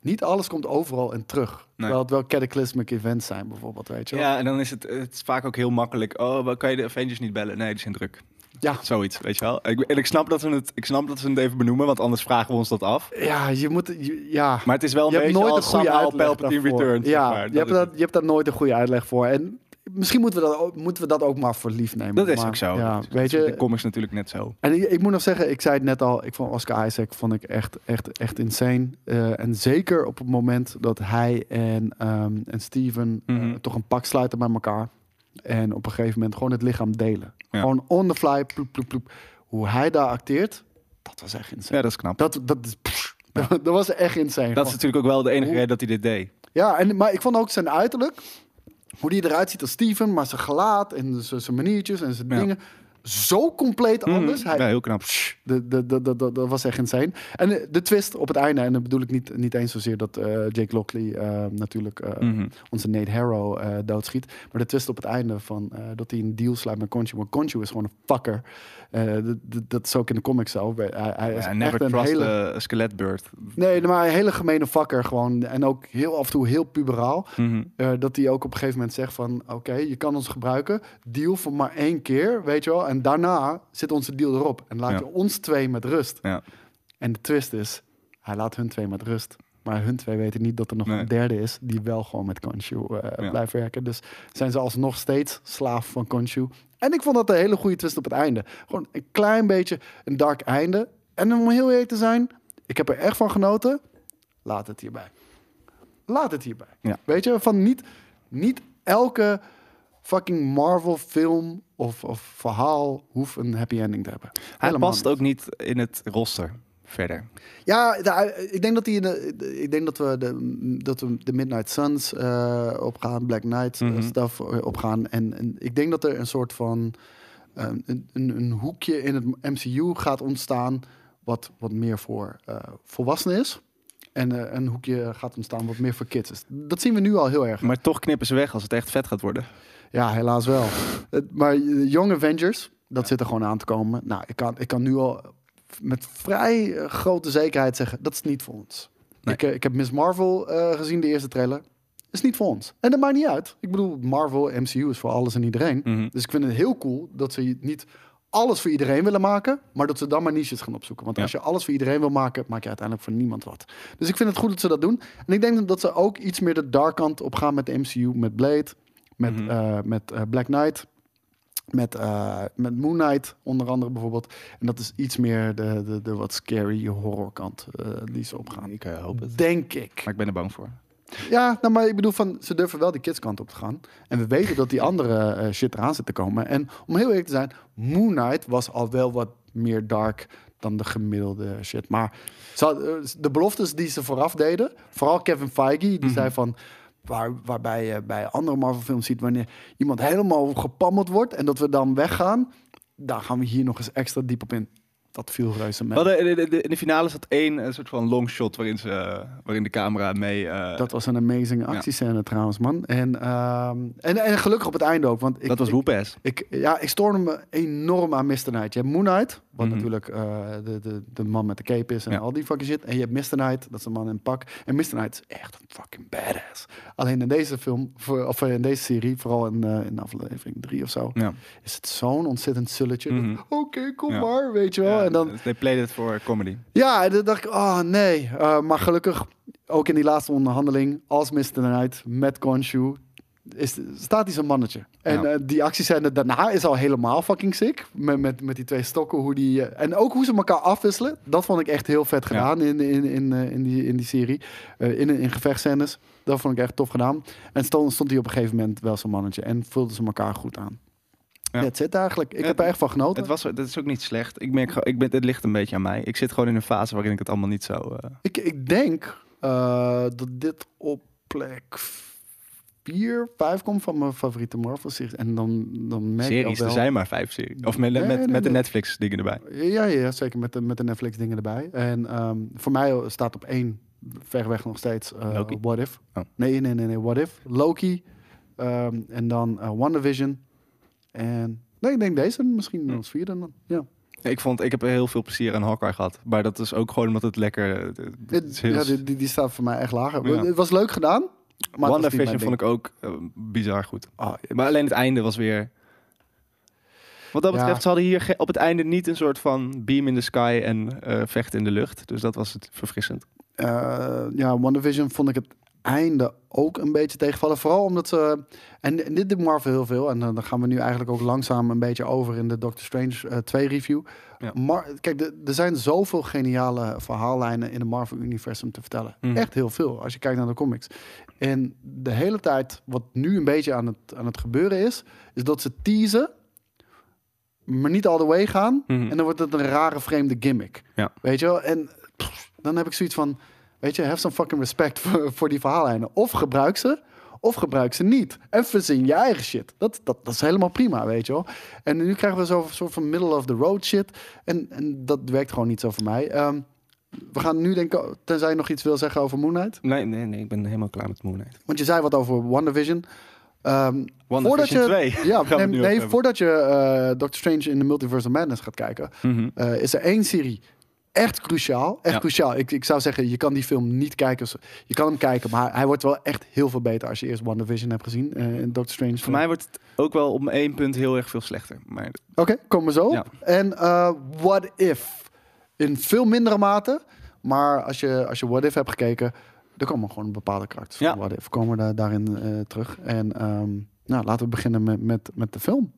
Niet alles komt overal in terug. Terwijl het wel cataclysmic events zijn, bijvoorbeeld, weet je wel.
Ja, en dan is het, het is vaak ook heel makkelijk. Oh, kan je de Avengers niet bellen? Nee, die zijn druk.
Ja.
Zoiets, weet je wel. Ik, en ik snap, dat ze het, ik snap dat ze het even benoemen, want anders vragen we ons dat af.
Ja, je moet, je- ja.
Maar het is wel een
je hebt nooit een goede uitleg
Palpatine.
Ja,
zeg maar.
je, hebt dat, je hebt daar nooit een goede uitleg voor. En misschien moeten we dat ook, moeten we dat ook maar voor lief nemen.
Dat is
Maar,
ook zo.
Ja, weet
in de
je,
comics natuurlijk net zo.
En ik, ik moet nog zeggen, ik zei het net al, ik vond Oscar Isaac vond ik echt, echt, echt insane. Eh, en zeker op het moment dat hij en, ehm, en Steven eh,
Mhm.
toch een pak sluiten bij elkaar. En op een gegeven moment gewoon het lichaam delen.
Ja.
Gewoon on the fly, ploep, ploep, ploep. Hoe hij daar acteert, dat was echt insane.
Ja, dat is knap.
Dat, dat, is, pff, dat was echt insane.
Dat is natuurlijk ook wel de enige reden dat hij dit deed.
ja, en, maar ik vond ook zijn uiterlijk, hoe die eruit ziet als Steven, maar zijn gelaat en zijn zijn maniertjes en zijn
Ja.
dingen, zo compleet anders. Hij,
Ja, heel knap.
de, de, de, de, de- dat was echt insane. En de, de twist op het einde, en dan bedoel ik niet, niet eens zozeer dat eh, Jake Lockley eh, natuurlijk eh,
Mhm.
onze Nate Harrow doodschiet. Maar de twist op het einde van dat hij een deal sluit met Conchu. Want Conchu is gewoon een fucker. Eh, dat is ook in de comics zo. Hij, hij is
Ja, never
echt een
trust
hele...
skeletbird.
Nee, maar een hele gemene fucker gewoon. En ook heel af en toe heel puberaal.
Mhm.
Eh, dat hij ook op een gegeven moment zegt van... Oké, je kan ons gebruiken. Deal voor maar één keer, weet je wel. En daarna zit onze deal erop. En laat
Ja.
je ons twee met rust.
Ja.
En de twist is, hij laat hun twee met rust. Maar hun twee weten niet dat er nog
Nee.
een derde is... die wel gewoon met Khonshu eh,
Ja.
blijft werken. Dus zijn ze alsnog steeds slaaf van Khonshu. En ik vond dat een hele goede twist op het einde. Gewoon een klein beetje een dark einde. En om heel eerlijk te zijn... ik heb er echt van genoten. Laat het hierbij. Laat het hierbij.
Ja.
Weet je, van niet, niet elke fucking Marvel film of, of verhaal hoeft een happy ending te hebben.
Hij
Helemaal
past
niet.
ook niet in het roster verder.
Ja, de- ik denk dat de, de- ik denk dat we de, dat we de Midnight Suns eh, opgaan, Black Knight
Mhm.
stuff eh, opgaan. En, en ik denk dat er een soort van een, een, een hoekje in het MCU gaat ontstaan wat, wat meer voor volwassenen is. En een hoekje gaat ontstaan wat meer voor kids is. Dat zien we nu al heel erg.
Maar toch knippen ze weg als het echt vet gaat worden.
Ja, helaas wel. Maar Young Avengers, dat zit er gewoon aan te komen. Nou, ik kan, ik kan nu al met vrij eh, grote zekerheid zeggen, dat is niet voor ons.
Nee.
Ik, eh, ik heb Miss Marvel eh, gezien, de eerste trailer. Is niet voor ons. En dat maakt niet uit. Ik bedoel, Marvel, MCU is voor alles en iedereen.
Mhm.
Dus ik vind het heel cool dat ze niet alles voor iedereen willen maken, maar dat ze dan maar niches gaan opzoeken. Want
Ja.
als je alles voor iedereen wil maken, maak je uiteindelijk voor niemand wat. Dus ik vind het goed dat ze dat doen. En ik denk dat ze ook iets meer de dark kant op gaan met de MCU, met Blade, met,
Mhm.
met Black Knight. Met, eh, met Moon Knight onder andere bijvoorbeeld. En dat is iets meer de, de, de wat scary horrorkant eh die ze opgaan.
Ik eh, hoop het.
Denk ik.
Maar ik ben er bang voor.
Ja, nou, maar ik bedoel van, ze durven wel die kidskant op te gaan. En we weten dat die andere shit eraan zit te komen. En om heel eerlijk te zijn, Moon Knight was al wel wat meer dark dan de gemiddelde shit. Maar de beloftes die ze vooraf deden, vooral Kevin Feige, die
Mhm.
zei van. Waar, waarbij je bij andere Marvel-films ziet wanneer iemand helemaal gepammeld wordt en dat we dan weggaan, daar gaan we hier nog eens extra diep op in. Dat viel reuze mee.
hadden, in, de, in de finale zat één eh, soort van long shot waarin, ze, eh, waarin de camera mee... eh,
Dat was een amazing actiescène trouwens, man. En, ehm, en, en gelukkig op het einde ook. Want ik,
dat was
ik,
Whoop-ass.
ik, ja, ik stoorde me enorm aan Mr. Knight. Je hebt Moon Knight, wat
Mhm.
natuurlijk eh, de, de, de man met de cape is en
Ja.
al die fucking shit. En je hebt Mr. Knight, dat is een man in pak. En Mr. Knight is echt een fucking badass. Alleen in deze film, voor, of in deze serie, vooral in, eh, in aflevering drie of zo,
Ja.
is het zo'n ontzettend sulletje.
Mhm.
Oké, kom
Ja.
maar, weet je wel. En dan,
They played it for comedy.
ja, en dan dacht ik, oh nee. Uh, maar gelukkig, ook in die laatste onderhandeling, als Mr. Knight met Khonshu, is, staat hij zo'n mannetje. En
Ja.
eh, die actiescène daarna is al helemaal fucking sick. Met, met, met die twee stokken, hoe die... eh, en ook hoe ze elkaar afwisselen. Dat vond ik echt heel vet
Ja.
gedaan in, in, in, eh, in, die, in die serie. In, in. Dat vond ik echt tof gedaan. En stond, stond hij op een gegeven moment wel zo'n mannetje. En vulden ze elkaar goed aan.
Ja.
That's it eigenlijk. Ik
Ja,
heb er echt van genoten.
Het was, dat is ook niet slecht. Ik merk, ik ben, het ligt een beetje aan mij. Ik zit gewoon in een fase waarin ik het allemaal niet zo...
Ik, ik denk dat dit op plek 4, 5 komt van mijn favoriete Marvel-series. En dan, dan merk je
series,
al
er zijn maar vijf series. Of met,
Nee,
met,
nee,
met de
nee.
Netflix dingen erbij.
Ja, ja, zeker met de, met de Netflix dingen erbij. En ehm, voor mij staat op één verreweg nog steeds eh? What If.
Oh.
Nee, nee, nee, nee, What If. Loki. ehm, en dan uh, WandaVision. En nee, ik denk deze misschien
Hm.
als vierde dan. Ja.
Ik, vond, ik heb heel veel plezier aan Hawkeye gehad. Maar dat is ook gewoon omdat het lekker... eh, Het is heel-
ja die, die, die staat voor mij echt lager.
Ja.
Het was leuk gedaan. Maar
WandaVision
mijn
vond ik ook eh, bizar goed.
Ah,
Maar alleen het einde was weer... Wat dat
Ja.
betreft, ze hadden hier op het einde niet een soort van beam in the sky en eh vechten in de lucht. Dus dat was het verfrissend.
Eh, ja, WandaVision vond ik het einde ook een beetje tegenvallen. Vooral omdat ze... En, en dit doet Marvel heel veel. En dan gaan we nu eigenlijk ook langzaam een beetje over in de Doctor Strange eh 2 review.
Ja.
Maar kijk, er zijn zoveel geniale verhaallijnen in de Marvel-universum te vertellen.
Mhm.
Echt heel veel, als je kijkt naar de comics. En de hele tijd, wat nu een beetje aan het, aan het gebeuren is... is dat ze teasen, maar niet all the way gaan.
Mhm.
En dan wordt het een rare, vreemde gimmick.
Ja.
Weet je wel? En pff, dan heb ik zoiets van... Weet je, have some fucking respect voor, voor die verhaallijnen. Of gebruik ze, of gebruik ze niet. En verzin je eigen shit. Dat, dat, dat is helemaal prima, weet je wel. En nu krijgen we zo'n soort van middle of the road shit. En, en dat werkt gewoon niet zo voor mij. Ehm, we gaan nu denken, tenzij je nog iets wil zeggen over Moon Knight.
Nee, nee, nee. Ik ben helemaal klaar met Moon Knight.
Want je zei wat over WandaVision. Ehm
WandaVision 2
Ja, nee, nee voordat je eh, Doctor Strange in the Multiverse of Madness gaat kijken...
Mhm.
eh, is er één serie echt cruciaal. Echt
Ja.
cruciaal. Ik, ik zou zeggen, je kan die film niet kijken. Je kan hem kijken, maar hij wordt wel echt heel veel beter als je eerst WandaVision hebt gezien eh, in Doctor Strange.
Voor mij wordt het ook wel op één punt heel erg veel slechter. Maar
Oké, komen we zo.
Ja.
En What If? In veel mindere mate. Maar als je, als je What If hebt gekeken, dan komen gewoon een bepaalde karakters
Ja.
What If komen daar, daarin eh, terug. En ehm, nou, laten we beginnen met, met, met de film.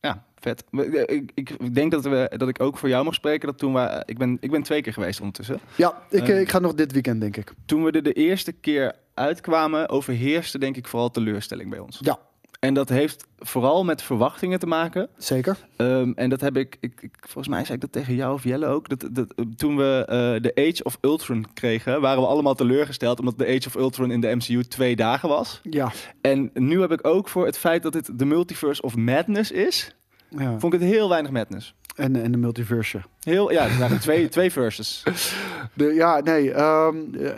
ja, vet. Eh, Ik, ik denk dat, we, dat ik ook voor jou mag spreken. Dat toen we, ik, ben, ik ben twee keer geweest ondertussen.
Ja, ik,
Eh.
eh, ik ga nog dit weekend, denk ik.
Toen we er de eerste keer uitkwamen, overheerste denk ik vooral teleurstelling bij ons.
Ja,
En dat heeft vooral met verwachtingen te maken.
zeker.
Ehm, en dat heb ik, ik, ik- volgens mij zei ik dat tegen jou of Jelle ook. Dat, dat, toen we eh, de Age of Ultron kregen, waren we allemaal teleurgesteld. Omdat de Age of Ultron in de MCU twee dagen was.
Ja.
En nu heb ik ook voor het feit dat dit de Multiverse of Madness is,
ja.
vond ik het heel weinig madness.
En, en de multiverse.
Heel, ja, er waren twee, twee verses.
De, ja, nee. ehm,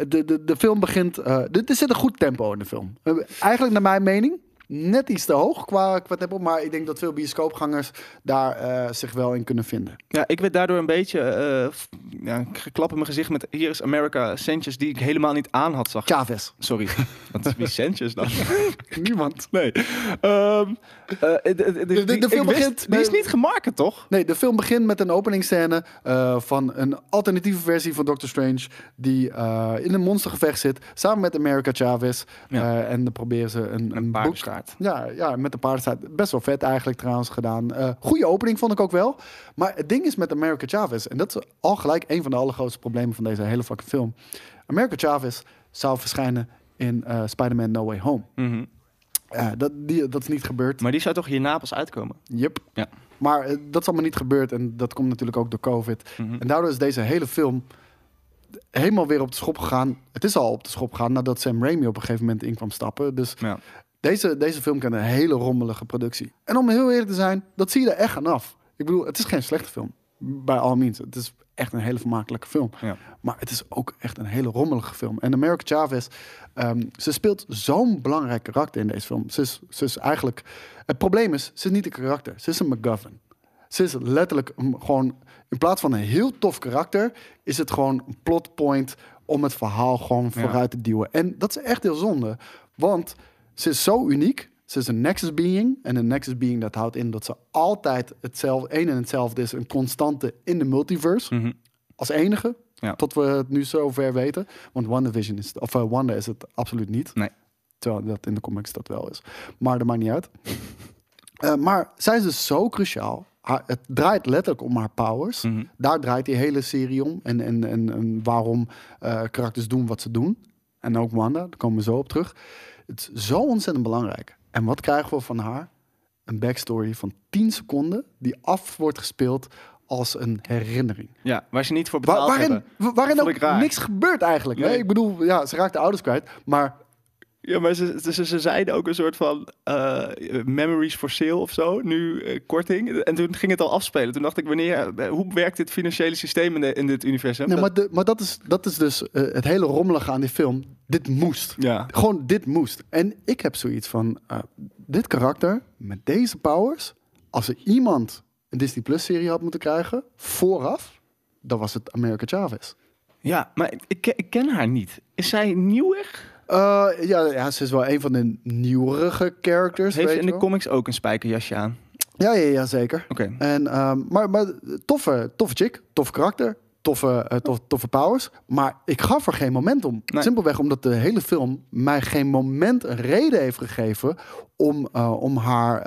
de, de, de film begint. er er zit een goed tempo in de film. Eh, eigenlijk, naar mijn mening, net iets te hoog qua, qua tempo. Maar ik denk dat veel bioscoopgangers daar eh, zich wel in kunnen vinden.
Ja, ik werd daardoor een beetje eh, ja, geklap in mijn gezicht met hier is America Sanchez die ik helemaal niet aan had, zag.
Chavez.
Sorry, wat is wie Sanchez dan?
Niemand.
Nee. Ehm, eh, de, de, de,
de
die-
film
ik wist-
begint
Die is niet gemarket, toch?
Nee, de film begint met een openingsscène van een alternatieve versie van Doctor Strange. Die in een monstergevecht zit. Samen met America Chavez.
Ja.
En dan proberen ze een, een boek. Ja, ja, met de paardenstaart. Best wel vet eigenlijk trouwens gedaan. Eh goede opening vond ik ook wel. Maar het ding is met America Chavez. En dat is al gelijk een van de allergrootste problemen van deze hele fucking film. America Chavez zou verschijnen in eh, Spider-Man No Way Home.
Mhm.
Dat, die, dat is niet gebeurd.
Maar die zou toch hierna pas uitkomen?
Yep.
Ja.
Maar eh, dat is allemaal niet gebeurd en dat komt natuurlijk ook door COVID.
Mhm.
En daardoor is deze hele film helemaal weer op de schop gegaan. Het is al op de schop gegaan nadat Sam Raimi op een gegeven moment in kwam stappen. Dus
Ja.
Deze, deze film kent een hele rommelige productie. En om heel eerlijk te zijn, dat zie je er echt aan af. Ik bedoel, het is geen slechte film. Bij all means. Het is echt een hele vermakelijke film.
Ja.
Maar het is ook echt een hele rommelige film. En America Chavez, ehm, ze speelt zo'n belangrijk karakter in deze film. Ze is, ze is eigenlijk... Het probleem is, ze is niet een karakter. Ze is een MacGuffin. Ze is letterlijk gewoon... In plaats van een heel tof karakter... is het gewoon een plotpoint om het verhaal gewoon
Ja.
vooruit te duwen. En dat is echt heel zonde. Want ze is zo uniek. Ze is een Nexus being. En een Nexus being dat houdt in dat ze altijd hetzelfde, één en hetzelfde is. Een constante in de multiverse.
Mhm.
Als enige.
Ja.
Tot we het nu zover weten. Want WandaVision is of uh, Wanda is het absoluut niet.
Nee.
Terwijl dat in de comics dat wel is. Maar dat maakt niet uit. Eh, maar zij is dus zo cruciaal. Haar- het draait letterlijk om haar powers.
Mhm.
Daar draait die hele serie om. En, en, en, en waarom eh, karakters doen wat ze doen. En ook Wanda, daar komen we zo op terug. Het is zo ontzettend belangrijk. En wat krijgen we van haar? Een backstory van 10 seconden die af wordt gespeeld als een herinnering.
Ja, waar ze niet voor
Wa-
betaald
waarin
hebben.
waarin ook niks gebeurt eigenlijk. hè? Ik bedoel, ja, ze raakt de ouders kwijt. Maar
Ja, maar ze, ze, ze zeiden ook een soort van eh, memories for sale of zo, nu eh, korting. En toen ging het al afspelen. Toen dacht ik, wanneer, eh, hoe werkt dit financiële systeem in, de, in dit universum?
Nee,
Dat-
maar, de- maar dat, is, dat is dus eh, het hele rommelige aan die film. Dit moest.
Ja.
Gewoon, dit moest. En ik heb zoiets van, eh, dit karakter met deze powers, als er iemand een Disney Plus serie had moeten krijgen, vooraf, dan was het America Chavez.
ja, maar ik, ik, ken- ik ken haar niet. Is zij nieuwig?
Eh, ja, ja, ze is wel een van de nieuwerige characters.
Heeft ze in de
wel.
comics ook een spijkerjasje aan?
Ja, ja, ja, zeker.
Oké.
En, ehm, maar, maar toffe, toffe chick, tof karakter, toffe, eh, tof- toffe powers. Maar ik gaf er geen moment om.
Nee.
Simpelweg omdat de hele film mij geen moment een reden heeft gegeven om, eh, om, haar,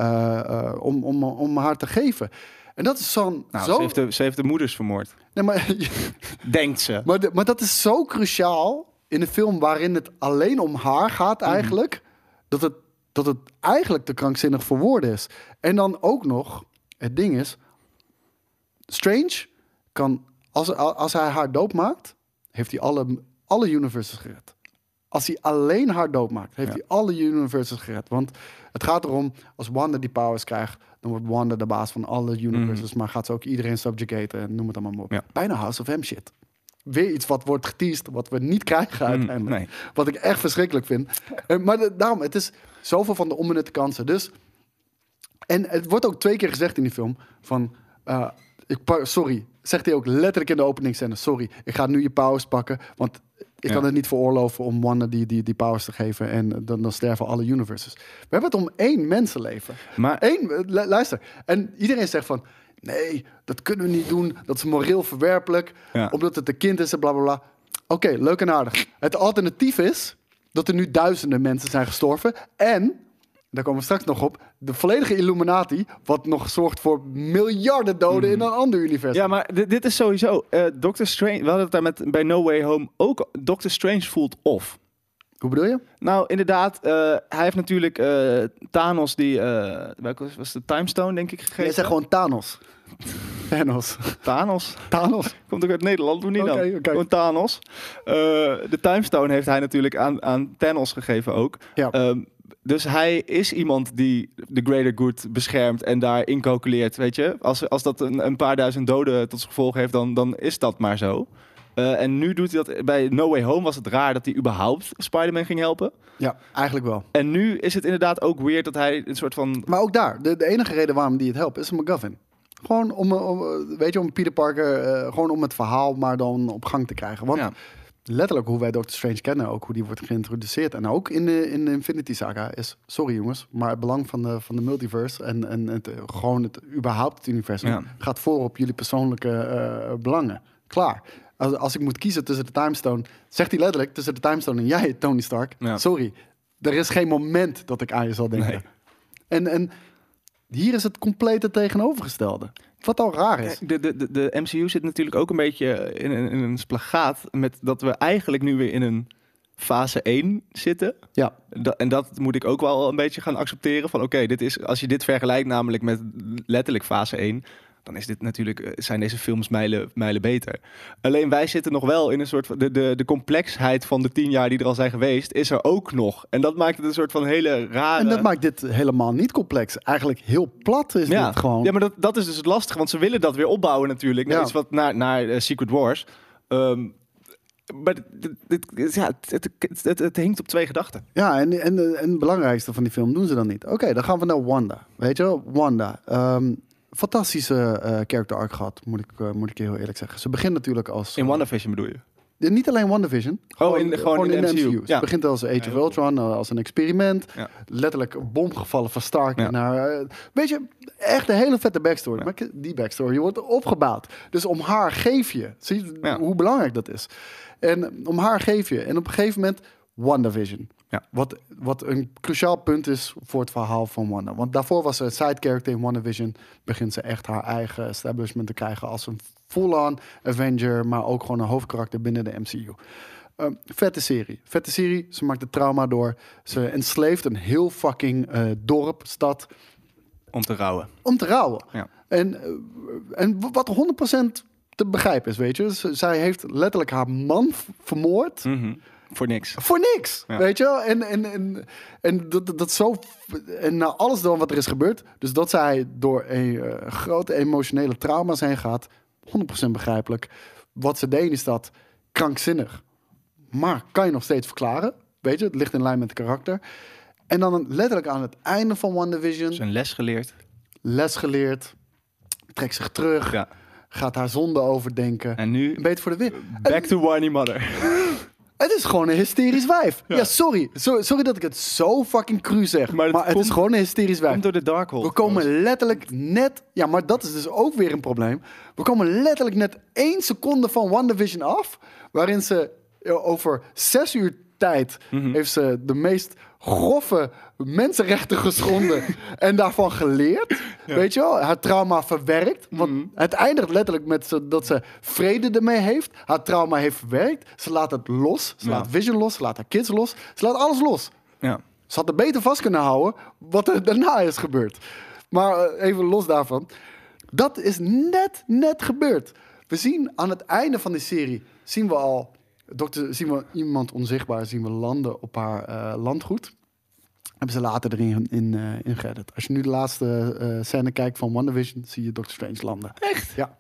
om, om, om haar te geven. En dat is zo'n...
Nou,
zo...
ze, heeft de, ze heeft de moeders vermoord.
nee, maar,
Denkt ze.
maar, de- maar dat is zo cruciaal in een film waarin het alleen om haar gaat
Mhm.
eigenlijk. Dat, het, dat het eigenlijk te krankzinnig voor woorden is. En dan ook nog, het ding is... Strange kan, als, als hij haar doodmaakt, heeft hij alle, alle universes gered. Als hij alleen haar doodmaakt, heeft
Ja.
hij alle universes gered. Want het gaat erom, als Wanda die powers krijgt, dan wordt Wanda de baas van alle universes. Maar gaat ze ook iedereen subjugaten en noem het allemaal maar op.
Mhm. Ja.
Bijna House of M shit. Weer iets wat wordt geteased, wat we niet krijgen uiteindelijk.
Mm, nee.
Wat ik echt verschrikkelijk vind. Eh, maar de- daarom, het is zoveel van de onbenutte kansen. Dus, en het wordt ook twee keer gezegd in die film van... eh, ik sorry, zegt hij ook letterlijk in de openingsscène. Sorry, ik ga nu je powers pakken, want ik
Ja.
kan het niet veroorloven om Wanda die, die, die powers te geven. En dan, dan sterven alle universes. We hebben het om één mensenleven.
Maar
Eén, eh, lu- luister. En iedereen zegt van... Nee, dat kunnen we niet doen. Dat is moreel verwerpelijk.
Ja.
Omdat het een kind is en bla bla bla. Oké, leuk en aardig. Het alternatief is dat er nu duizenden mensen zijn gestorven. En, daar komen we straks nog op... de volledige Illuminati... wat nog zorgt voor miljarden doden in een ander universum.
Mhm. Ja, maar dit, dit is sowieso. eh Doctor Strange. We hadden het daar met bij No Way Home ook. Doctor Strange voelt off.
Hoe bedoel je?
Nou, inderdaad. eh, hij heeft natuurlijk eh, Thanos die. eh welke was, was de Time Stone, denk ik, gegeven?
Jij zegt gewoon Thanos. Thanos.
Thanos.
Thanos.
Komt ook uit Nederland, hoe niet dan?
Oké.
Gewoon Thanos. De Time Stone heeft hij natuurlijk aan, aan Thanos gegeven ook.
Ja.
Ehm, dus hij is iemand die de greater good beschermt en daar incalculeert, weet je. Als, als dat een, een paar duizend doden tot gevolg heeft, dan, dan is dat maar zo. Eh, en nu doet hij dat... Bij No Way Home was het raar dat hij überhaupt Spider-Man ging helpen.
Ja, eigenlijk wel.
En nu is het inderdaad ook weird dat hij een soort van...
Maar ook daar, de, de enige reden waarom die het helpt, is McGuffin. Gewoon om, om weet je, om Peter Parker, eh, gewoon om het verhaal maar dan op gang te krijgen. Want
Ja.
letterlijk hoe wij Doctor Strange kennen, ook hoe die wordt geïntroduceerd. En ook in de, in de Infinity Saga is, sorry jongens, maar het belang van de, van de multiverse en, en het, gewoon het, überhaupt het universum
Ja.
gaat voor op jullie persoonlijke eh, belangen. Klaar. Als, als ik moet kiezen tussen de Timestone, zegt hij letterlijk tussen de Timestone en jij, Tony Stark.
Ja.
Sorry, er is geen moment dat ik aan je zal denken.
Nee.
En, en hier is het complete tegenovergestelde. Wat al raar is.
De, de, de, de MCU zit natuurlijk ook een beetje in, een- in een splagaat met dat we eigenlijk nu weer in een fase 1 zitten.
Ja.
Da- en dat moet ik ook wel een beetje gaan accepteren. Van oké, dit is als je dit vergelijkt namelijk met letterlijk fase 1, dan is dit natuurlijk, eh, zijn deze films mijlen, mijlen beter. Alleen wij zitten nog wel in een soort van de, de, de complexheid van de tien jaar die er al zijn geweest, is er ook nog. En dat maakt het een soort van hele rare.
En dat maakt dit helemaal niet complex. Eigenlijk heel plat is
ja.
dit gewoon.
Ja, maar dat, dat is dus het lastige, want ze willen dat weer opbouwen natuurlijk. Naar
Ja.
iets wat naar, naar eh, Secret Wars. Ehm, maar ja, het, het, het, het hinkt op twee gedachten.
Ja, en, en, en het belangrijkste van die film doen ze dan niet. Oké, dan gaan we naar Wanda. Weet je wel, Wanda. Ehm, fantastische eh character arc gehad, moet ik, eh, moet ik je heel eerlijk zeggen. Ze begint natuurlijk als...
In WandaVision bedoel je?
Niet alleen WandaVision.
Oh, in- gewoon in de MCU.
Ze
Ja.
begint als Age of Ultron, eh, als een experiment.
Ja.
Letterlijk een bom gevallen van Stark. Eh, weet je, echt een hele vette backstory.
Ja.
Maar die backstory wordt opgebouwd. Dus om haar geef je. Zie je
Ja.
hoe belangrijk dat is? En om haar geef je. En op een gegeven moment WandaVision.
Ja.
Wat, wat een cruciaal punt is voor het verhaal van Wanda. Want daarvoor was ze een side character in WandaVision. Begint ze echt haar eigen establishment te krijgen als een full-on Avenger. Maar ook gewoon een hoofdkarakter binnen de MCU. Ehm, vette serie. Vette serie. Ze maakt het trauma door. Ze ensleeft een heel fucking eh, dorp, stad.
Om te rouwen.
Om te rouwen.
Ja.
En, eh, en wat 100% te begrijpen is, weet je. Z- zij heeft letterlijk haar man vermoord.
Mhm. Voor niks.
Voor niks,
Ja.
weet je wel? En, en, en, en dat, dat- zo... En na alles dan wat er is gebeurd... Dus dat zij door een eh, grote emotionele trauma's heen gaat... 100% begrijpelijk. Wat ze deed is dat krankzinnig. Maar kan je nog steeds verklaren. Weet je, het ligt in lijn met het karakter. En dan letterlijk aan het einde van WandaVision...
Zijn les geleerd.
les geleerd... Trekt zich terug...
Ja.
Gaat haar zonde overdenken.
En nu
beetje voor de weer.
back to whiny mother.
Het is gewoon een hysterisch wijf. Ja, sorry. So- sorry dat ik het zo fucking cru zeg.
Maar
Maar
het komt-
is gewoon een hysterisch wijf.
Komt door de Darkhold.
We komen letterlijk net... Ja, maar dat is dus ook weer een probleem. We komen letterlijk net één seconde van WandaVision af... waarin ze over zes uur tijd...
Mhm.
heeft ze de meest grove mensenrechten geschonden... en daarvan geleerd. Weet je wel? Haar trauma verwerkt. Want
Mhm.
het eindigt letterlijk met ze, dat ze vrede ermee heeft. Haar trauma heeft verwerkt. Ze laat het los. Ze
Ja.
laat Vision los. Ze laat haar kids los. Ze laat alles los.
Ja.
Ze had er beter vast kunnen houden wat er daarna is gebeurd. Maar eh, even los daarvan. Dat is net, net gebeurd. We zien aan het einde van die serie, zien we al, dokter, zien we iemand onzichtbaar, zien we landen op haar eh, landgoed. Hebben ze later erin in, eh in geëdit. Als je nu de laatste eh, scène kijkt van WandaVision, zie je Doctor Strange landen. Echt? Ja.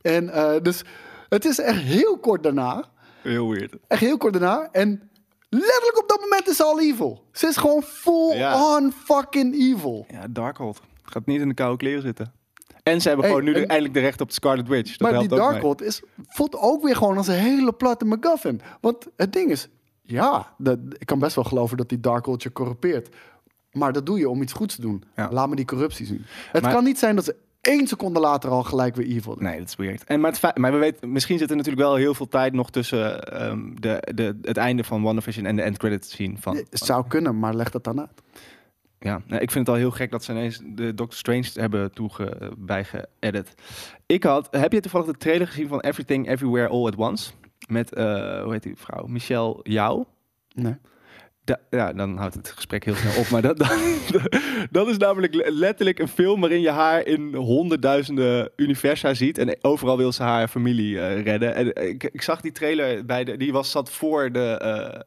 En dus het is echt heel kort daarna.
Heel weird.
Echt heel kort daarna. En letterlijk op dat moment is ze al evil. Ze is gewoon full
Ja.
on fucking evil.
Ja, Darkhold. Gaat niet in de koude kleren zitten. En ze hebben
Hey,
gewoon nu
en-
eindelijk de recht op de Scarlet Witch. Dat
maar die. Darkhold is, voelt ook weer gewoon als een hele platte MacGuffin. Want het ding is, ja, dat, ik kan best wel geloven dat die Darkhold je corrumpeert. Maar dat doe je om iets goeds te doen.
Ja.
Laat me die corruptie zien. Het
Maar-
kan niet zijn dat ze één seconde later al gelijk weer evil doen.
Nee, dat is weird. En, maar, het feit- maar we weten, misschien zit er natuurlijk wel heel veel tijd nog tussen ehm, de, de, het einde van WandaVision en de end credits scene van.
Het zou kunnen, maar leg dat dan uit.
Ja, nou, ik vind het al heel gek dat ze ineens de Doctor Strange hebben toege, bijgeëdit. Ik had, heb je toevallig de trailer gezien van Everything Everywhere All at Once? Met, eh, hoe heet die vrouw? Michelle Jou.
Nee.
Da- ja, dan houdt het gesprek heel snel op. Maar dat, dat, dat is namelijk le- letterlijk een film waarin je haar in honderdduizenden universa ziet. En overal wil ze haar familie eh, redden. En eh, ik, ik zag die trailer bij de. Die was zat voor de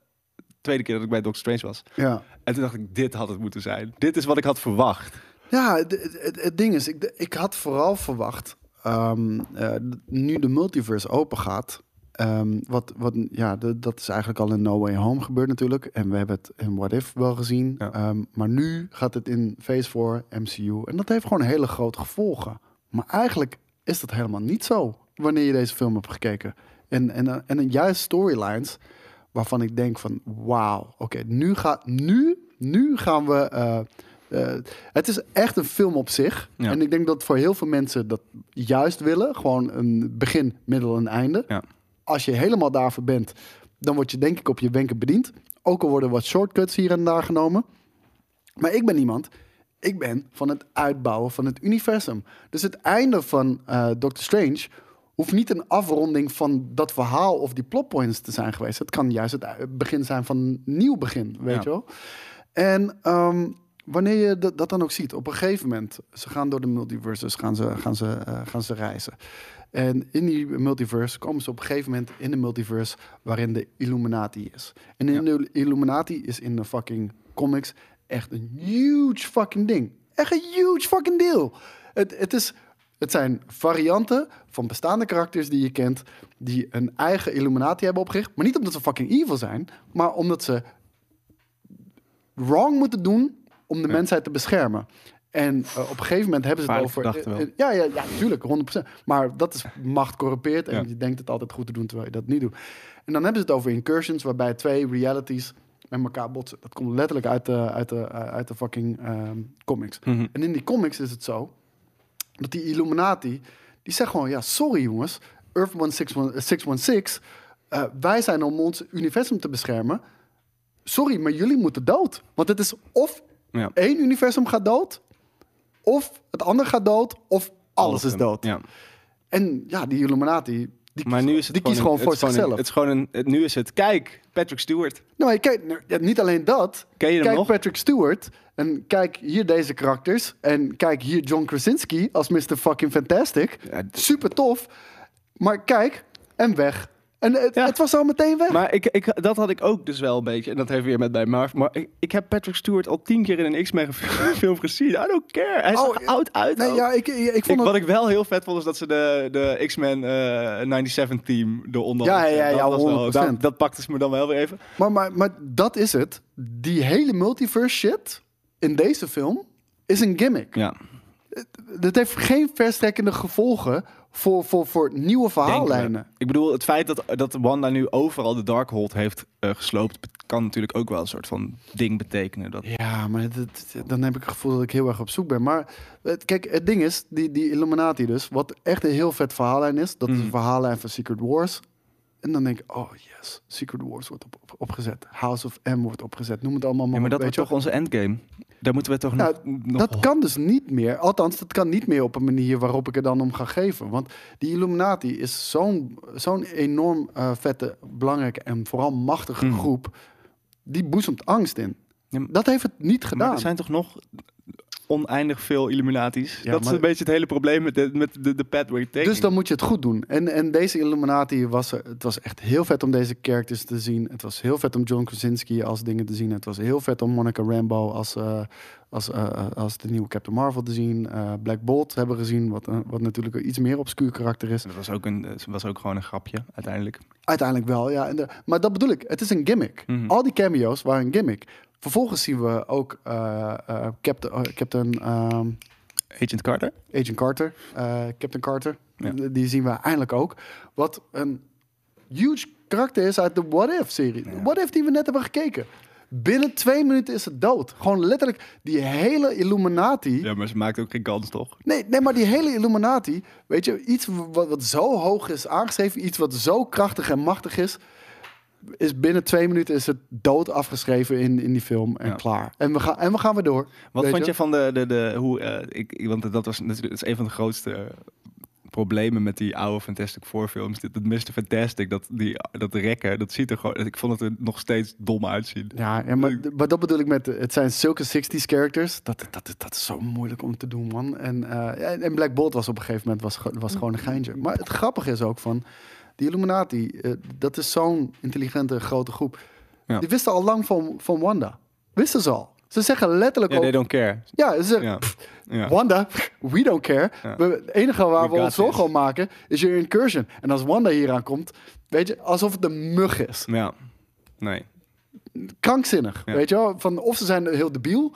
tweede keer dat ik bij Doctor Strange was.
Ja.
En toen dacht ik, dit had het moeten zijn. Dit is wat ik had verwacht.
Ja, het, het- het- het ding is, ik, ik had vooral verwacht, ehm, eh, nu de multiverse open gaat, ehm, wat, wat, ja, de- dat is eigenlijk al in No Way Home gebeurd natuurlijk. En we hebben het in What If wel gezien.
Ja.
Ehm, maar nu gaat het in Phase 4, MCU. En dat heeft gewoon hele grote gevolgen. Maar eigenlijk is dat helemaal niet zo, wanneer je deze film hebt gekeken. En, en, en juist storylines waarvan ik denk van, wauw, oké, nu, gaat nu, nu gaan we... eh, eh, het is echt een film op zich.
Ja.
En ik denk dat voor heel veel mensen dat juist willen. Gewoon een begin, middel en einde.
Ja.
Als je helemaal daarvoor bent, dan word je denk ik op je wenken bediend. Ook al worden wat shortcuts hier en daar genomen. Maar ik ben iemand, ik ben van het uitbouwen van het universum. Dus het einde van eh Doctor Strange hoeft niet een afronding van dat verhaal of die plotpoints te zijn geweest. Het kan juist het begin zijn van een nieuw begin, weet
Ja.
je wel. En ehm, wanneer je dat, dat dan ook ziet, op een gegeven moment, ze gaan door de multiverses, gaan ze, gaan ze, eh, gaan ze reizen. En in die multiverse komen ze op een gegeven moment in de multiverse waarin de Illuminati is. En in de Illuminati is in de fucking comics echt een huge fucking ding. Echt een huge fucking deal. Het, het, is, het zijn varianten van bestaande karakters die je kent, die een eigen Illuminati hebben opgericht. Maar niet omdat ze fucking evil zijn, maar omdat ze wrong moeten doen om de mensheid te beschermen. En eh, op een gegeven moment hebben ze het over. Eh, ja, ja, ja, natuurlijk, 100%. Maar dat is macht corrumpeert en
Ja.
je denkt het altijd goed te doen terwijl je dat niet doet. En dan hebben ze het over incursions, waarbij twee realities met elkaar botsen. Dat komt letterlijk uit de, uit de, eh, uit de fucking ehm, comics.
Mhm.
En in die comics is het zo dat die Illuminati, die zegt gewoon, ja, sorry jongens, Earth 161 616, eh, wij zijn om ons universum te beschermen. Sorry, maar jullie moeten dood. Want het is of
Ja.
één universum gaat dood, of het ander gaat dood, of alles is dood.
Ja.
En ja, die Illuminati, die,
Maar nu is het
die kiest gewoon
een-
voor
het
zichzelf.
een- het is gewoon een, het- nu is het, kijk, Patrick Stewart.
Nou, kijk, nou, niet alleen dat.
Ken je hem
kijk
nog?
Patrick Stewart en kijk hier deze karakters. En kijk hier John Krasinski als Mr. Fucking Fantastic.
Ja,
Super tof. Maar kijk, en weg. En het,
Ja.
het was al meteen weg.
Maar ik, ik, dat had ik ook dus wel een beetje. En dat heeft weer met bij Marv. Maar ik, ik heb Patrick Stewart al tien keer in een X-Men film gezien. I don't care. Hij zag
Oh,
er oud uit.
nee, ja, ik, ik, ik
Ik-
vond het...
wat ik wel heel vet vond, is dat ze de, de X-Men eh 97-team eronder
Ja,
hadden
ja, ja,
dat, was wel-
100%.
dat, dat pakte ze me dan wel weer even.
Maar, maar, maar dat is het. Die hele multiverse shit in deze film is een gimmick.
Ja.
Het heeft geen verstrekkende gevolgen voor, voor, voor nieuwe verhaallijnen.
Ik bedoel, het feit dat, dat Wanda nu overal de Darkhold heeft eh, gesloopt, kan natuurlijk ook wel een soort van ding betekenen. Dat,
Ja, maar het- dan heb ik het gevoel dat ik heel erg op zoek ben. Maar het- kijk, het ding is, die, die Illuminati dus, wat echt een heel vet verhaallijn is, dat is
Mhm.
een verhaallijn van Secret Wars. En dan denk ik, oh yes, Secret Wars wordt op, op- opgezet. House of M wordt opgezet. Noem het allemaal maar
ja, maar dat
je
toch onze endgame? Daar moeten we toch
Nou,
nog...
Dat kan dus niet meer. Althans, dat kan niet meer op een manier waarop ik er dan om ga geven. Want die Illuminati is zo'n zo'n enorm eh, vette, belangrijke en vooral machtige
Mhm.
groep. Die boezemt angst in.
Ja,
Dat heeft het niet
Maar
gedaan.
er zijn toch nog oneindig veel Illuminaties?
Ja,
dat is een beetje het hele probleem met de, met de, de pathway taking.
Dus dan moet je het goed doen. En, en deze Illuminati was er. Het was echt heel vet om deze characters te zien. Het was heel vet om John Krasinski als dingen te zien. Het was heel vet om Monica Rambeau als, eh, als, eh, als de nieuwe Captain Marvel te zien. Eh, Black Bolt hebben we gezien, wat, wat natuurlijk een iets meer obscuur karakter is.
Dat was ook, een, het was ook gewoon een grapje, uiteindelijk.
Uiteindelijk wel, ja. En de- maar dat bedoel ik. Het is een gimmick.
Mhm.
Al die cameo's waren een gimmick. Vervolgens zien we ook eh, eh, Captain, eh, Captain ehm,
Agent Carter?
Agent Carter, Captain Carter.
Ja.
Die zien we eindelijk ook. Wat een huge karakter is uit de What If-serie. What If die we net hebben gekeken. Binnen twee minuten is het dood. Gewoon letterlijk die hele Illuminati.
Ja, maar ze maakt ook geen kans, toch?
Nee, nee, maar die hele Illuminati. Weet je, iets wat, wat zo hoog is aangeschreven. Iets wat zo krachtig en machtig is. Is binnen twee minuten is het dood afgeschreven in, in die film en
Ja.
klaar. En we, gaan, en we gaan weer door.
Wat vond
je?
je van de, de, de hoe, eh, ik, want dat was natuurlijk dat is een van de grootste eh, problemen met die oude Fantastic Four films. Dit, dat Mr. Fantastic, dat, die, dat rekken, dat ziet er gewoon, ik vond het er nog steeds dom uitzien.
Ja, ja maar, maar dat bedoel ik met... Het zijn zulke 60s characters. Dat, dat, dat is zo moeilijk om te doen, man. En, eh, en- en Black Bolt was op een gegeven moment was, was gewoon een geintje. Maar het grappige is ook van... Die Illuminati, eh, dat is zo'n intelligente grote groep.
Ja.
Die wisten al lang van, van Wanda. Wisten ze al. Ze zeggen letterlijk
Ja, they don't care.
Ja, ze zeggen...
Ja. Ja.
Wanda, we don't care.
Ja.
We, het enige waar
We
ons zorgen om maken is je incursion. En als Wanda hier aankomt, weet je, alsof het een mug is.
ja. Nee.
Krankzinnig, weet je wel? Van, of ze zijn heel debiel,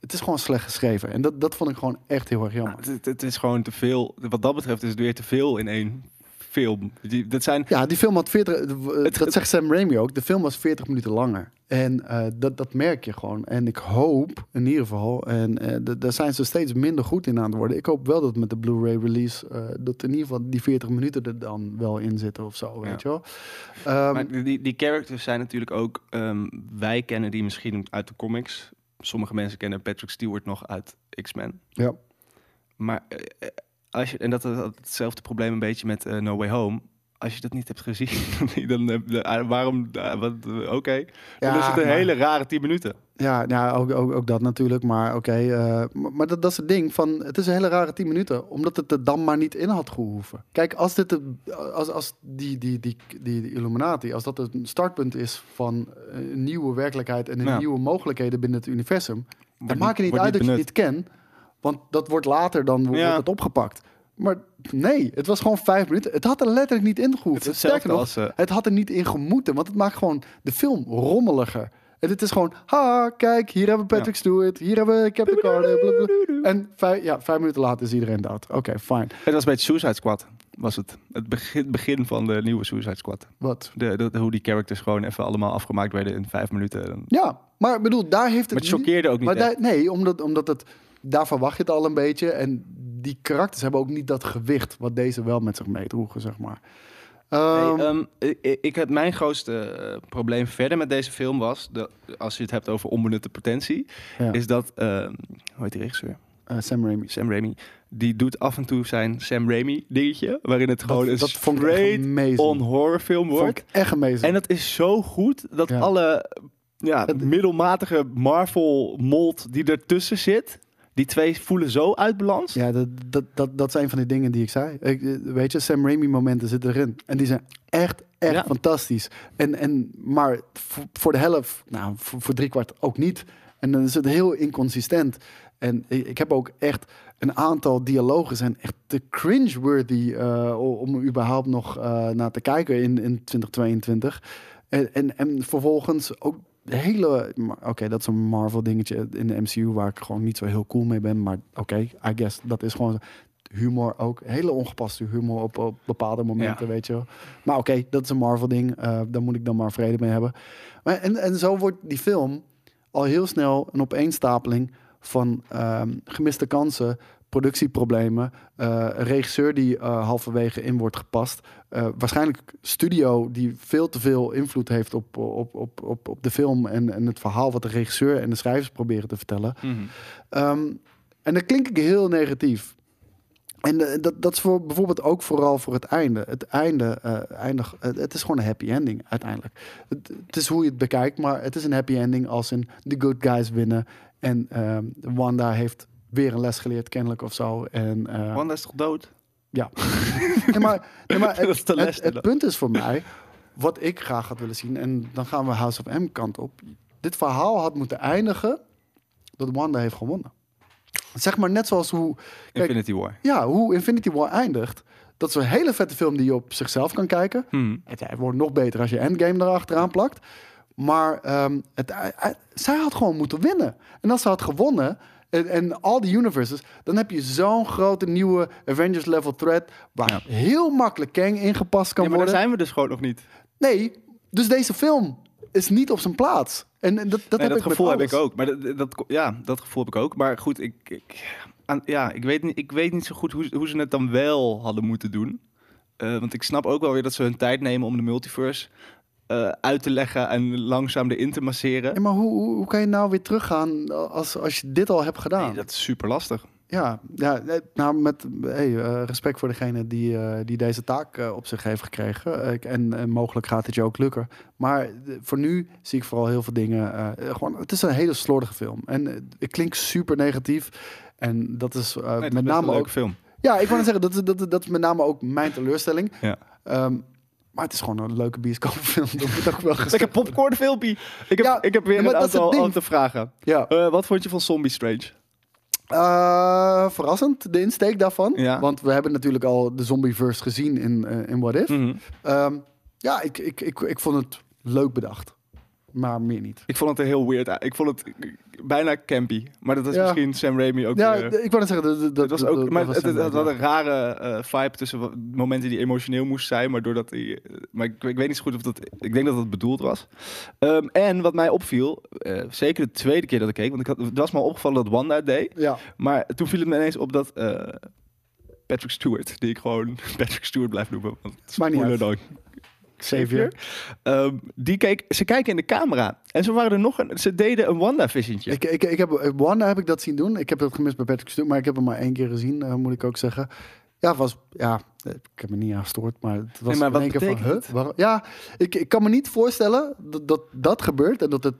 het is gewoon slecht geschreven. En dat, dat vond ik gewoon echt heel erg jammer.
Het, het- het is gewoon te veel. Wat dat betreft is het weer te veel in één film. Die, dat zijn,
Ja, die film had 40, eh, dat
het-
zegt Sam Raimi ook, de film was 40 minuten langer. En eh, dat, dat merk je gewoon. En ik hoop, in ieder geval, en d- daar zijn ze steeds minder goed in aan het worden. Ik hoop wel dat met de Blu-ray release, eh, dat in ieder geval die 40 minuten er dan wel in zitten of zo, weet je wel. Ehm,
maar die, die characters zijn natuurlijk ook. ehm, wij kennen die misschien uit de comics. Sommige mensen kennen Patrick Stewart nog uit X-Men.
ja.
Maar als je, en dat is hetzelfde probleem een beetje met eh, No Way Home. Als je dat niet hebt gezien, dan eh, eh, waarom? Oké, dan
Ja,
is het een
maar-
hele rare 10 minuten.
Ja, ja ook, ook, ook dat natuurlijk. Maar oké. maar dat, dat is het ding. Van, het is een hele rare 10 minuten. Omdat het er dan maar niet in had gehoeven. Kijk, als, dit de, als, als die, die, die, die, die Illuminati, als dat een startpunt is van een nieuwe werkelijkheid en een
Ja.
nieuwe mogelijkheden binnen het universum. Dan maakt het niet uit dat je het niet ken. Want dat wordt later dan wordt
Ja.
het opgepakt. Maar nee, het was gewoon vijf minuten. Het had er letterlijk niet in gehoeven.
Het is hetzelfde
Sterker nog,
als, eh,
het had er niet in gemoeten. Want het maakt gewoon de film rommeliger. En het is gewoon, ha, kijk, hier hebben we Patrick Stewart, hier hebben we Captain Carter, blablabla. En vijf, ja, vijf minuten later is iedereen dood. Oké, fine.
Het was bij het Suicide Squad, was het. Het begin, begin van de nieuwe Suicide Squad.
Wat?
De, de, hoe die characters gewoon even allemaal afgemaakt werden in vijf minuten.
Ja, maar ik bedoel, daar heeft het...
Maar het choqueerde ook niet
Maar daar, nee, omdat, omdat het... Daar verwacht je het al een beetje. En die karakters hebben ook niet dat gewicht... wat deze wel met zich meedroegen, zeg maar.
Hey, ehm, ik, ik heb mijn grootste eh, probleem verder met deze film was, de, als je het hebt over onbenutte potentie,
ja,
is dat, ehm, hoe heet die regisseur?
eh, Sam Raimi.
Sam Raimi. Die doet af en toe zijn Sam Raimi dingetje, waarin het gewoon een
dat
straight
amazing.
on horror film wordt.
echt amazing.
En dat is zo goed dat
Ja.
alle ja,
Het-
middelmatige Marvel mold die ertussen zit, die twee voelen zo uit balans.
Ja, dat, dat, dat, dat zijn van die dingen die ik zei. Ik, eh, weet je, Sam Raimi momenten zitten erin. En die zijn echt, echt
Ja.
fantastisch. En, en, maar voor, voor de helft, nou, voor, voor driekwart ook niet. En dan is het heel inconsistent. En ik, heb ook echt een aantal dialogen zijn echt te cringe-worthy eh, om er überhaupt nog eh, naar te kijken in, in 2022. En, en, en vervolgens ook hele... Oké, dat is een Marvel dingetje in de MCU waar ik gewoon niet zo heel cool mee ben. Maar oké, I guess dat is gewoon humor ook. Hele ongepaste humor op, op bepaalde momenten, weet je wel. Maar oké, dat is een Marvel ding. eh, daar moet ik dan maar vrede mee hebben. Maar, en, en zo wordt die film al heel snel een opeenstapeling van ehm, gemiste kansen, productieproblemen, eh, een regisseur die eh, halverwege in wordt gepast, eh, waarschijnlijk studio die veel te veel invloed heeft op, op, op, op, op de film en, en het verhaal wat de regisseur en de schrijvers proberen te vertellen.
Mhm.
Ehm, en dan klink ik heel negatief. En dat, dat is voor, bijvoorbeeld ook vooral voor het einde. Het einde, eh, eindig, het, is gewoon een happy ending uiteindelijk. Het, het is hoe je het bekijkt, maar het is een happy ending als in de good guys winnen. En ehm, Wanda heeft weer een les geleerd, kennelijk of zo. En, eh,
Wanda is toch dood?
ja. nee, maar, nee, maar het, punt is voor mij, wat ik graag had willen zien, en dan gaan we House of M kant op. Dit verhaal had moeten eindigen dat Wanda heeft gewonnen. Zeg maar net zoals hoe, kijk,
Infinity War.
ja, hoe Infinity War eindigt. Dat is een hele vette film die je op zichzelf kan kijken.
Mhm.
Het wordt nog beter als je Endgame erachteraan plakt. Maar ehm, het, eh, zij had gewoon moeten winnen. En als ze had gewonnen, en, en al die universes, dan heb je zo'n grote nieuwe Avengers level threat, waar
Ja.
heel makkelijk Kang ingepast kan
Ja, maar daar
worden.
zijn we dus gewoon nog niet.
Nee, dus deze film is niet op zijn plaats. En, en dat, dat,
Nee,
heb
dat
ik met
gevoel heb ik ook. Maar dat, dat, ja, dat gevoel heb ik ook. Maar goed, ik, ik, aan, ja, ik, weet, niet, ik weet niet zo goed hoe, hoe ze het dan wel hadden moeten doen. Eh, want ik snap ook wel weer dat ze hun tijd nemen om de multiverse eh, uit te leggen en langzaam erin te masseren.
Ja, maar hoe, hoe, hoe kan je nou weer teruggaan als, als je dit al hebt gedaan?
Nee, dat is super lastig.
Ja, ja nou met hey, eh, respect voor degene die, eh, die deze taak op zich heeft gekregen. En, en mogelijk gaat het je ook lukken. Maar voor nu zie ik vooral heel veel dingen. gewoon, het is een hele slordige film. En het klinkt super negatief. En dat is
Nee,
met
een
name ook.
film.
Ja, ik wou net zeggen, dat, is- dat, dat is met name ook mijn teleurstelling.
Ja.
Ehm, maar het is gewoon een leuke bioscoopfilm. Dat moet ook wel gezegd
Lekker popcorn filmpje. Ik heb,
Ja,
ik heb weer een aantal, aantal vragen.
Ja.
Eh, wat vond je van Zombie Strange?
Eh, verrassend, de insteek daarvan.
Ja.
Want we hebben natuurlijk al de zombieverse gezien in, eh, in What If.
Mhm.
Ehm, ja, ik, ik, ik, ik vond het leuk bedacht. Maar meer niet.
Ik vond het er heel weird. Ik vond het bijna campy. Maar dat is
Ja.
misschien Sam Raimi ook
Ja,
weer.
ik wou net zeggen, dat, dat,
Het was ook,
dat-
maar
dat
het,
was
het, had een rare eh, vibe tussen momenten die emotioneel moest zijn, maar doordat hij, eh, maar ik, ik weet niet zo goed of dat, ik denk dat het bedoeld was. Ehm, en wat mij opviel, eh, zeker de tweede keer dat ik keek, want ik had, het was me al opgevallen dat Wanda deed,
Ja,
maar toen viel het me ineens op dat Patrick Stewart, die ik gewoon Patrick Stewart blijf noemen, want het is
Maakt niet Xavier.
Ehm, die keek, ze kijken in de camera en ze waren er nog een, ze deden een Wanda-visientje.
Ik, ik, ik heb, Wanda heb ik dat zien doen. Ik heb dat gemist bij Patrick Stewart, maar ik heb hem maar één keer gezien, eh, moet ik ook zeggen. Ja, was, ja, ik heb me niet aan gestoord, maar het was
Nee, maar
in één keer van, huh? Ja, ik, ik kan me niet voorstellen dat dat, dat gebeurt en dat het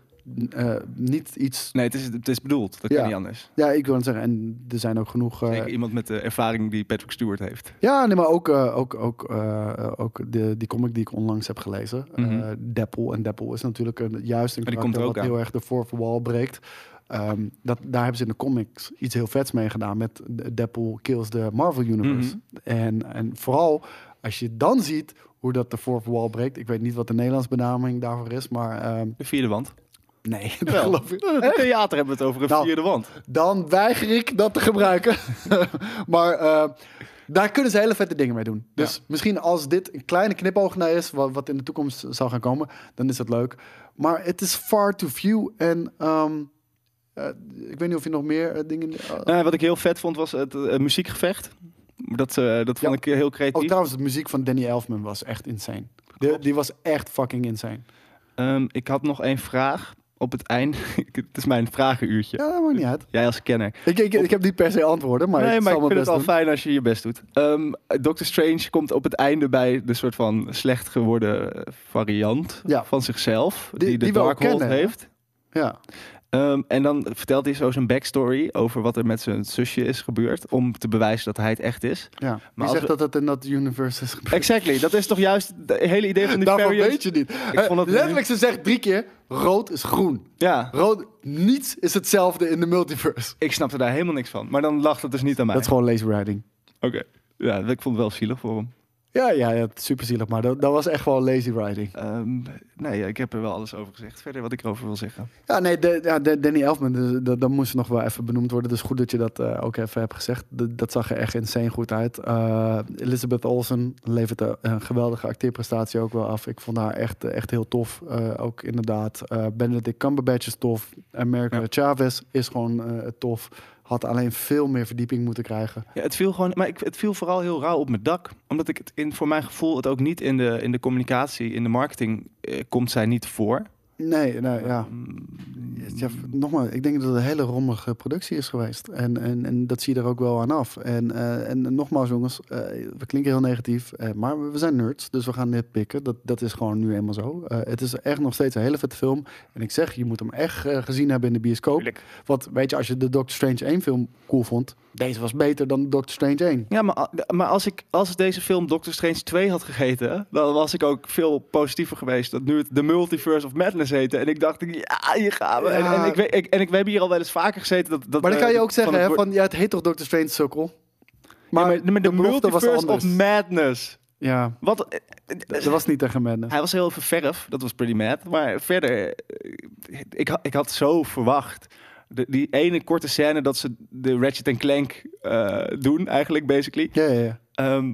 eh, niet iets...
Nee, het is, het is bedoeld. Dat
Ja.
kan niet anders.
Ja, ik wil het zeggen, en er zijn ook genoeg... eh,
Zeker iemand met de ervaring die Patrick Stewart heeft.
Ja, nee, maar ook, eh, ook, ook, ook de, die comic die ik onlangs heb gelezen.
Mhm.
Deppel. En Deppel is natuurlijk een, juist een
Maar die komt
karakter
er
wat
aan.
heel erg de fourth wall breekt. Ehm, dat, daar hebben ze in de comics iets heel vets mee gedaan met Deppel kills the Marvel Universe.
Mhm.
en, en vooral als je dan ziet hoe dat de fourth wall breekt. Ik weet niet wat de Nederlands benaming daarvoor is, maar ehm,
De vierde wand.
Nee, dat
Wel.
geloof ik.
Het theater hebben we het over een
Nou,
vierde wand.
Dan weiger ik dat te gebruiken. maar eh, daar kunnen ze hele vette dingen mee doen. Dus misschien als dit een kleine knipoog naar is, wat, wat in de toekomst zal gaan komen, dan is dat leuk. Maar het is far too few. En ehm, eh, ik weet niet of je nog meer eh, dingen. Eh,
wat ik heel vet vond was het muziekgevecht. Dat, eh, dat vond
Ja.
ik heel creatief.
oh, trouwens, de muziek van Danny Elfman was echt insane. De, die was echt fucking insane.
Ehm, ik had nog één vraag op het eind. het is mijn vragenuurtje.
Ja, dat maakt niet uit.
Jij als kenner.
Ik, ik, ik heb niet per se antwoorden, maar
nee,
ik
maar ik vind het al fijn als je je best doet. Ehm Doctor Strange komt op het einde bij de soort van slecht geworden variant
Ja.
van zichzelf.
Die-
Die, de
die ook
Darkhold heeft.
Ja.
Ehm, en dan vertelt hij zo zijn backstory over wat er met zijn zusje is gebeurd. Om te bewijzen dat hij het echt is.
ja.
Maar
zegt
we-
dat het in dat universe is gebeurd?
Exactly, dat is toch juist het hele idee van die
Daarvan weet je niet.
Ik vond het-
Letterlijk, ze zegt drie keer, rood is groen.
Ja,
Rood, niets is hetzelfde in de multiverse.
ik snapte daar helemaal niks van. Maar dan lag het dus niet aan mij.
Dat is gewoon lazy writing.
Oké. Ja, ik vond het wel zielig voor hem.
Ja, ja, ja super zielig, maar dat, dat was echt gewoon lazy writing.
Ehm, nee, ik heb er wel alles over gezegd. Verder wat ik erover wil zeggen.
Ja, nee, de, ja, de- Danny Elfman, dus, dat, dat moest nog wel even benoemd worden. Dus goed dat je dat eh, ook even hebt gezegd. Dat, dat zag er echt insane goed uit. Eh, Elizabeth Olsen levert een, een geweldige acteerprestatie ook wel af. Ik vond haar echt, echt heel tof. Eh, ook inderdaad, Benedict Cumberbatch is tof. America
Ja.
Chavez is gewoon tof. Had alleen veel meer verdieping moeten krijgen.
Ja, het viel gewoon, maar ik, het viel vooral heel rauw op mijn dak. Omdat ik het in, voor mijn gevoel het ook niet in de, in de communicatie, in de marketing, eh, komt zij niet voor.
Nee, nee ja.
Mm,
Ja, nogmaals, ik denk dat het een hele rommelige productie is geweest. En, en, en dat zie je er ook wel aan af. En, eh, en nogmaals, jongens, eh, we klinken heel negatief, eh, maar we zijn nerds, dus we gaan dit pikken. Dat, dat is gewoon nu eenmaal zo. Eh, het is echt nog steeds een hele vette film. En ik zeg, je moet hem echt gezien hebben in de bioscoop.
Tuurlijk.
Want weet je, als je de Doctor Strange 1 film cool vond, deze was beter dan Doctor Strange 1.
Ja, maar, maar als, ik, als deze film Doctor Strange 2 had gegeten, dan was ik ook veel positiever geweest. Dat nu het The Multiverse of Madness En ik dacht, ja, hier gaan we. En,
Ja.
en, ik, weet- ik, en ik, we hebben hier al wel eens vaker gezeten. Dat, dat
Maar dan kan je ook zeggen, hè,
woord-
van, ja, het heet toch Doctor Strange Sukkel?
Maar, ja, maar, de,
belofte was
Multiverse of. Madness.
Ja,
Wat, eh,
dat was niet tegen Madness.
Hij was heel even verf, dat was pretty mad. Maar verder, eh, ik, had- ik had zo verwacht. De, die ene korte scène dat ze de Ratchet Clank eh, doen, eigenlijk, basically.
Ja, ja, ja.
Ehm,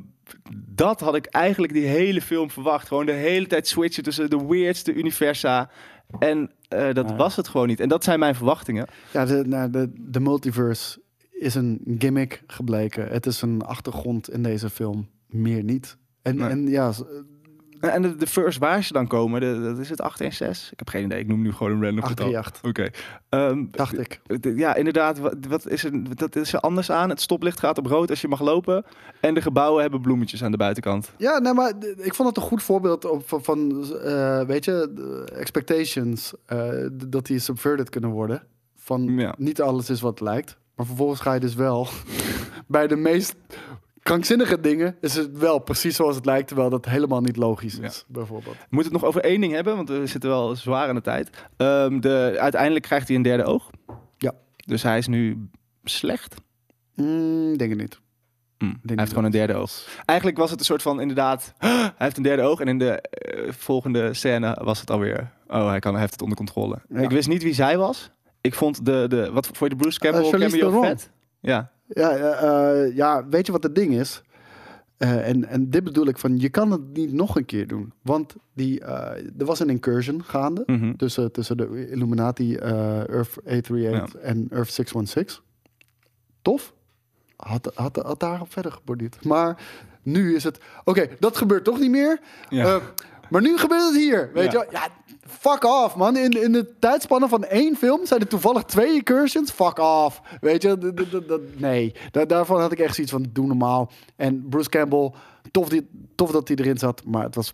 dat had ik eigenlijk die hele film verwacht. Gewoon de hele tijd switchen tussen de weirdste universa. En eh, dat
Ja.
was het gewoon niet. En dat zijn mijn verwachtingen.
Ja, de, nou, de, de multiverse is een gimmick gebleken. Het is een achtergrond in deze film, meer niet. En,
Nee.
en ja,
En de, de first waar ze dan komen, de, dat is het 816? Ik heb geen idee, ik noem nu gewoon een random getal.
838,
Oké. Ehm,
dacht ik.
ja, inderdaad. Wat, wat is er, dat is er anders aan? Het stoplicht gaat op rood als je mag lopen. En de gebouwen hebben bloemetjes aan de buitenkant.
Ja, nee, maar ik vond het een goed voorbeeld op, van, van eh, weet je, expectations, eh, dat die subverted kunnen worden. Van
Ja.
niet alles is wat het lijkt. Maar vervolgens ga je dus wel bij de meest krankzinnige dingen is het wel precies zoals het lijkt, terwijl dat helemaal niet logisch is, bijvoorbeeld.
We moeten het nog over één ding hebben, want we zitten wel zwaar aan de tijd. Ehm, de, uiteindelijk krijgt hij een derde oog.
Ja.
Dus hij is nu slecht.
Mm, denk het niet.
hij
niet
heeft gewoon een derde oog. Eigenlijk was het een soort van inderdaad, hij heeft een derde oog. En in de eh, volgende scène was het alweer, oh hij, kan, hij heeft het onder controle.
Ja.
Ik wist niet wie zij was. Ik vond de, de wat voor de Bruce Campbell
Eh, Charlize
cameo
Theron.
vet. Ja,
Ja, eh, eh, ja, weet je wat het ding is? Eh, en, en dit bedoel ik van, je kan het niet nog een keer doen. Want die, er was een incursion gaande
Mhm.
tussen, tussen de Illuminati, Earth 838 en Earth 616. Tof. Had, had, had daarop verder geborduurd. Maar nu is het, oké, dat gebeurt toch niet meer.
Ja.
Maar nu gebeurt het hier, weet
Ja.
je wel. Ja, fuck off, man. In, in de tijdspannen van één film zijn er toevallig twee incursions. Fuck off. Weet je, dat- dat- dat- dat- nee. Daar, daarvan had ik echt zoiets van, doe normaal. En Bruce Campbell, tof, die, tof dat hij erin zat. Maar het was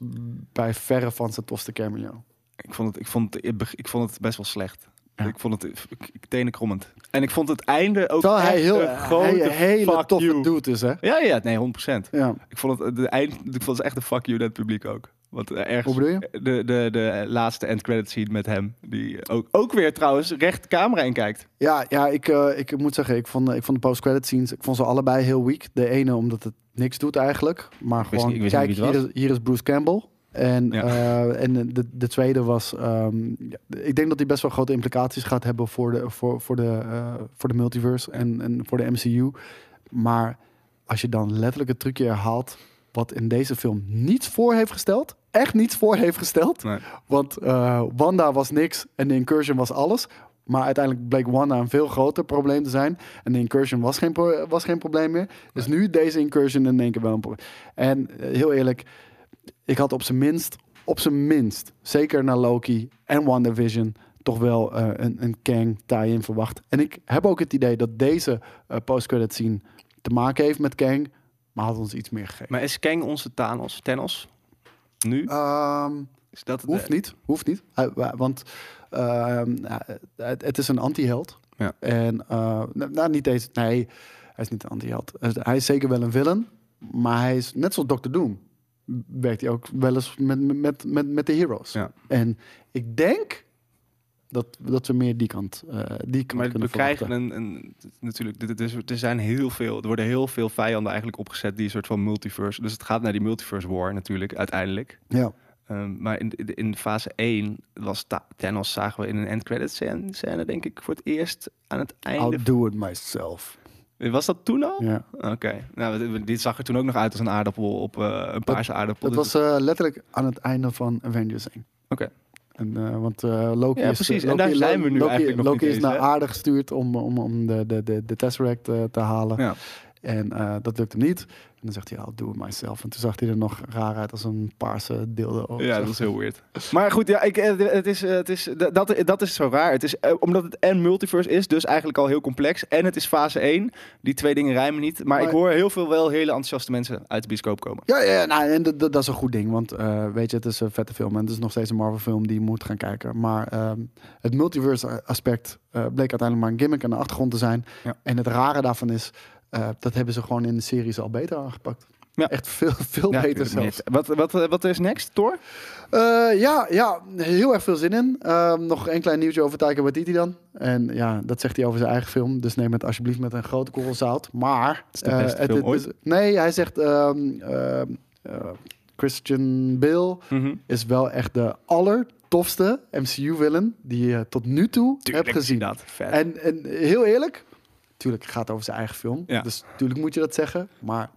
bij verre van zijn tofste cameo.
Ik vond het, ik vond het, ik vond het best wel slecht.
Ja.
Ik vond het tenenkrommend. En ik vond het einde ook
Terwijl hij heel,
een grote
hele toffe
you.
dude is, hè?
Ja, ja, nee, 100%.
Ja.
Ik vond het, de eind, ik vond het echt een fuck you het publiek ook. Want eh, ergens,
Hoe bedoel je?
De, de, de laatste end credit scene met hem. Die ook, ook weer trouwens recht camera in kijkt.
Ja, ja ik, eh, ik moet zeggen, ik vond, ik vond de post-credit scenes, ik vond ze allebei heel weak. De ene omdat het niks doet eigenlijk. Maar gewoon,
niet- ik wist
kijk, hier is, hier is Bruce Campbell. En,
Ja.
eh, en de, de tweede was, ehm, ja, ik denk dat die best wel grote implicaties gaat hebben voor de, voor, voor de, eh, voor de multiverse en, en voor de MCU. Maar als je dan letterlijk het trucje herhaalt, wat in deze film niets voor heeft gesteld, echt niets voor heeft gesteld.
Nee.
Want eh, Wanda was niks en de incursion was alles. Maar uiteindelijk bleek Wanda een veel groter probleem te zijn. En de incursion was geen, pro- was geen probleem meer. Dus nu deze incursion in één keer wel een probleem. En eh, heel eerlijk, ik had op zijn minst, op zijn minst, zeker naar Loki en WandaVision, toch wel eh, een, een Kang tie-in verwacht. En ik heb ook het idee dat deze eh post-credit scene te maken heeft met Kang, maar had ons iets meer gegeven.
Maar is Kang onze Thanos? Thanos? Nu?
Ehm,
Is dat
Hoeft niet, hoeft niet. Want ehm, het, het is een anti-held.
Ja.
En eh, nou, niet deze. Nee, hij is niet een anti-held. Hij is zeker wel een villain. Maar hij is net zoals Dr. Doom. Werkt hij ook wel eens met, met, met, met de heroes.
Ja.
En ik denk dat, dat we meer die kant, eh, die kant
Maar
kunnen
we krijgen een, een natuurlijk, er, zijn heel veel, er worden heel veel vijanden eigenlijk opgezet die een soort van multiverse. Dus het gaat naar die multiverse war natuurlijk uiteindelijk.
Ja.
Ehm, maar in, in, fase 1 was Thanos zagen we in een end credit scène, scène denk ik voor het eerst aan het einde.
I'll do it myself.
Was dat toen al?
Ja.
Oké. Nou, dit- dit zag er toen ook nog uit als een aardappel op eh, een paarse aardappel.
Dat
Dus
was eh, letterlijk aan het einde van Avengers 1.
Oké.
En, eh, want eh, Loki
Ja,
is,
precies. En
Loki,
daar zijn we nu
Loki,
eigenlijk nog
Loki is naar aarde gestuurd om, om, om de, de, de, de Tesseract eh, te halen.
Ja.
En eh, dat lukte hem niet. En dan zegt hij, I'll do it myself. En toen zag hij er nog raar uit als een paarse dildo.
Ja, dat is heel weird. Maar goed, ja, ik, eh, het is, eh, het is, dat, dat is zo raar. Het is, eh, omdat het en multiverse is, dus eigenlijk al heel complex. En het is fase 1. Die twee dingen rijmen niet. Maar, ik hoor heel veel wel hele enthousiaste mensen uit de bioscoop komen.
Ja, ja nou, en dat, is een goed ding. Want eh, weet je, het is een vette film. En het is nog steeds een Marvel film die je moet gaan kijken. Maar ehm, het multiverse aspect eh, bleek uiteindelijk maar een gimmick aan de achtergrond te zijn.
Ja.
En het rare daarvan is, eh, dat hebben ze gewoon in de series al beter aangepakt.
Ja.
Echt veel, veel
Ja,
beter zelfs.
Wat, wat, eh, wat is next, Thor?
Eh, ja, ja, heel erg veel zin in. Ehm, nog een klein nieuwtje over Taika Waititi dan. En ja, dat zegt hij over zijn eigen film. Dus neem het alsjeblieft met een grote korrel zout. Maar...
is de beste
het-
film
het
ooit.
is- nee, hij zegt... ehm, ehm, eh, Christian Bale is wel echt de allertofste MCU-villain... die je tot nu toe hebt gezien.
Dat, vet.
En, en heel eerlijk... Tuurlijk, het gaat over zijn eigen film.
Ja.
Dus natuurlijk moet je dat zeggen. Maar...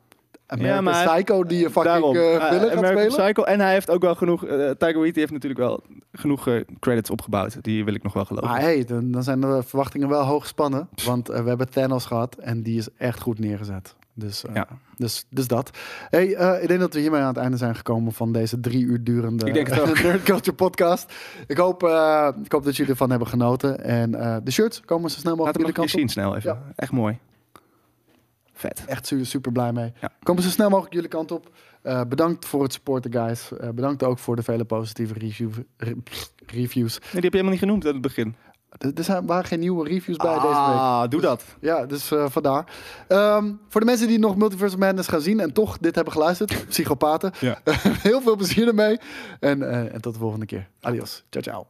American
maar hij-
Psycho die je fucking
Daarom,
villain gaat
American
spelen.
Psycho. En hij heeft ook wel genoeg... eh Tiger heeft natuurlijk wel genoeg credits opgebouwd. Die wil ik nog wel geloven.
Maar hey, dan, dan zijn de verwachtingen wel hoog gespannen. Want we hebben Thanos gehad en die is echt goed neergezet. Dus, eh,
Ja.
dus, dus dat. Hey, eh, ik denk dat we hiermee aan het einde zijn gekomen van deze drie uur durende
Ik denk.
Nerd Culture podcast. Ik hoop, eh, ik hoop dat jullie ervan hebben genoten. En de shirts komen zo snel mogelijk
hem
jullie kant
zien snel even. Echt mooi. Vet.
Echt su- super blij mee.
Ja.
Komen zo snel mogelijk jullie kant op. Bedankt voor het supporten, guys. Bedankt ook voor de vele positieve review, re- reviews.
Nee, die heb je helemaal niet genoemd aan het begin.
Er zijn, waren geen nieuwe reviews bij deze week.
Ah, doe dat.
Ja, dus eh, vandaar. Ehm, voor de mensen die nog Multiverse of Madness gaan zien en toch dit hebben geluisterd, psychopaten,
Ja.
heel veel plezier ermee. En, eh, en tot de volgende keer. Adios. Ciao, ciao.